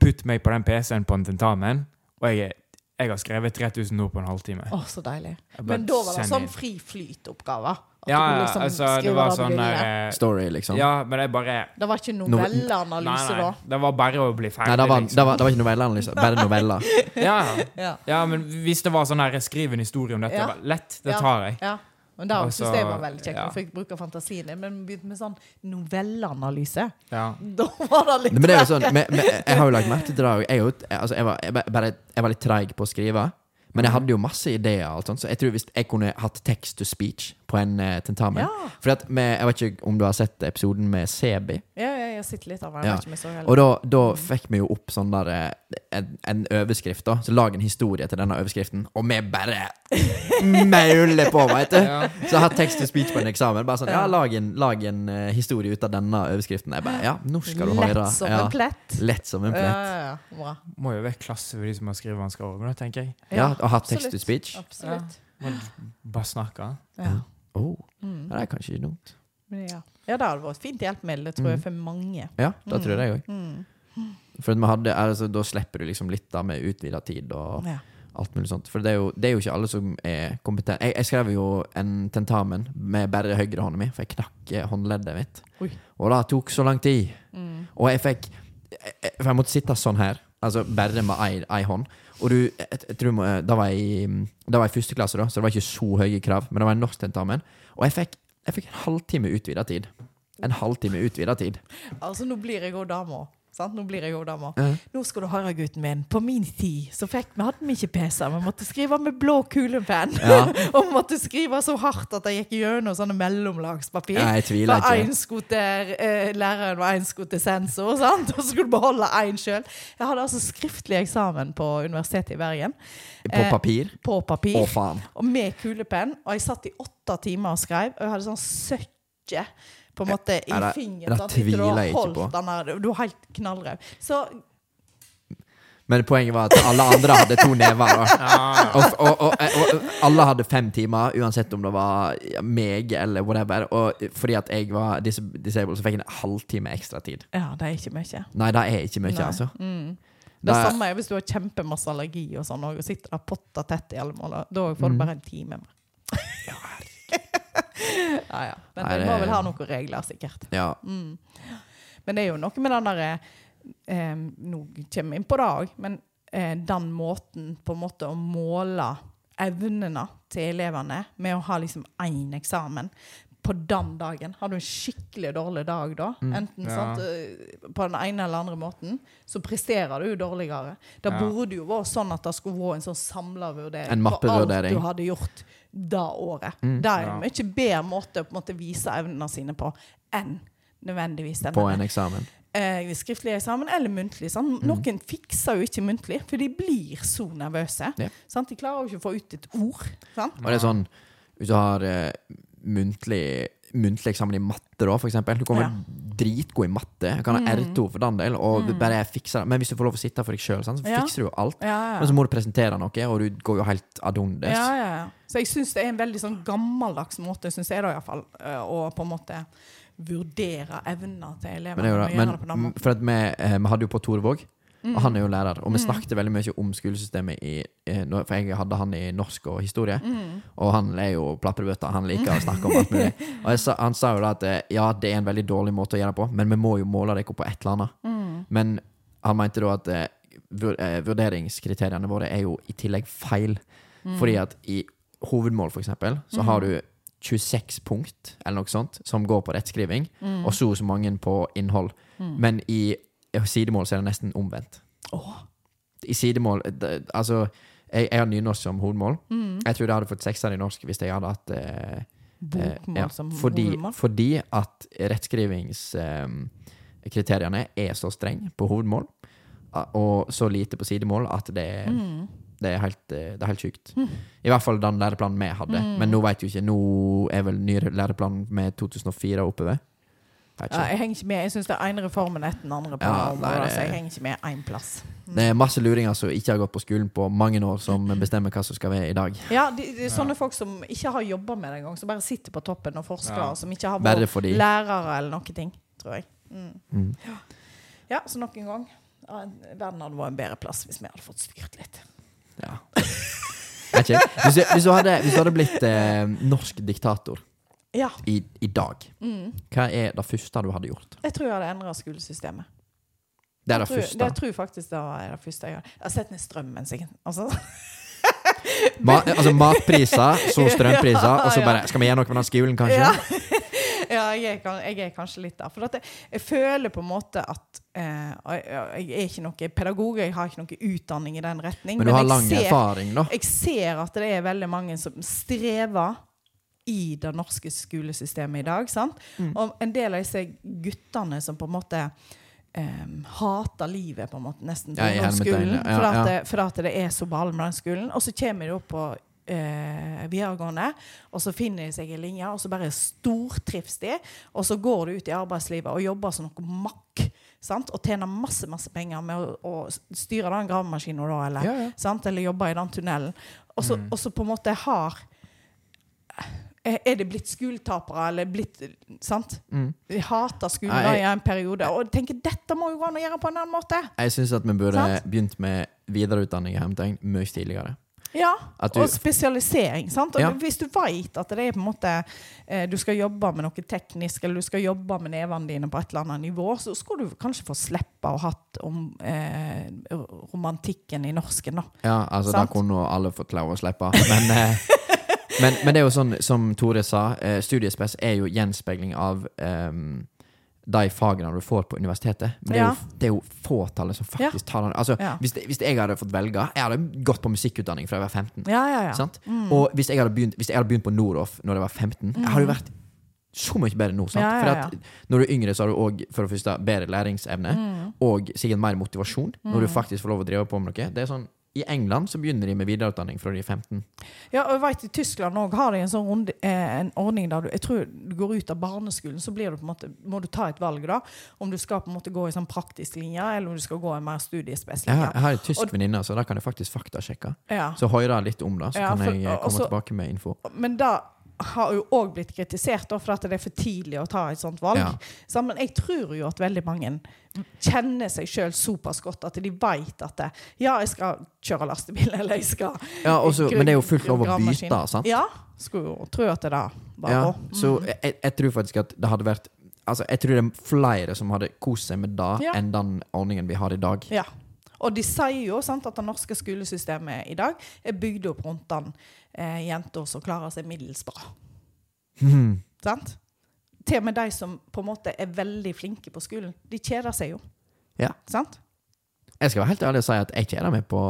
putt meg på den PC-en på en tentamen, og jeg, jeg har skrevet 3000 ord på en halvtime. Å, så deilig. Men da var det sånn fri flyt-oppgaver? Ja, liksom altså, det var sånn der eh, Story, liksom. Ja, men det er bare Det var ikke novelleanalyse da? Det var bare å bli ferdig, Nei, det var, liksom. det, var, det var ikke novelleanalyse, bare noveller. (laughs) Ja, Ja. ja, men hvis det var sånn her Skriv en historie om dette. Ja. Lett. Det tar jeg. ja. Men da altså, synes jeg var veldig kjekt. ja. Fikk jeg bruke fantasien din. Men begynte med sånn novelleanalyse. Ja. (laughs) Da var det litt Men det er jo sånn, med, med, jeg har jo lagt merke til det òg. Jeg, altså, jeg, var- jeg, bare, jeg var litt treig på å skrive. Men jeg hadde jo masse ideer. alt sånt, Så jeg tror hvis jeg kunne hatt text to speech på en eh, tentamen Ja. For Jeg vet ikke om du har sett episoden med Sebi. Ja, ja, har sett litt av det. Ja. jeg så. Og da, da fikk vi jo opp sånn der eh, en, en overskrift, da. Så lag en historie til denne overskriften. Og vi bare (laughs) mauler på, veit du! Ja. Så jeg har text to speech på en eksamen. Bare sånn, ja, Lag en, lag en uh, historie ut av denne overskriften. Jeg bare, ja, nå skal du høre. Lett som ja. en plett. Lett som en plett. ja, ja. Bra. Må jo være klasse for de som har skrivevansker òg, tenker jeg. Ja, og ha text-to-speech Absolutt. Må bare snakke. Ja. Oh, Mm. ja, det er kanskje ikke dumt. Men ja. Ja, det hadde vært fint hjelpemiddel, det tror jeg, for mange. Ja, det tror jeg òg. Mm. For at vi hadde, altså, da slipper du liksom litt da med utvida tid og Ja. alt mulig sånt. For det er jo, det er jo ikke alle som er kompetente. Jeg, jeg skrev jo en tentamen med bare høyrehånda mi, for jeg knakk eh, håndleddet mitt. Oi. Og det tok så lang tid. Mm. Og jeg fikk jeg, jeg- For jeg måtte sitte sånn her, altså bare med ei, hånd. Og du, jeg, jeg tror, da var jeg, da var jeg i første klasse, da, så det var ikke så høye krav. Men det var en norsk tentamen. Og jeg fikk, jeg fikk en halvtime utvida tid. En halvtime utvida tid. Altså, nå blir jeg òg dame. Sant? Nå blir jeg jo dame. Ja. Nå skal du høre, gutten min. På min tid så fikk vi hadde vi ikke PC. Vi måtte skrive med blå kulepenn. Ja. (laughs) og måtte skrive så hardt at jeg gikk gjennom sånne mellomlagspapir. Ja, jeg tviler ikke. En sko eh, læreren var én sko til sensor, sant? og så skulle du beholde én sjøl. Jeg hadde altså skriftlig eksamen på Universitetet i Bergen. På Eh, papir. På papir. Å, faen. Og med kulepenn. Og jeg satt i åtte timer og skrev, og jeg hadde sånn søkke på en måte i det- fingeren. det tviler har jeg ikke holdt på. den her- Du er helt knallrød. Så Men poenget var at alle andre hadde to never. (laughs) Og, og, og, og alle hadde fem timer, uansett om det var meg eller whatever. Og fordi at jeg var dis disabled, så fikk jeg en halvtime ekstra tid. ja, det er ikke mye. Nei, det er ikke mye, Nei. altså. Mm. Det er- samme er hvis du har kjempemasse allergi og sånn, og sitter der potta tett i alle måler. Da får du Mm. bare en time mer. ja, (laughs) ja. Men Nei, det- må vel ha noen regler, sikkert. Ja. Mm. Men det er jo noe med den derre eh, Nå kommer vi inn på det òg, men eh, den måten på en måte å måle evnene til elevene med å ha liksom én eksamen på den dagen. Har du en skikkelig dårlig dag da, Mm. enten Ja. sant, eh, på den ene eller andre måten, så presterer du dårligere. Det Ja. burde jo være sånn at det skulle være en sånn samla vurdering En på alt du hadde gjort det året. Mm. Det er en Ja. mye bedre måte å måte vise evnene sine på enn nødvendigvis denne. På en eksamen. eh, skriftlig eksamen eller muntlig. Sant? Mm. Noen fikser jo ikke muntlig, for de blir så nervøse. Ja. Sant? De klarer jo ikke å få ut et ord. Sant? Og det er sånn Hvis du har eh, muntlig, muntlig eksamen i matte, da, for eksempel. Du kommer Ja. dritgod i matte. Jeg kan ha Mm. R2 for den del, og Mm. bare fikse det. Men hvis du får lov å sitte for deg sjøl, så fikser du jo alt. Men så må du presentere noe, og du går jo helt ad undes. Ja, ja, ja. Så jeg syns det er en veldig sånn gammeldags måte, syns jeg da iallfall, å på en måte vurdere evner til elevene. Men, det det. Men det måten. for at vi, eh, vi hadde jo på Torvåg. Og han er jo lærer. Og vi Mm. snakket veldig mye om skolesystemet i For jeg hadde han i norsk og historie. Mm. Og han er jo plaprebøtta, han liker å snakke om alt mulig. (laughs) Og sa, han sa jo da at eh, ja, det er en veldig dårlig måte å gjøre det på, men vi må jo måle dere på et eller annet. Mm. Men han mente da at eh, eh, vurderingskriteriene våre er jo i tillegg feil. Mm. Fordi at i hovedmål, for eksempel, så har du 26 punkt, eller noe sånt, som går på rettskriving, Mm. og så og så mange på innhold. Mm. Men i sidemål så er det nesten omvendt. Åh. I sidemål eh, det- Altså, Jeg, jeg har nynorsk som hovedmål. Mm. Jeg tror jeg hadde fått sekser i norsk hvis jeg hadde hatt eh, Bokmål ja, som fordi, hovedmål. fordi at rettskrivingskriteriene er så strenge på hovedmål, og så lite på sidemål, at det er, Mm. det er helt, eh, det er helt sjukt. I hvert fall den læreplanen vi hadde. Mm. Men nå vet du ikke. Nå er vel ny læreplan med 2004 oppover. Ja, jeg henger ikke med. Jeg syns det er én reformen etter den andre. på Ja, nei, det- så jeg henger ikke med én plass. Det er masse luringer som ikke har gått på skolen på mange år, som bestemmer hva som skal være i dag. Ja, de, de, Sånne folk som ikke har jobba med det engang, som bare sitter på toppen og forsker, Ja. som ikke har vært fordi lærere eller noe ting, tror jeg. Mm. mm. Ja, så nok en gang. Verden hadde vært en bedre plass hvis vi hadde fått styrt litt. Ja. Hvis, du, hvis, du hadde, hvis du hadde blitt eh, norsk diktator Ja. i, i dag, Mm. hva er det første du hadde gjort? Jeg tror jeg hadde endra skolesystemet. Det er det tror, første. det tror jeg faktisk det er det første jeg har. Jeg har sett ned strømmen, sikkert. Altså, (laughs) Ma, altså matpriser, så (laughs) strømpriser, og så bare Skal vi gjøre noe med den skolen, kanskje? Ja, (laughs) ja jeg, er, jeg er kanskje litt der. For jeg, jeg føler på en måte at eh, jeg, er ikke noen pedagog, jeg har ikke noe utdanning i den retning. Men du har men lang ser, erfaring, da. Jeg ser at det er veldig mange som strever i det norske skolesystemet i dag. Sant? Mm. Og en del av disse guttene som på en måte um, hater livet, på en måte, nesten, på Ja, i ungdomsskolen. ja, for, at det, for at det er så ball med den skolen. Og så kommer de opp på uh, videregående, og så finner de seg en linje, og så bare stortrives de. Og så går de ut i arbeidslivet og jobber som noe makk. Sant? Og tjener masse masse penger med å, å styre den gravemaskinen, da, eller, ja. eller jobbe i den tunnelen. Og så, Mm. på en måte har er er det blitt skoletapere, eller blitt Sant? Mm. De hater skolen Nei, jeg- i en periode. Og tenker dette må jo gå an å gjøre på en annen måte. Jeg syns at vi burde Sant? begynt med videreutdanning i hermetegn mye tidligere. Ja, du- Og spesialisering. sant? Og Ja. Hvis du vet at det er på en måte eh, du skal jobbe med noe teknisk, eller du skal jobbe med nevene dine på et eller annet nivå, så skulle du kanskje få slippe å ha hatt om eh, romantikken i norsken, da. Ja, altså Sant? Da kunne alle fått lov å slippe. Men, eh, (laughs) men, men det er jo sånn, som Tore sa, eh, studiespes er jo gjenspeiling av ehm, de fagene du får på universitetet. Men det er, jo, det er jo fåtallet som faktisk tar den. Altså, hvis, det, hvis jeg hadde fått velge Jeg hadde gått på musikkutdanning fra jeg var 15. Ja, ja, ja. Sant? Mm. Og hvis jeg, hadde begynt, hvis jeg hadde begynt på Noroff når jeg var 15, jeg hadde jo vært så mye bedre nå. Sant? Ja, ja, For ja. at når du er yngre, så har du òg for det første bedre læringsevne, Mm. og sikkert mer motivasjon når du faktisk får lov å drive på med noe. Det er sånn, I England så begynner de med videreutdanning fra de er 15. Ja, og jeg vet, I Tyskland også har de en sånn runde, eh, en ordning der du jeg tror du går ut av barneskolen, så blir du måte, må du ta et valg. da, Om du skal på en måte gå i sånn praktisk linje, eller om du skal gå en mer Jeg jeg har en tysk venninne, så da kan jeg faktisk faktasjekke. Ja. Så hører jeg litt om det, så Ja, kan jeg komme også, tilbake med info. Men da har jo òg blitt kritisert for at det er for tidlig å ta et sånt valg. Ja. Så, men jeg tror jo at veldig mange kjenner seg sjøl såpass godt at de vet at det, ja, jeg skal kjøre lastebil, (laughs) eller jeg skal Ja, også, men det er jo fullt lov å bytte, sant? Ja. Skulle jo tro at det da var Ja, mm. så jeg, jeg tror faktisk at det hadde vært Altså, jeg tror det er flere som hadde kost seg med det, Ja. enn den ordningen vi har i dag. Ja. Og de sier jo sant, at det norske skolesystemet i dag er bygd opp rundt den eh, jenter som klarer seg middels bra. Mm. Sant? Til og med de som på en måte er veldig flinke på skolen, de kjeder seg jo. Ja. Sant? Jeg skal være helt ærlig og si at jeg kjeder meg på,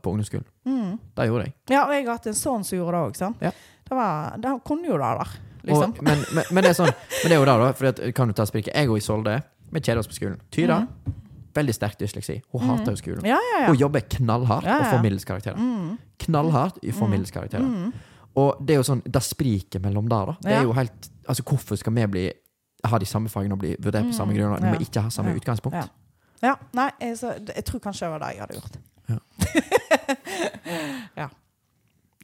på ungdomsskolen. Mm. Det gjorde jeg. Ja, og jeg har hatt en sønn som gjorde det òg. sant? Ja. Det, var, det kunne jo det der, liksom. Og, men, men, men det er sånn Men det er jo det, da. For kan du ta spriket? Jeg og Isolde vi kjeder oss på skolen. Tyra, veldig sterk dysleksi. Hun hater jo skolen. Mm. Ja, ja, ja. Hun jobber knallhardt Ja, og ja. får middels karakterer. Mm. Knallhardt får middels karakterer. Mm. Og det er jo sånn Det spriket mellom der, da. Det er jo helt Altså, hvorfor skal vi bli ha de samme fagene og bli vurdert på samme grunn, grunnlag når ja. vi ikke har samme Ja. utgangspunkt? Ja. Ja, nei, jeg, så, jeg tror kanskje det var det jeg hadde gjort. (laughs)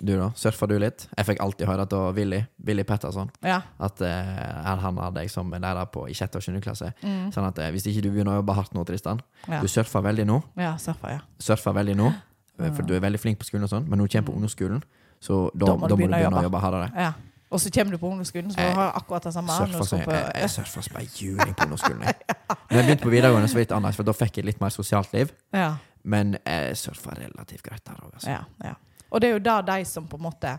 Du, da? Surfa du litt? Jeg fikk alltid høre at Willy, Willy Petterson Ja. At uh, han hadde jeg som lærer på i sjette og sjuende klasse. Mm. Sånn at uh, hvis ikke du begynner å jobbe hardt nå, Tristan Ja. Du surfer veldig nå. ja, surfer, ja. Surfer veldig nå, for du er veldig flink på skolen og sånn, men når du kommer på ungdomsskolen, så da, da må du begynne, å jobbe hardere. ja. Og så kommer du på ungdomsskolen, så du har akkurat det samme. Surfer du som på- jeg, jeg surfer som ei juling på ungdomsskolen. jeg. Når jeg begynte på videregående, så var det litt annerledes, for da fikk jeg litt mer sosialt liv. ja, Men jeg surfer relativt greit der òg, altså. ja, ja. Og det er jo da de som på en måte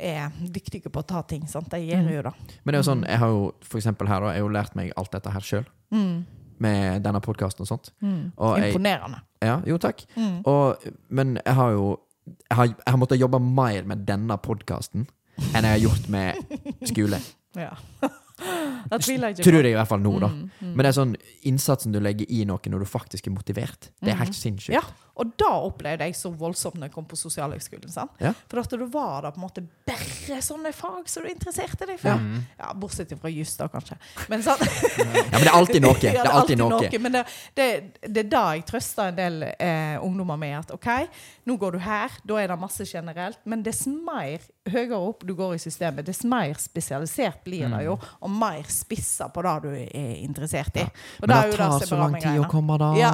er dyktige på å ta ting. sant? De gjør jo det. Men det er jo sånn, jeg har jo for eksempel her, da, jeg har jo lært meg alt dette her sjøl. Mm. Med denne podkasten og sånt. Mm. Og jeg- Imponerende. Ja, jo takk. Mm. Og, men jeg har jo jeg har, jeg har måttet jobbe mer med denne podkasten enn jeg har gjort med skole. (laughs) Ja. Det tviler jeg ikke Tror jeg i hvert fall nå, da. Mm, mm. Men det er sånn innsatsen du legger i noe når du faktisk er motivert, det er helt Mhm. sinnssykt. Ja, og da opplevde jeg så voldsomt når jeg kom på sosialhøgskolen. Ja. For at du var da på en måte bare sånne fag som du interesserte deg for. Mm. Ja, Bortsett fra juss, da, kanskje. Men, sant? Ja, men det er alltid noe. (laughs) Ja, Det er alltid noe. Men det, det, det er da jeg trøster en del eh, ungdommer med at OK, nå går du her, da er det masse generelt, men dess mer høyere opp du går i systemet, dess mer spesialisert blir det jo, og mer spissa på det du er interessert i. Ja. Men det det tar (laughs) så lang tid å komme der. Ja.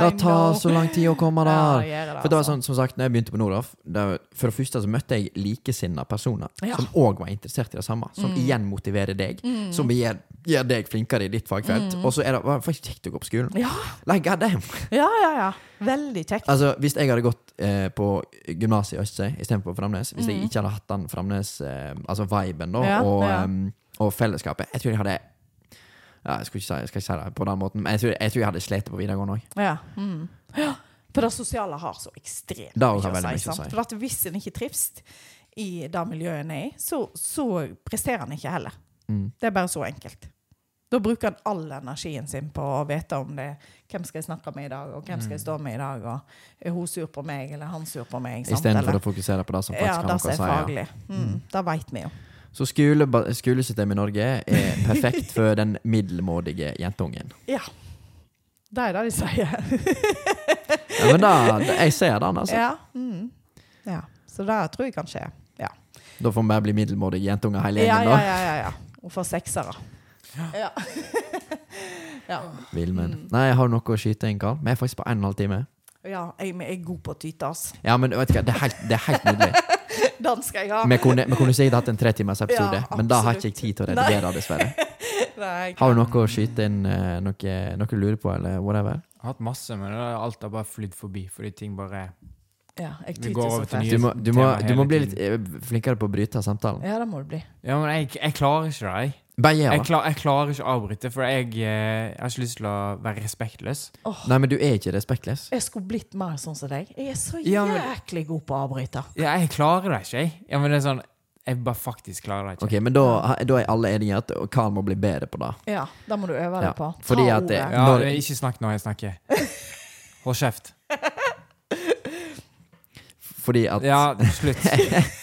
Det tar så lang tid å komme der. det, For det var altså. sånn, som sagt, når jeg begynte på Nordaf, for det første så møtte jeg likesinnede personer som òg var interessert i det samme. Som igjen motiverer deg. Som gjør, gjør deg flinkere i ditt fagfelt. Og så er det faktisk kjekt å gå på skolen. Ja, Like, god damn. ja, ja. ja. Veldig kjekt. Altså, Hvis jeg hadde gått eh, på gymnaset i Østsøy istedenfor Framnes, hvis jeg Mm. ikke hadde hatt den Framnes eh, Altså viben da, og, ja. Og fellesskapet Jeg tror jeg hadde ja, Jeg ikke si, jeg skal ikke si det på den måten, men jeg tror jeg, tror jeg hadde slitt på videregående òg. Ja. Mm. ja. (gasps) For det sosiale har så ekstremt mye å si. sant? For at hvis en ikke trives i det miljøet en er i, så, så presterer en ikke heller. Mm. Det er bare så enkelt. Da bruker en all energien sin på å vite om det hvem skal jeg snakke med i dag, og hvem skal jeg stå med i dag, og er hun sur på meg, eller han sur på meg? Istedenfor å fokusere på det som faktisk ja, har noe å er si. Ja. faglig. Mm, Det veit vi jo. Så skole, skolesystemet i Norge er perfekt for den middelmådige jentungen. Ja. Det er det de sier. Ja, men da, jeg ser den, altså. Ja. Mm. ja. Så det tror jeg kan skje. Ja. Da får vi bare bli middelmådige jentunger hele Ja, gjengen, ja, da. ja, ja, ja. Hun får seksere. Ja. ja. (laughs) Vilmen. Mm. Nei, har noe å skyte inn, Karl. Vi er faktisk på en og en halv time. ja jeg, jeg er god på å tyte, altså. Ja, men vet du hva, det er helt, det er helt nydelig. (laughs) Den skal jeg ha. Vi kunne, vi kunne sikkert hatt en tretimers episode, Ja, men da har ikke jeg tid til å redigere, dessverre. (laughs) Nei, Har du noe å skyte inn, eh, noe, noe du lurer på, eller whatever? Jeg har hatt masse, men alt har bare flydd forbi. Fordi ting bare Ja, jeg Vi går over til nye- Du må, du må, tema du må bli litt eh, flinkere på å bryte samtalen. Ja, det må det bli. Ja, men jeg, jeg klarer ikke det. Jeg. Bare gjør Jeg, klar, jeg klarer ikke å avbryte, for jeg, eh, jeg har ikke lyst til å være respektløs. Oh. Nei, men du er ikke respektløs. jeg skulle blitt mer sånn som deg. Jeg er så Ja, men- jæklig god på å avbryte. Ja, jeg klarer det ikke, jeg. Ja, men det er sånn Jeg bare faktisk klarer det ikke. Ok, Men da, da er alle enige at Karl må bli bedre på det. Ja, da må du øve Ja, på. Ta fordi at det- ordet. Ja, Når- Ikke snakk når jeg snakker. (laughs) Hold kjeft. Fordi at Ja, slutt. (laughs)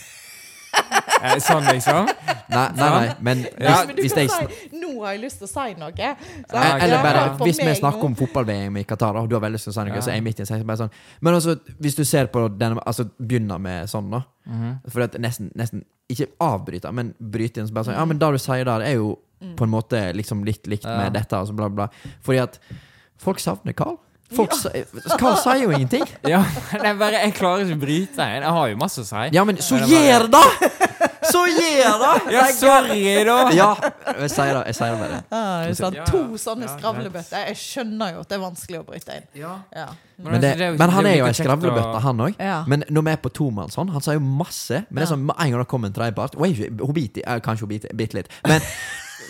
Eh, sånn, liksom? Nei, nei, nei men Ja, hvis, Men du hvis kan jeg si 'nå har jeg lyst til å si noe'. Så, Eh, Eller bare, hvis vi snakker om fotball-VM i Qatar, og du har veldig lyst til å si noe, Ja. så er jeg midt i en sekund bare sånn Men altså, hvis du ser på denne Altså, begynner med sånn, da. Mhm. For at nesten, nesten Ikke avbryte, men bryte inn så bare sånn Ja, men det du sier der, er jo Mm. på en måte liksom litt likt Ja. med dette, altså bla, bla. Fordi at folk savner Carl. Folk ja. Carl sier jo ingenting. (laughs) Ja, det er bare, jeg klarer ikke å bryte. Jeg har jo masse å si. Ja, men så gjør det da! gjør det! Så gjør det! Ja, sorry, da! Ja, jeg sier det. Jeg sier det. Ja, det er sant. Ja, To sånne skravlebøtter. Jeg skjønner jo at det er vanskelig å bryte inn. Ja. Ja. Men, det, men han er jo ei skravlebøtte, han òg. Men når vi er på tomannshånd, han sier jo masse. Men det er sånn, en gang det kommer en tredjepart eh, Kanskje hun biter bitte litt. Men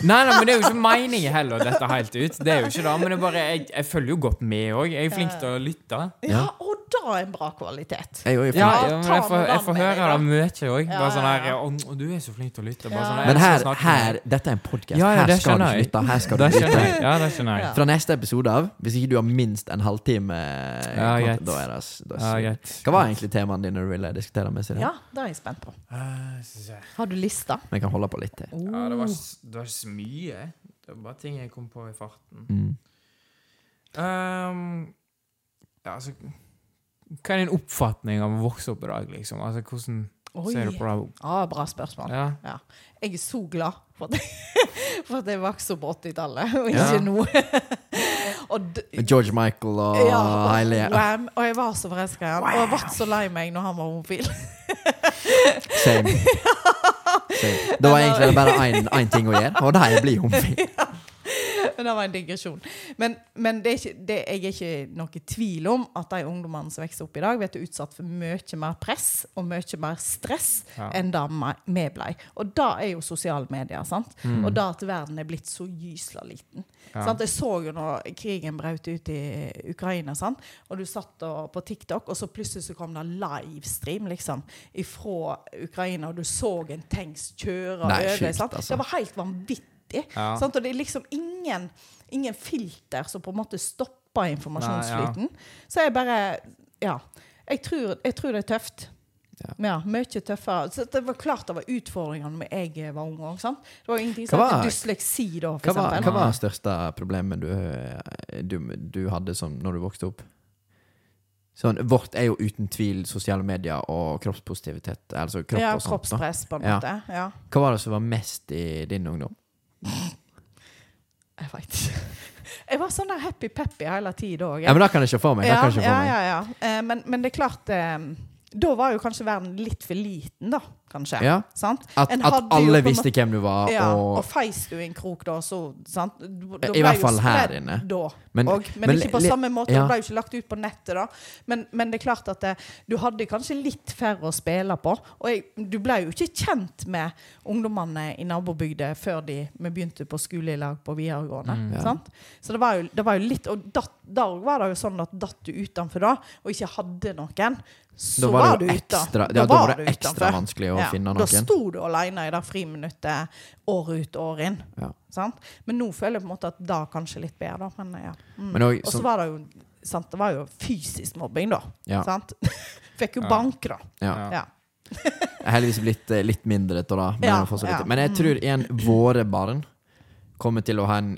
Nei, nei, men det er jo ikke meningen heller å dette helt ut. Det er jo ikke det, men det er bare, jeg, jeg følger jo godt med òg. Jeg er flink til å lytte. ja, og da er en bra kvalitet. jeg jeg. Ja, Ja, jeg får, jeg får høre da. det mye òg. Ja, Bare sånn ja, her å, du er så flink til å lytte. Bare sånn, jeg Men her, her dette er en podkast. Ja, ja, her skal du lytte. Her skal du lytte. Ja, det skjønner jeg. Ja. Fra neste episode av, hvis ikke du har minst en halvtime, ja, Ja, da er det, da er det. Hva var egentlig temaene dine du ville diskutere med Silje? Ja, det er jeg spent på. Eh. Har du lista? Vi kan holde på litt til. Ja, det var, det var så mye. Det var bare ting jeg kom på i farten. Mm. Um, ja, altså Hva er din oppfatning av å vokse opp i dag, liksom? Altså, Hvordan Oi. ser du på det? Ah, bra spørsmål. Ja. Jeg er så glad for at (laughs) for at jeg vokste opp på 80-tallet, og ikke Ja. (laughs) nå. og d- George Michael og ja, Wham! Og jeg var så forelska i han. Og jeg ble så lei meg når han var homofil. Same. (laughs) Same. (laughs) Det var egentlig bare én ting å gjøre, og det er å bli (laughs) homofil. (laughs) Men det var en digresjon. Men, men det er ikke, det, jeg er ikke noe tvil om at de ungdommene som vokser opp i dag, blir utsatt for mye mer press og mye mer stress Ja. enn det vi ble. Og da er jo sosiale medier. sant? Mm. Og da at verden er blitt så gysla liten. Ja. Sant? Jeg så jo når krigen brøt ut i Ukraina, sant? og du satt og, på TikTok, og så plutselig så kom det livestream liksom, fra Ukraina, og du så en tanks kjøre over. altså. Det var helt vanvittig. Ja. Sant? Og det er liksom ingen, ingen filter som på en måte stopper informasjonsflyten. Så jeg bare Ja. Jeg tror, jeg tror det er tøft. Ja. Ja, Mye tøffere. Så det var klart det var utfordringer når jeg var ung òg. Det var jo ingenting som het dysleksi da, Hva var, hva var det største problemet du, du, du hadde som når du vokste opp? Sånn, vårt er jo uten tvil sosiale medier og kroppspositivitet. Altså kropp ja, og sånt. kroppspress, på en Ja. måte. Ja. Hva var det som var mest i din ungdom? Jeg veit ikke. Jeg var sånn der happy-peppy hele tida òg. Ja, men Da kan jeg ikke få meg. Ja, ikke ja, få meg. ja, ja. Eh, men, men det er klart eh, Da var jo kanskje verden litt for liten, da. Kanskje. Ja, Sant? At, at alle visste hvem du var, Ja, og og feis du i en krok da, så sant? Da I hvert fall her inne. Da, Men- og, men, men ikke på samme måte. ja. Det ble jo ikke lagt ut på nettet, da. Men, men det er klart at det, du hadde kanskje litt færre å spille på. Og jeg, du ble jo ikke kjent med ungdommene i nabobygda før de, vi begynte på skole i lag på videregående. Mm. Ja. Sant? Så det var jo, det var jo litt Og da var det jo sånn at datt du utenfor da, og ikke hadde noen, så Da var det du ute. Da ja, da var var det ekstra utenfor. vanskelig å Ja, finne Da noen. sto du alene i det friminuttet år ut og år inn. Ja. Sant? Men nå føler jeg på en måte at det kanskje litt bedre. Men, ja. mm. Men også, Og så var det jo sant, Det var jo fysisk mobbing, da. ja, Sant? (laughs) Fikk jo Ja. bank, da. ja. Heldigvis blitt eh, litt mindre etter det. Men, men jeg tror igjen våre barn kommer til å ha en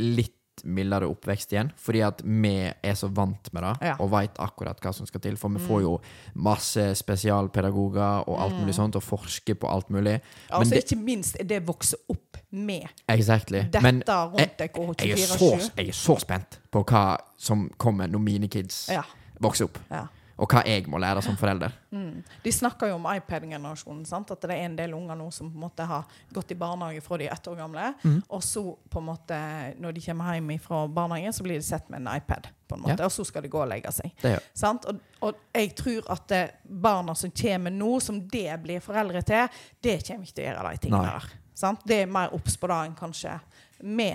litt mildere oppvekst igjen. Fordi at vi er så vant med det Ja. og veit akkurat hva som skal til. For vi får jo masse spesialpedagoger og alt mulig sånt, og forsker på alt mulig. Altså, det- ikke minst er det vokse opp med Exactly. dette Men rundt deg og jeg er, så, 24-7. jeg er så spent på hva som kommer når mine kids Ja. vokser opp. Ja. Og hva jeg må lære som forelder. Mm. De snakker jo om iPad-generasjonen. At det er en del unger nå som på en måte har gått i barnehage fra de er ett år gamle. Mm. Og så på en måte, når de kommer hjem fra barnehagen, så blir de sett med en iPad. på en måte, Og så skal de gå og legge seg. Sant? Og, og jeg tror at eh, barna som kommer nå, som det blir foreldre til, det kommer ikke til å gjøre de tingene Nei. der. Sant? Det er mer obs på det enn kanskje vi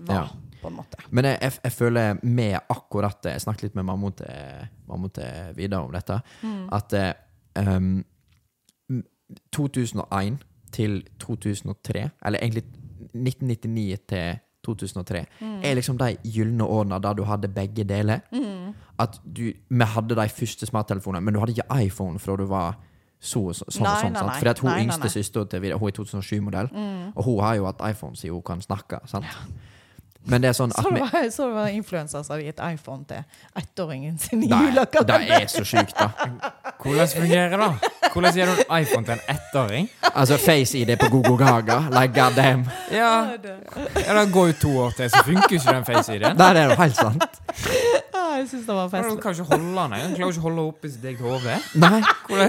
var, Ja. På en måte. Men jeg, jeg, føler med akkurat det Jeg snakket litt med mamma til, mamma til Vidar om dette. Mm. At eh, um, 2001 til 2003, eller egentlig 1999 til 2003, Mm. er liksom de gylne årene der du hadde begge deler. Mm. At du, Vi hadde de første smarttelefonene, men du hadde ikke iPhone fra du var så, så, sånn Nei, sånn. nei, sant? nei. Fordi at hun Nei, yngste søstera til Vidar, hun er 2007-modell, Mm. og hun har jo hatt iPhone siden hun kan snakke. sant? Men det er sånn Så det var, så det var influenser som hadde gitt iPhone til ettåringen sin i Det julekalender. det er så sjukt, da. Hvordan fungerer det? Hvordan gir du en iPhone til en ettåring? Altså, Face-ID på Gogo Gaga. Like god damn. Ja, ja, Det går jo to år til, så funker jo ikke den face-ID-en. det er jo helt sant. Jeg syns det var Du kan ikke holde den engang. Klarer ikke å holde i sitt eget hode.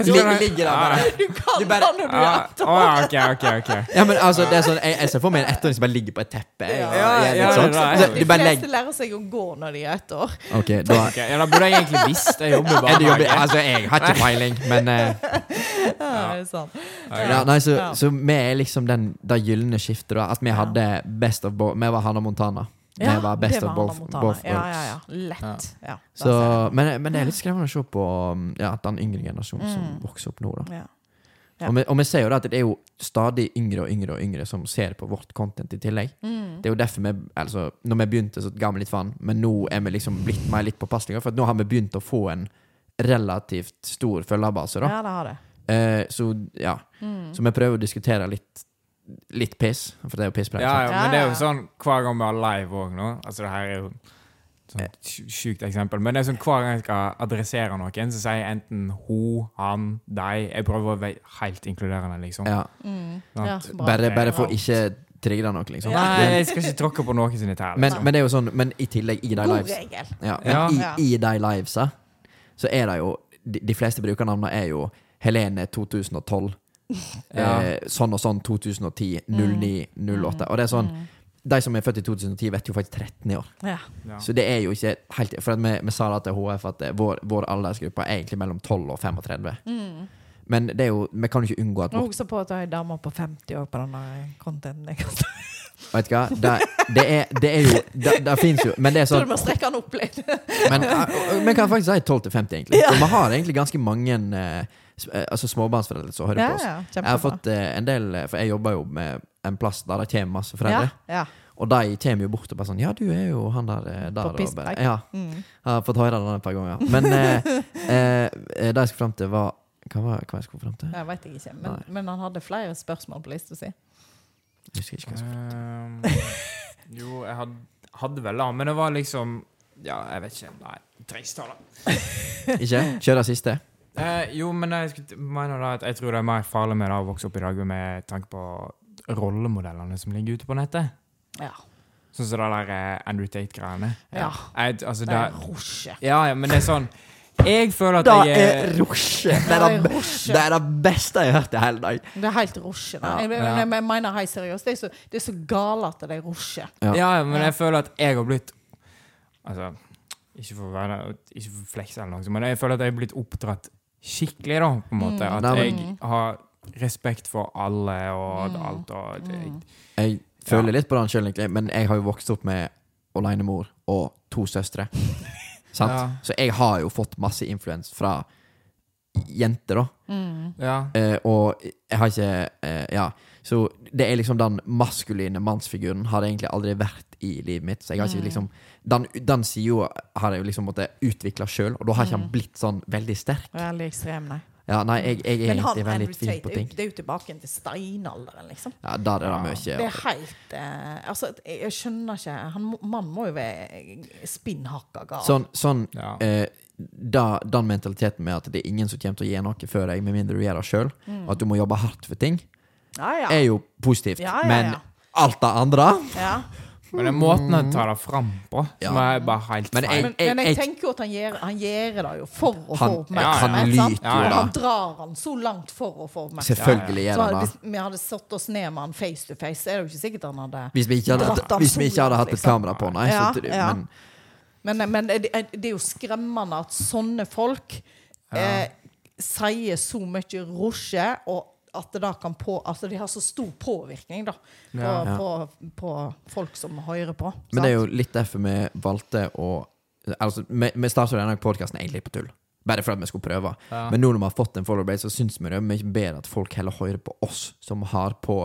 Du ligger der bare. Du kan Du bare- det når du er Ja, ett å, ok, ok, ok. Ja, men altså, det er sånn, jeg, jeg ser for meg en ettåring som bare ligger på et teppe. Ja. og- Ja, og- ja, sånt. det er- Så De bare fleste legger lærer seg å gå når de er ett år. Ok, da Ok, ja, Da burde jeg egentlig visst. Jeg jobber i er det barnehage. Altså, jeg har ikke peiling, men eh, Ja, det er sant. ja, Nei, så, Ja. så vi er liksom den, det gylne skiftet, da. At vi hadde best of both Vi var Hannah Montana. Vi var best det of var both, Hannah Montana. both Ja, worlds. ja, ja. Lett. Ja. Så, men, men det er litt skremmende å se på um, ja, den yngre generasjonen som Mm. vokser opp nå. da ja. Ja. Og, vi, og vi ser jo da at det er jo stadig yngre og yngre og yngre som ser på vårt content i tillegg. Mm. Det er jo derfor vi altså, Når vi begynte, så ga vi litt faen, men nå er vi liksom blitt mer litt påpasselige. For at nå har vi begynt å få en relativt stor følgerbase. da ja, det har det. Eh, Så ja Mm. Så vi prøver å diskutere litt Litt piss, for det er jo pisspreik. Ja, ja, men det er jo sånn hver gang vi har live òg nå. Altså, det her er jo et sj- sjukt eksempel. Men det er sånn hver gang jeg skal adressere noen, så sier jeg enten ho, han, deg. Jeg prøver å være helt inkluderende, liksom. Ja. Mm. Ja. Bare, bare for ikke trigge noe, liksom. Nei, jeg skal ikke tråkke på noen sine tær. men, Liksom. men det er jo sånn Men i tillegg, i de lives ja, men Ja. i, i de livesa så er det jo De, de fleste brukernavnene er jo Helene 2012. Ja. Eh, sånn og sånn 2010, 09, 08. Og det er sånn Mm. de som er født i 2010, vet jo faktisk 13 i år. Ja. Ja. Så det er jo ikke helt For at vi, vi sa da til HF at eh, vår, vår aldersgruppe er egentlig mellom 12 og 35. Mm. Men det er jo, vi kan jo ikke unngå at husk på at det er damer på 50 år på denne contenten. Vet du hva? Det, det, er, det er jo Det, det fins jo Men det er sånn du må strekke den opp litt. Men eh, vi kan faktisk si 12 til 50, egentlig. For vi har egentlig ganske mange eh, altså småbarnsforeldre som hører Ja, på oss. ja, Jeg har fått eh, en del eh, For jeg jobber jo med en plass der det kommer masse foreldre. Ja, ja. Og de kommer jo bort og bare sånn Ja, du er jo han der, eh, der På og bare, Ja. Mm. Jeg har fått høre det et par ganger. Men eh, (laughs) eh, det jeg skulle fram til, var Hva var hva jeg skulle fram til? Jeg vet ikke. Men, men han hadde flere spørsmål på lista si. Jeg husker ikke hva jeg skulle Ehm, jo, jeg hadde, hadde vel det, men det var liksom Ja, jeg vet ikke. Nei, tristale. Ikke? Kjør det siste. Eh, jo, men jeg mener da at jeg tror det er mer farlig med det å vokse opp i dag med tanke på rollemodellene som ligger ute på nettet. Ja. Sånn som det der eh, Andrew Tate-greiene. ja. Jeg, altså, Det er rosje. ja, ja, men det er sånn Jeg føler at Det jeg er rosje! Det er det, det er det beste jeg har hørt i hele dag. Det er helt rosje. Ja. Jeg, jeg, jeg mener helt seriøst. Det er så, det er så gale at det er rosje. Ja. Ja, men jeg føler at jeg har blitt Altså, ikke for å være Ikke for flekse eller noe, men jeg føler at jeg har blitt oppdratt skikkelig, da, på en måte. Mm. At Nei, jeg har respekt for alle og Mm. alt og det, Mm. Jeg føler Ja. litt på den sjøl, egentlig, men jeg har jo vokst opp med alenemor og to søstre. (laughs) Sant? Ja. Så jeg har jo fått masse influens fra jenter, da. Mm. Ja. Eh, og jeg har ikke eh, Ja. Så det er liksom den maskuline mannsfiguren har det egentlig aldri vært i livet mitt. Så jeg har ikke liksom Den, den sida har jeg jo liksom måttet utvikle sjøl, og da har ikke han Mm. blitt sånn veldig sterk. Veldig ekstrem, nei. Ja, nei, jeg, jeg er Men han egentlig veldig tvil på ting. det er jo tilbake til steinalderen, liksom. Ja, der er det Ja. mye. Det er helt uh, Altså, jeg skjønner ikke han, må- må jo være spinnhakka gal. Sånn, sånn ja. uh, da, Den mentaliteten med at det er ingen som kommer til å gi noe før deg, med mindre du gjør det sjøl, Mm. og at du må jobbe hardt for ting, ja, ja. Er jo positivt. Ja, ja, Men alt det andre ja. Men den måten han tar det fram på, som Ja. er bare helt Men jeg, jeg- jeg, men jeg tenker jo at han gjør, han gjør det jo for å Han- få oppmerksomhet. han jo Og. Han drar han så langt for å få oppmerksomhet. Selvfølgelig gjør han det. hvis vi hadde satt oss ned med han face to face, er det jo ikke sikkert han hadde Hvis vi ikke hadde, vi ikke hadde hatt et liksom. kamera på, nei. Ja, så, ja. Men Men, men det, det er jo skremmende at sånne folk eh, sier så mye rosje, og at det da kan på Altså de har så stor påvirkning da på, Ja. Ja. På, på folk som hører på. Men det er jo litt derfor vi valgte å Altså, Vi, vi starta denne podkasten egentlig på tull. Bare for at vi skulle prøve. Ja. Men nå når vi har fått en follower base, så syns vi det er mye bedre at folk heller hører på oss, som har på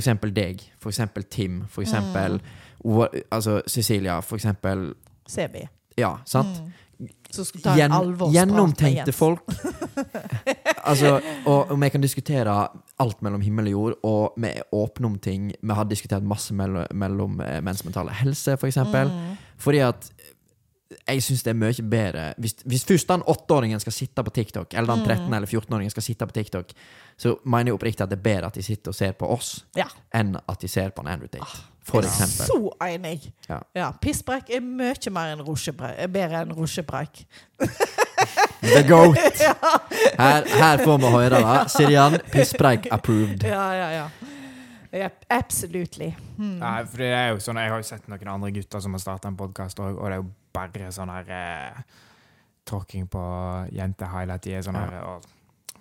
eksempel deg, eksempel Tim, for eksempel altså Cecilia, eksempel CB. Ja, sant? Mm. Så skulle ta en alvorsprat gjennomtenkte folk. (laughs) altså, og, og vi kan diskutere alt mellom himmel og jord, og vi er åpne om ting. Vi har diskutert masse mellom, mellom eh, menns mentale helse, for eksempel. Mm. Fordi at jeg syns det er mye bedre Hvis, hvis først den åtteåringen skal sitte på TikTok, eller den Mm. 13- eller 14-åringen skal sitte på TikTok, så mener jeg oppriktig at det er bedre at de sitter og ser på oss, Ja. enn at de ser på en Andrew Tate. For Jeg er eksempel. Så enig. Ja. Ja, Pisspreik er mye mer enn Bedre enn rosjepreik. (laughs) The goat! (laughs) Her, her får vi høre det. Sirian, pisspreik approved. Ja, ja, ja. Yep, absolutely. Hmm. Nei, for det er jo sånn Jeg har jo sett noen andre gutter som har starta en podkast, og, og det er jo bare sånn her eh, Tråkking på jenter hele tida. Sånn her og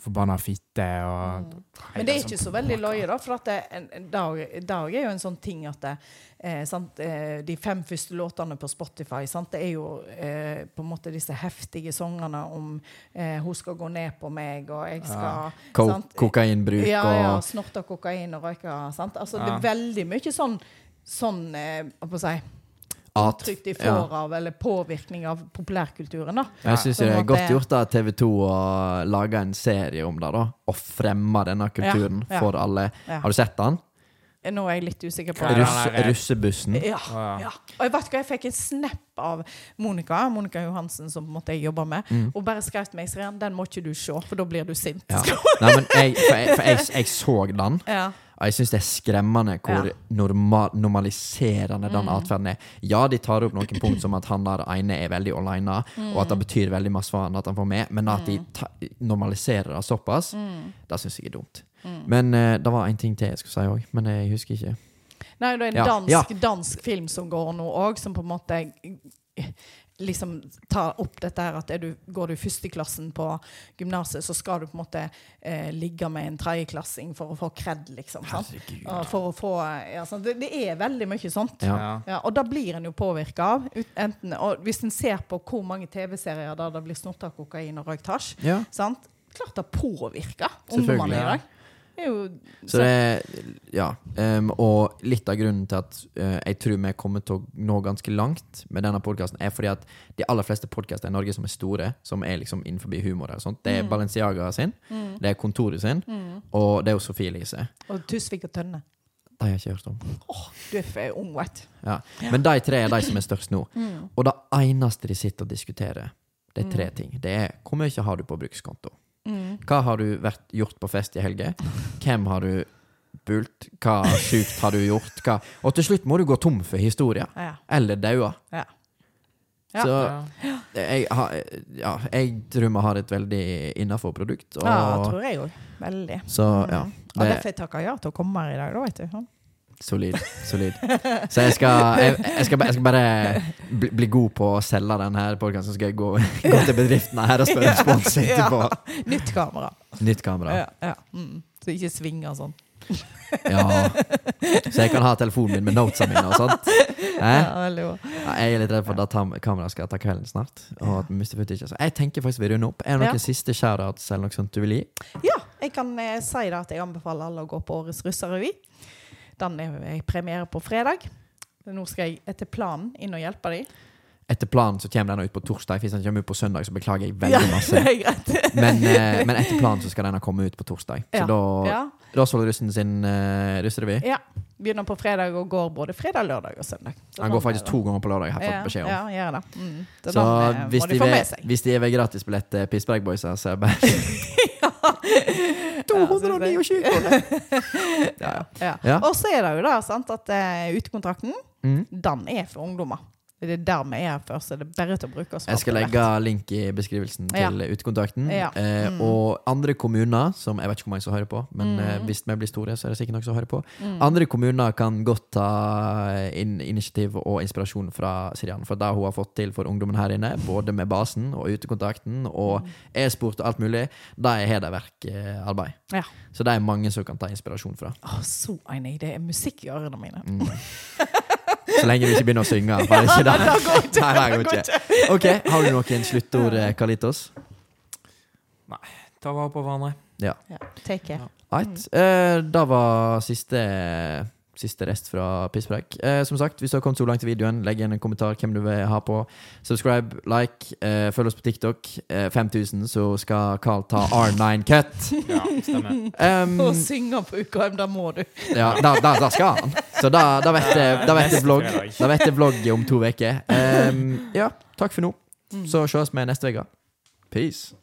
Forbanna fitte og Mm. Men det er ikke så veldig løye, da. For at det, en, en dag, dag er jo en sånn ting at det, eh, sant, eh, de fem første låtene på Spotify sant, Det er jo eh, på en måte disse heftige sangene om eh, 'Hun skal gå ned på meg', og 'jeg skal Ko sant? kokainbruk Ja, ja. og Snorte kokain og røyke. Sant? Altså, Det er veldig mye sånn, sånn eh, på å si, uttrykk de ja. av, eller påvirkning av populærkulturen. da. Jeg syns det er godt gjort av TV 2 å lage en serie om det, da. Og fremme denne kulturen Ja, ja. for alle. Ja. Har du sett den? Nå er jeg litt usikker på den russebussen. Ja, Ja. Og jeg vet hva, jeg fikk en snap av Monica Monica Johansen, som måtte jeg jobbe med. Mm. Og bare skrev til meg Sirian, den må ikke du se, for da blir du sint. Ja. (laughs) Nei, men jeg, for jeg, for jeg, jeg så den, Ja. Jeg syns det er skremmende hvor Ja. normal, normaliserende den Mm. atferden er. Ja, de tar opp noen punkt som at han der ene er veldig alene, og at det betyr veldig masse for han at han får med, men at de ta, normaliserer det såpass, Mm. det syns jeg er dumt. Men uh, det var en ting til jeg skulle si òg, men jeg husker ikke. Nei, det er en dansk, Ja. dansk film som går nå òg, som på en måte liksom ta opp dette her at er du, går du klassen på gymnaset, så skal du på en måte eh, ligge med en tredjeklassing for å få kred, liksom. Sant? For å få, ja, sant? Det, det er veldig mye sånt. Ja. Ja. Og da blir en jo påvirka av. ut- Enten, og hvis en ser på hvor mange TV-serier der det blir snorta kokain og røykt hasj, Ja. klart det påvirker ungdommene i Ja. dag. Jo, Så det Ja. Um, og litt av grunnen til at uh, jeg tror vi kommer til å nå ganske langt med denne podkasten, er fordi at de aller fleste podkaster i Norge som er store, som er liksom innenfor humor og sånt, det er Balenciaga sin, det er Kontoret sin, og det er jo Sofie Elise. og Tusvik og Tønne. De har jeg ikke hørt om. Du er for ung, vet. Ja. Men de tre er de som er størst nå. Og det eneste de sitter og diskuterer, det er tre ting. Det er hvor mye har du på brukskonto? Hva har du vært, gjort på fest i helga? Hvem har du bult? Hva sjukt har du gjort? Hva? Og til slutt må du gå tom for historier. Ja. Eller daua. Ja. Ja. Så Ja. jeg, har, ja, jeg tror vi har et veldig innafor produkt. Og, ja, tror jeg òg. Veldig. så ja. Og Det, derfor jeg takker ja til å komme her i dag, da, vet du. Solid. solid. Så jeg skal, jeg, jeg skal, jeg skal bare bli, bli god på å selge denne podkasten, så skal jeg gå, gå til bedriftene her og spørre om spons etterpå. Nytt kamera. Nytt kamera. Ja, ja. Mm. Så ikke svinger sånn. Ja. Så jeg kan ha telefonen min med notesene mine og sånt. Eh? Ja. Ja, Jeg er litt redd for at kameraet skal ta kvelden snart. Og at vi mister footage. Så jeg tenker faktisk vi runder opp. Er det noen Ja. siste shoutouts eller noe sånt du vil gi? Ja, jeg kan eh, si da at jeg anbefaler alle å gå på Årets russerevy. Den er jeg premiere på fredag. Nå skal jeg etter planen inn og hjelpe dem. Etter planen så kommer denne ut på torsdag. Hvis den kommer ut på søndag, så beklager jeg veldig masse. (laughs) det er greit. Men, eh, men etter planen så skal denne komme ut på torsdag. Så Ja. da Ja, Rashold Russen sin uh, russerevy. ja. Begynner på fredag og går både fredag, lørdag og søndag. Så Han går er faktisk to ganger på lørdag, har jeg fått beskjed om. Ja, ja gjør det. Mm. Så, Så eh, hvis de, vil, hvis de vil gratisbillett til Pissberg Boys, så er det bare (laughs) Ja, 229 kroner! (laughs) Ja, ja. Og så er det jo da sant, at uh, utekontrakten, Mm. den er for ungdommer. Det er der vi er først, så det er bare til å bruke oss. Jeg skal legge link i beskrivelsen Ja. til utekontakten. Ja. Eh, Mm. Og andre kommuner, som jeg vet ikke hvor mange som hører på, men Mm. eh, hvis vi blir store, så er det sikkert noen som hører på. Mm. Andre kommuner kan godt ta in initiativ og inspirasjon fra Sirian. For det hun har fått til for ungdommen her inne, både med basen og utekontakten og Mm. e-sport og alt mulig, det er hederverkarbeid. Ja. Så det er mange som kan ta inspirasjon fra. Oh, så enig. Det er musikk i ørene mine. (laughs) Mm. Så lenge du ikke begynner å synge. Bare ikke det. det går ikke. Nei, det går ikke. Ok, Har du noen sluttord, Kalitos? Nei. Ta vare på hverandre. Ja. Take care. Right. Eh, da var siste Siste rest fra Pisspreik. Eh, som sagt, hvis du har kommet så langt i videoen, legg igjen en kommentar hvem du vil ha på. Subscribe, like, eh, følg oss på TikTok. Eh, 5000, så skal Carl ta R9 cut. (laughs) Ja, stemmer. Um, Og synge på UKM, da må du. (laughs) ja, da, da, da skal han. Så da, da vet jeg vlogg. Da vet jeg vlogg om to uker. Um, ja, takk for nå. Så ses vi neste uke. Peace.